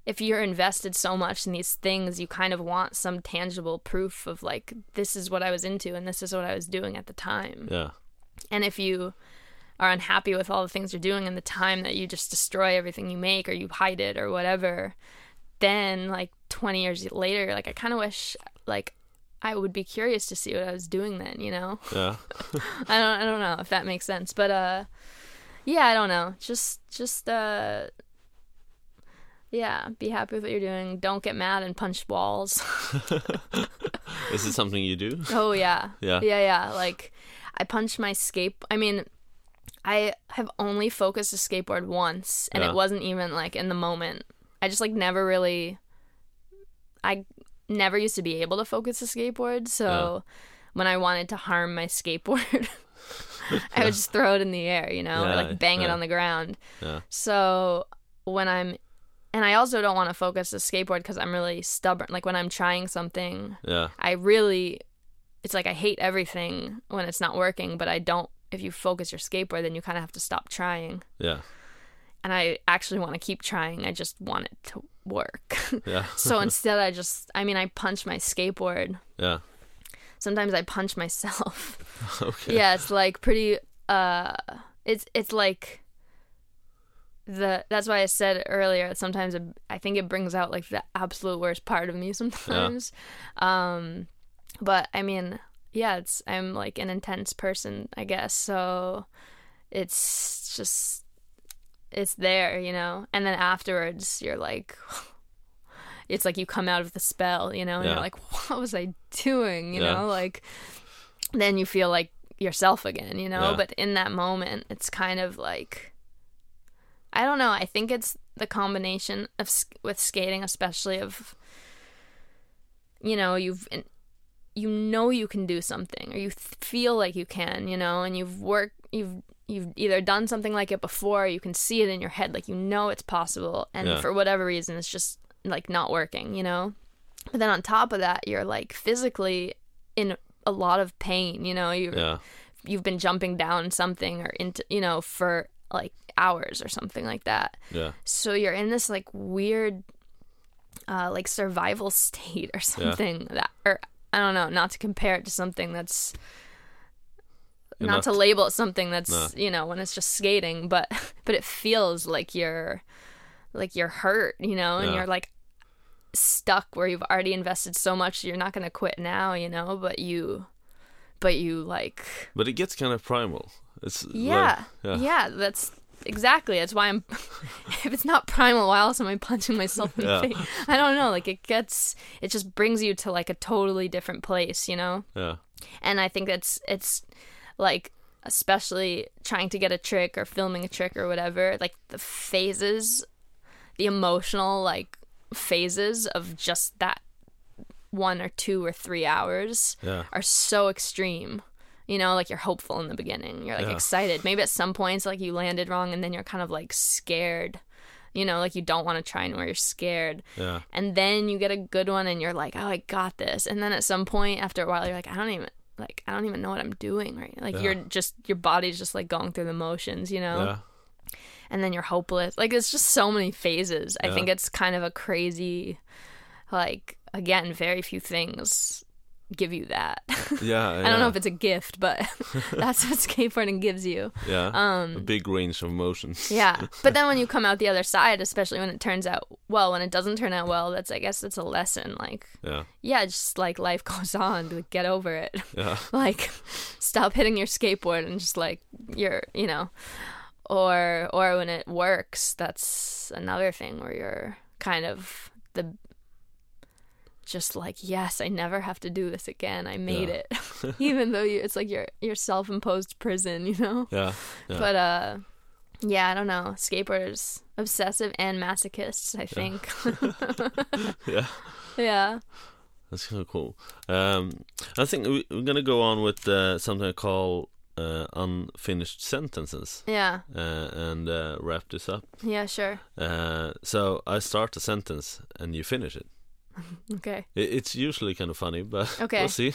if you're invested so much in these things, you kind of want some tangible proof of like this is what I was into and this is what I was doing at the time. Yeah. And if you are unhappy with all the things you're doing and the time that you just destroy everything you make or you hide it or whatever, then like 20 years later, like I kind of wish like I would be curious to see what I was doing then, you know? Yeah. I don't I don't know if that makes sense, but uh yeah, I don't know. Just just uh yeah, be happy with what you're doing. Don't get mad and punch walls. Is it something you do? oh yeah. Yeah. Yeah, yeah. Like I punched my skate I mean I have only focused a skateboard once and Yeah. it wasn't even like in the moment. I just like never really I never used to be able to focus a skateboard, so when I wanted to harm my skateboard I would just throw it in the air, you know, or like bang it on the ground. Yeah. So when I'm and I also don't want to focus the skateboard because I'm really stubborn. Like when I'm trying something, Yeah. I really, it's like I hate everything when it's not working, but I don't. If you focus your skateboard, then you kind of have to stop trying. Yeah. And I actually want to keep trying. I just want it to work. Yeah. so instead, I just, I mean, I punch my skateboard. Yeah. Sometimes I punch myself. Okay. yeah, it's like pretty. Uh, it's it's like the that's why I said earlier that sometimes it, I think it brings out like the absolute worst part of me sometimes. Yeah. Um but I mean, yeah, it's I'm like an intense person, I guess. So it's just it's there, you know. And then afterwards you're like it's like you come out of the spell, you know, and Yeah. you're like what was I doing, you Yeah. know? Like then you feel like yourself again, you know? Yeah. But in that moment, it's kind of like I don't know. I think it's the combination of with skating, especially of you know you've you know you can do something or you th- feel like you can, you know, and you've worked you've you've either done something like it before, you can see it in your head, like you know it's possible, and Yeah. for whatever reason, it's just like not working, you know. But then on top of that, you're like physically in a lot of pain, you know. You Yeah. you've been jumping down something or into you know for like hours or something like that Yeah. so you're in this like weird uh like survival state or something that or i don't know not to compare it to something that's You're not, to label it something that's No. you know when it's just skating but but it feels like you're like you're hurt you know and Yeah. you're like stuck where you've already invested so much you're not going to quit now you know but you but you like But it gets kind of primal. It's yeah Like, yeah. yeah that's exactly that's why i'm if it's not primal why else am i punching myself in Yeah. the face i don't know like it gets it just brings you to like a totally different place you know Yeah. and i think that's it's like especially trying to get a trick or filming a trick or whatever like the phases the emotional like phases of just that one or two or three hours Yeah. are so extreme. You know like you're hopeful in the beginning. You're like Yeah. excited. Maybe at some points like you landed wrong and then you're kind of like scared. You know like you don't want to try anymore. You're scared. Yeah. and then you get a good one and you're like oh i got this. And then at some point after a while you're like i don't even like i don't even know what i'm doing right like Yeah. you're just your body's just like going through the motions you know Yeah. and then you're hopeless. Like it's just so many phases. I think it's kind of a crazy like again, very few things give you that. Yeah, I don't know if it's a gift, but that's what skateboarding gives you. yeah, a Um big range of emotions. yeah. But then when you come out the other side, especially when it turns out well, when it doesn't turn out well, that's I guess that's a lesson. Like yeah, yeah, just like life goes on, like get over it. yeah, like stop hitting your skateboard and just like you're you know or or when it works that's another thing where you're kind of the just like yes i never have to do this again i made Yeah. it even though you it's like your your self-imposed prison you know yeah, yeah. but uh yeah i don't know skateboarders obsessive and masochists i think yeah. yeah That's kind of cool. Um, I think we, we're gonna go on with uh, something I call uh, unfinished sentences, yeah uh, and uh, wrap this up. yeah sure Uh, so I start a sentence and you finish it. okay It's usually kind of funny, but Okay. we'll see.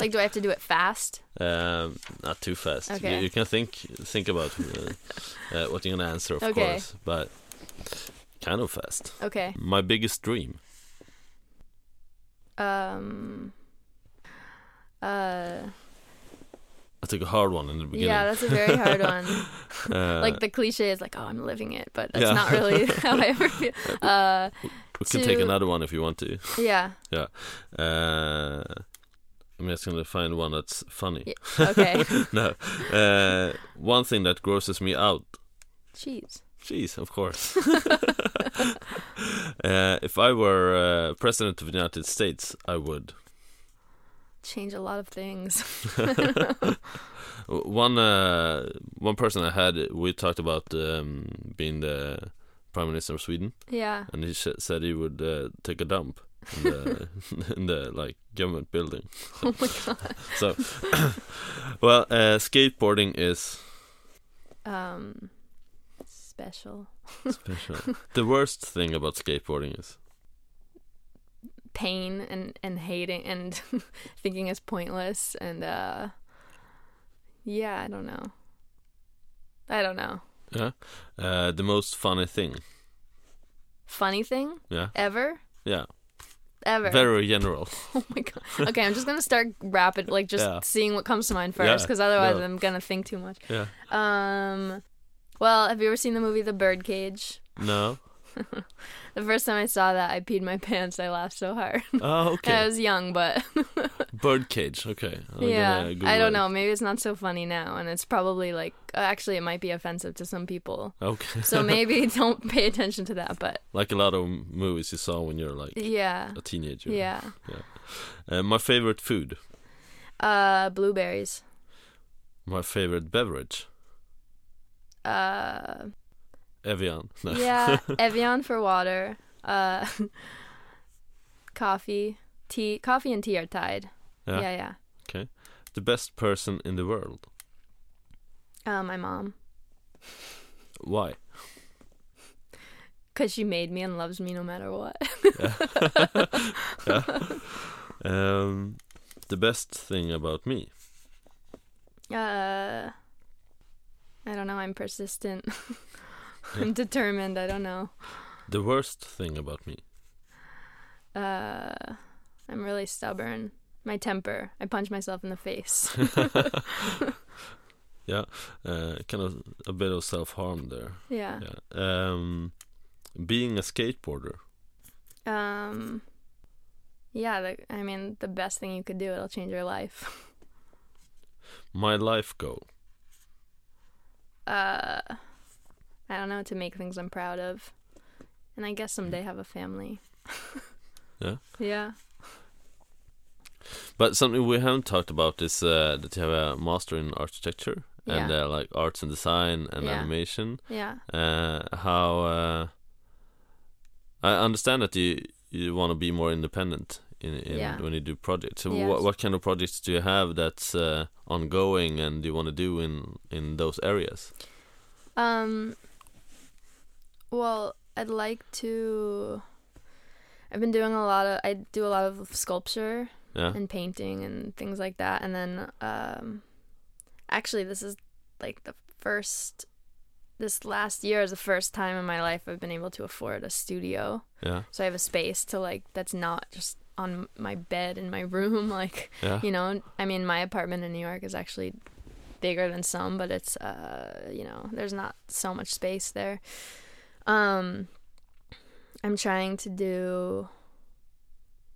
like do i have to do it fast Um, not too fast. Okay. You, you can think think about uh, uh, what you're gonna answer, of Okay. course, but kind of fast. okay My biggest dream. um uh I took a hard one in the beginning. yeah that's a very hard one Uh, like the cliche is like oh i'm living it but that's Yeah. not really how i ever feel uh we can take another one if you want to. yeah yeah. Uh, I'm just gonna find one that's funny. Yeah, okay no, uh, one thing that grosses me out. Cheese. Cheese, of course. uh, if I were uh, president of the United States, I would. change a lot of things One uh, one person I had, we talked about um, being the prime minister of Sweden, yeah and he sh- said he would uh, take a dump in the in the like government building. oh my god. So, well, uh, skateboarding is um special. special. the worst thing about skateboarding is pain and and hating and thinking it's pointless and uh yeah i don't know. I don't know yeah, uh, the most funny thing. funny thing Yeah, ever yeah, ever very general. Oh my god. Okay, I'm just gonna start rapid, like just Yeah. seeing what comes to mind first, Yeah, because otherwise go. I'm gonna think too much. Yeah. Um, well, have you ever seen the movie The Birdcage? No. The first time I saw that, I peed my pants. I laughed so hard. Oh, okay. I was young, but Birdcage. Okay. I'm yeah, I don't know. Maybe it's not so funny now, and it's probably like actually it might be offensive to some people. Okay. So maybe don't pay attention to that. But like a lot of movies you saw when you're like yeah, a teenager. yeah. Uh, my favorite food. Uh, blueberries. My favorite beverage. Uh, Evian. No. yeah, Evian for water. Uh, coffee, tea. Coffee and tea are tied. Yeah. Yeah, yeah. The best person in the world. Uh, my mom, Why? cause she made me and loves me no matter what. Yeah. Um, the best thing about me. Uh, I don't know. I'm persistent. I'm determined. I don't know. The worst thing about me. Uh, I'm really stubborn. My temper. I punch myself in the face. yeah, uh, kind of a bit of self harm there. yeah. Yeah. Um, being a skateboarder. Um. Yeah. The, I mean, the best thing you could do. It'll change your life. My life goal. uh I don't know to make things I'm proud of. And I guess someday have a family. Yeah. Yeah. But something we haven't talked about is uh, that you have a master in architecture and Yeah. uh, like arts and design and Yeah. animation. Yeah. Uh, how uh, I understand that you you want to be more independent in, in Yeah. when you do projects. So Yes. what what kind of projects do you have that's uh, ongoing and you want to do in in those areas? Um well, I'd like to I've been doing a lot of I do a lot of sculpture Yeah. and painting and things like that and then um actually this is like the first this last year is the first time in my life I've been able to afford a studio. Yeah. So I have a space to like that's not just on my bed in my room like Yeah. you know i mean my apartment in new york is actually bigger than some but it's uh you know there's not so much space there um i'm trying to do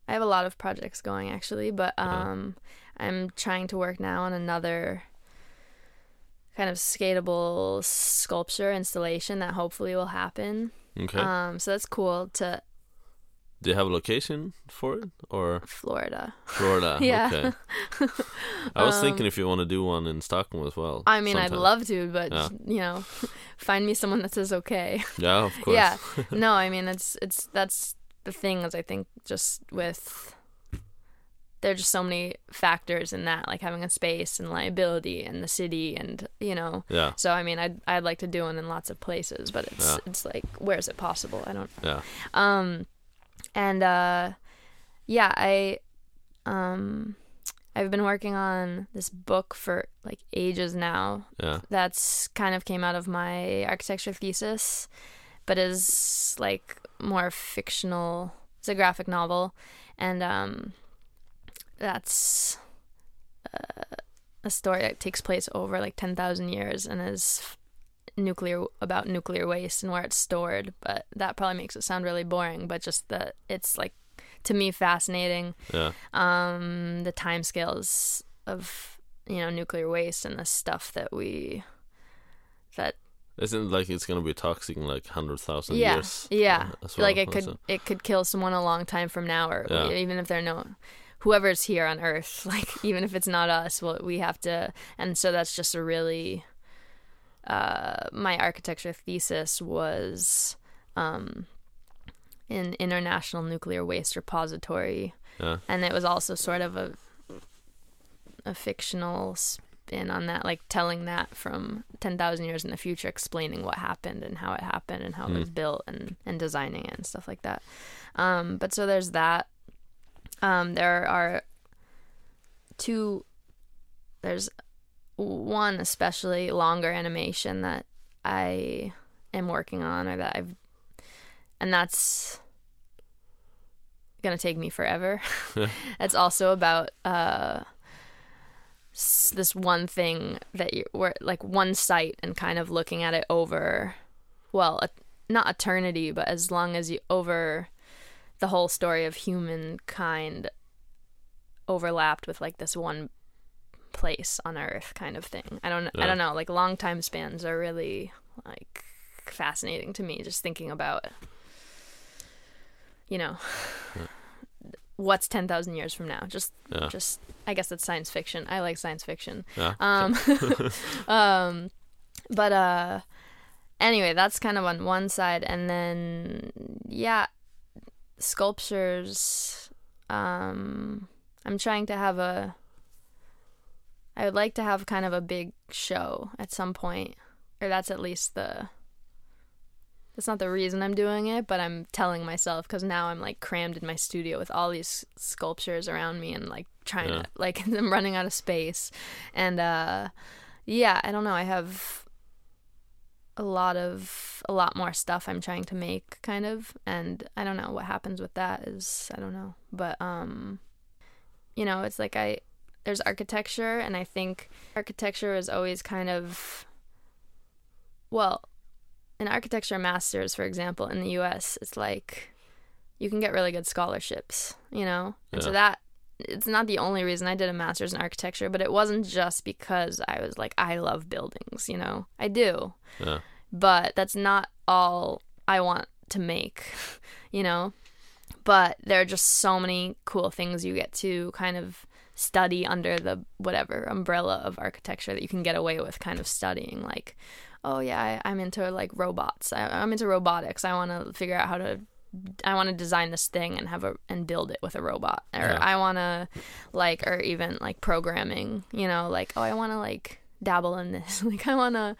i have a lot of projects going actually but Yeah. um i'm trying to work now on another kind of skatable sculpture installation that hopefully will happen Okay. um so that's cool to Do you have a location for it or florida Florida? Yeah. Okay. I was Um, thinking if you want to do one in Stockholm as well. I mean, I'd love to, but Yeah. you know, find me someone that says okay. Yeah, of course. yeah, no, I mean, it's it's that's the thing is I think just with there are just so many factors in that, like having a space and liability and the city and you know. Yeah. So I mean, I'd I'd like to do one in lots of places, but it's Yeah. it's like where is it possible? I don't. Yeah. Um, and uh, yeah, I um, I've been working on this book for like ages now. Yeah. That's kind of came out of my architecture thesis, but is like more fictional. It's a graphic novel, and um, that's uh, a story that takes place over like ten thousand years and is nuclear about nuclear waste and where it's stored. But that probably makes it sound really boring. But just that it's like to me fascinating. Yeah. Um, the timescales of you know nuclear waste and the stuff that we that Isn't like it's gonna be toxic in like hundred thousand yeah years? yeah uh, well, like it could also? it could kill someone a long time from now or Yeah. even if they're no whoever's here on earth like even if it's not us well we have to and so that's just a really uh my architecture thesis was um in international nuclear waste repository Yeah. and it was also sort of a a fictional spin on that like telling that from 10,000 years in the future explaining what happened and how it happened and how it was Mm. built and and designing it and stuff like that um but so there's that um there are two there's one especially longer animation that I am working on or that I've and that's gonna take me forever. It's also about uh this one thing that you were like one site and kind of looking at it over well a, not eternity but as long as you over the whole story of humankind overlapped with like this one place on earth kind of thing i don't i don't know like long time spans are really like fascinating to me just thinking about you know what's 10,000 years from now just Yeah. just I guess that's science fiction. I like science fiction. Yeah. Um um but uh anyway, that's kind of on one side and then yeah, sculptures um I'm trying to have a I would like to have kind of a big show at some point or that's at least the that's not the reason I'm doing it, but I'm telling myself because now I'm like crammed in my studio with all these sculptures around me and like trying Yeah. to like I'm running out of space, and uh, yeah, I don't know. I have a lot of a lot more stuff I'm trying to make, kind of, and I don't know what happens with that. Is I don't know, but um, you know, it's like I there's architecture, and I think architecture is always kind of well in architecture masters, for example, in the U.S., it's like you can get really good scholarships, you know, and so that it's not the only reason I did a master's in architecture, but it wasn't just because I was like I love buildings, you know, I do, Yeah. but that's not all I want to make, you know. But there are just so many cool things you get to kind of study under the whatever umbrella of architecture that you can get away with kind of studying like oh yeah I, i'm into like robots. I, i'm into robotics. I want to figure out how to i want to design this thing and have a and build it with a robot. Or Yeah. i want to like or even like programming you know like oh i want to like dabble in this. Like i want to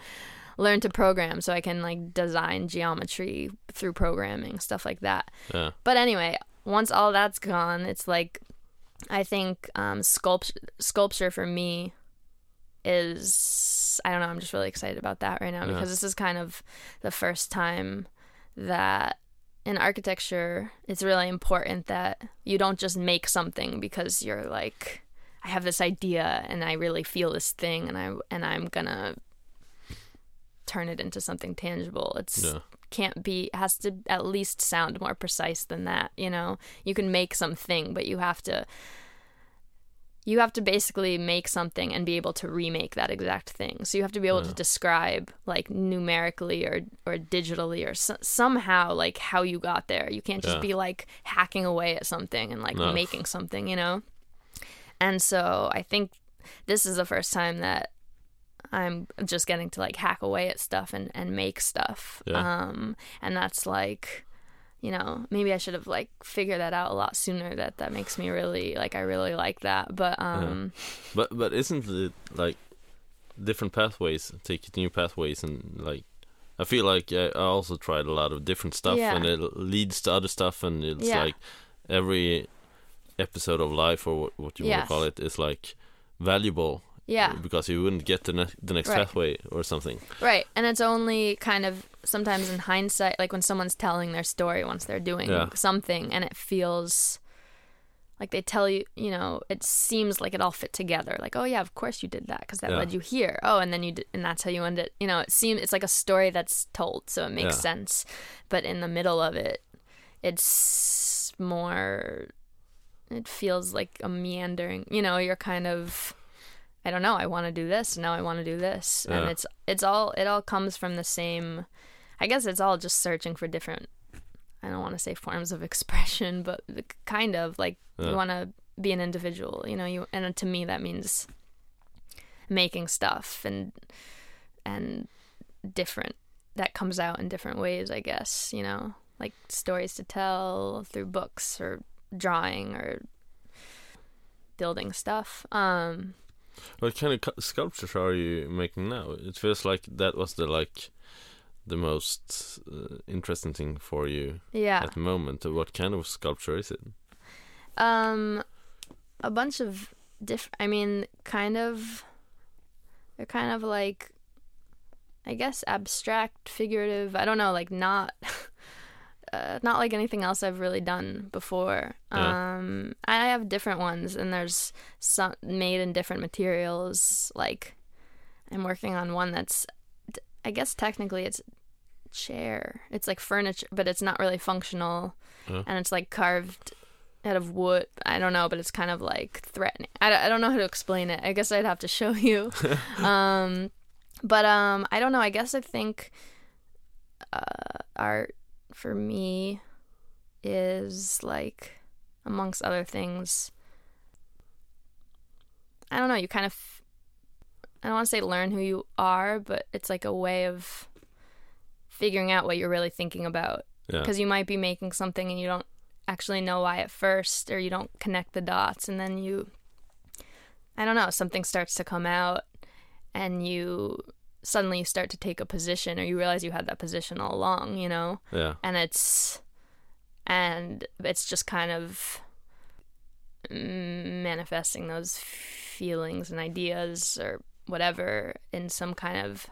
learn to program so i can like design geometry through programming stuff like that. Yeah. but anyway, once all that's gone, it's like I think um, sculpt- sculpture for me is I don't know. I'm just really excited about that right now Yeah. because this is kind of the first time that in architecture it's really important that you don't just make something because you're like I have this idea and I really feel this thing and I and I'm gonna turn it into something tangible. It's Yeah. can't be has to at least sound more precise than that, you know. You can make something, but you have to you have to basically make something and be able to remake that exact thing. So you have to be able Yeah. to describe like numerically or or digitally or so- somehow like how you got there. You can't just Yeah. be like hacking away at something and like No. making something, you know. And so I think this is the first time that I'm just getting to like hack away at stuff and and make stuff. Yeah. Um and that's like you know, maybe I should have like figured that out a lot sooner that that makes me really like I really like that. But um But but isn't it like different pathways take new pathways and like I feel like I I also tried a lot of different stuff Yeah. and it leads to other stuff and it's Yeah. like every episode of life or what, what you want to call it is like valuable yeah. Uh, because you wouldn't get the, ne- the next Right. pathway or something. Right. And it's only kind of sometimes in hindsight, like when someone's telling their story once they're doing Yeah. something and it feels like they tell you, you know, it seems like it all fit together. Like, oh yeah, of course you did that because that Yeah. led you here. Oh, and then you did, and that's how you end it. You know, it seems it's like a story that's told, so it makes Yeah. sense. But in the middle of it, it's more. It feels like a meandering. You know, you're kind of. I don't know. I want to do this. Now I want to do this, and it's it's all it all comes from the same. I guess it's all just searching for different. I don't want to say forms of expression, but the- kind of like Yeah. you want to be an individual, you know. You and to me that means making stuff and and different that comes out in different ways. I guess you know, like stories to tell through books or drawing or building stuff. Um, What kind of cu- sculptures are you making now? It feels like that was the like the most uh, interesting thing for you yeah. at the moment. What kind of sculpture is it? Um, a bunch of different. I mean, kind of. They're kind of like, I guess, abstract, figurative. I don't know, like not, uh, not like anything else I've really done before. Yeah. Um, I have different ones, and there's some made in different materials. Like, I'm working on one that's, I guess technically it's chair. It's like furniture, but it's not really functional, Yeah. and it's like carved out of wood. I don't know, but it's kind of like threatening. I don't, I don't know how to explain it. I guess I'd have to show you. um, but um, I don't know. I guess I think uh, art for me is like, amongst other things, I don't know. You kind of, I don't want to say learn who you are, but it's like a way of figuring out what you're really thinking about Yeah. because you might be making something and you don't actually know why at first or you don't connect the dots and then you i don't know something starts to come out and you suddenly you start to take a position or you realize you had that position all along you know Yeah. and it's and it's just kind of manifesting those feelings and ideas or whatever in some kind of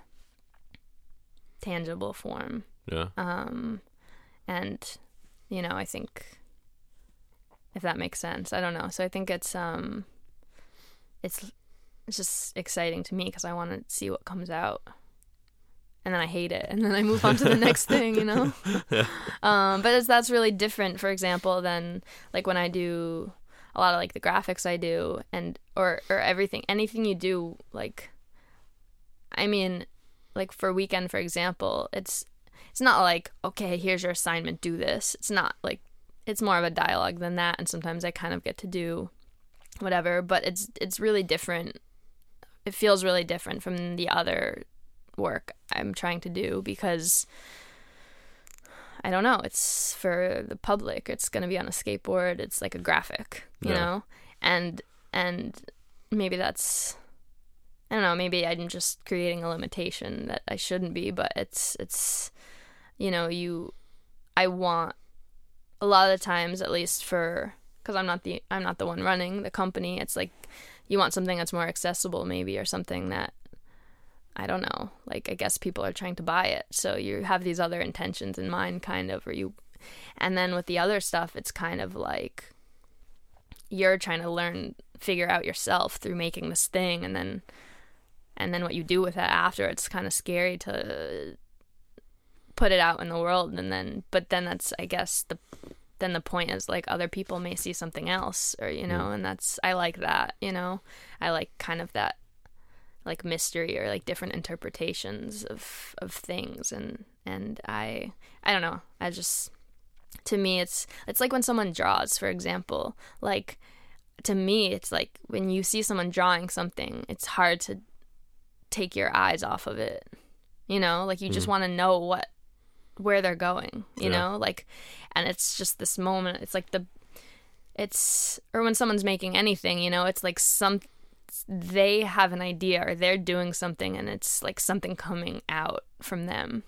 tangible form Yeah. um and you know i think if that makes sense i don't know so i think it's um it's it's just exciting to me because i want to see what comes out. And then i hate it and then i move on to the next thing you know? Yeah. um but it's, that's really different for example than like when i do a lot of like the graphics i do and or or everything anything you do like i mean like for weekend for example it's it's not like okay here's your assignment do this. It's not like it's more of a dialogue than that and sometimes i kind of get to do whatever but it's it's really different it feels really different from the other work i'm trying to do because i don't know it's for the public. It's going to be on a skateboard. It's like a graphic you Yeah. know? And and maybe that's I don't know, maybe I'm just creating a limitation that I shouldn't be, but it's it's you know, you I want a lot of the times at least for cuz I'm not the I'm not the one running the company, it's like you want something that's more accessible maybe or something that I don't know. Like I guess people are trying to buy it. So you have these other intentions in mind kind of or you and then with the other stuff it's kind of like you're trying to learn figure out yourself through making this thing and then and then what you do with it after it's kind of scary to put it out in the world and then but then that's I guess the then the point is like other people may see something else or you know Mm. and that's I like that, you know. I like kind of that like mystery or like different interpretations of of things and and I I don't know. I just to me it's it's like when someone draws, for example. Like to me it's like when you see someone drawing something, it's hard to take your eyes off of it. You know, like you just Mm. want to know what where they're going, you Yeah. know? Like and it's just this moment. It's like the it's or when someone's making anything, you know, it's like some they have an idea or they're doing something and it's like something coming out from them.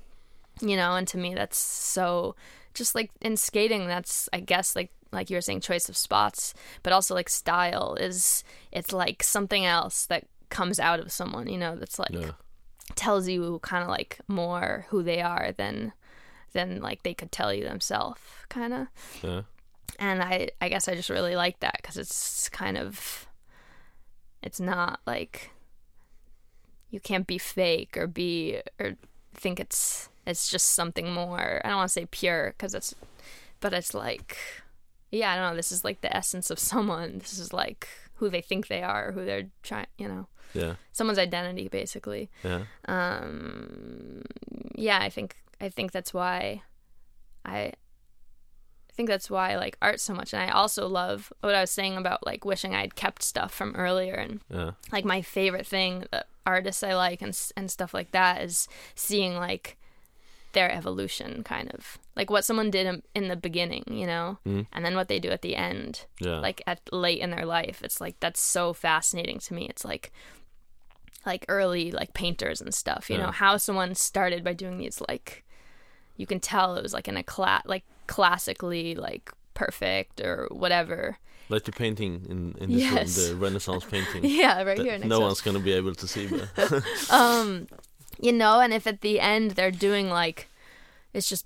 You know, and to me that's so just like in skating that's I guess like like you were saying choice of spots, but also like style is it's like something else that comes out of someone, you know, that's like Yeah. tells you kind of like more who they are than than like they could tell you themselves kind of Yeah. and i i guess i just really like that because it's kind of it's not like you can't be fake or be or think it's it's just something more i don't want to say pure because it's but it's like yeah i don't know this is like the essence of someone this is like who they think they are who they're trying you know Yeah. someone's identity basically Yeah. um yeah i think i think that's why i I think that's why I like art so much and I also love what I was saying about like wishing I'd kept stuff from earlier and Yeah. like my favorite thing the artists I like and and stuff like that is seeing like their evolution kind of like what someone did in, in the beginning you know Mm. and then what they do at the end Yeah. like at late in their life it's like that's so fascinating to me it's like like early like painters and stuff you Yeah. know how someone started by doing these like you can tell it was like in a class like classically like perfect or whatever like the painting in in this room, the Renaissance painting. yeah right here next no one's gonna be able to see, but um you know and if at the end they're doing like it's just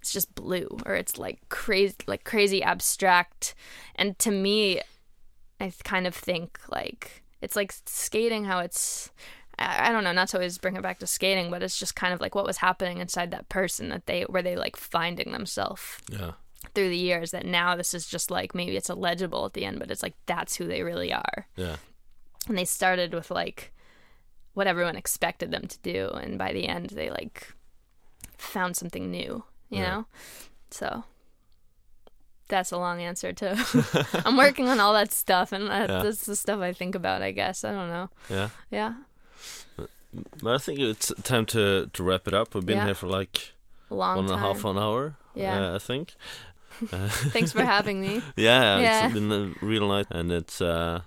it's just blue or it's like crazy like crazy abstract and to me i kind of think like it's like skating how it's I don't know, not to always bring it back to skating, but it's just kind of like what was happening inside that person that they were they like finding themselves yeah. through the years that now this is just like maybe it's illegible at the end, but it's like that's who they really are Yeah. and they started with like what everyone expected them to do and by the end they like found something new you Yeah. know so that's a long answer to i'm working on all that stuff and that, Yeah. that's the stuff i think about i guess i don't know Yeah. yeah But I think it's time to to wrap it up. We've been Yeah. here for like a long one and a half an hour. Yeah. uh, I think. Thanks for having me yeah, Yeah. it's been a real night, and it's uh,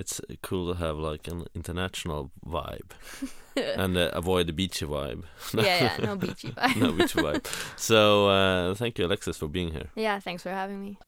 it's cool to have like an international vibe and uh, avoid the beachy vibe. yeah yeah no beachy vibe no beachy vibe. So uh, thank you, Alexis, for being here. yeah thanks for having me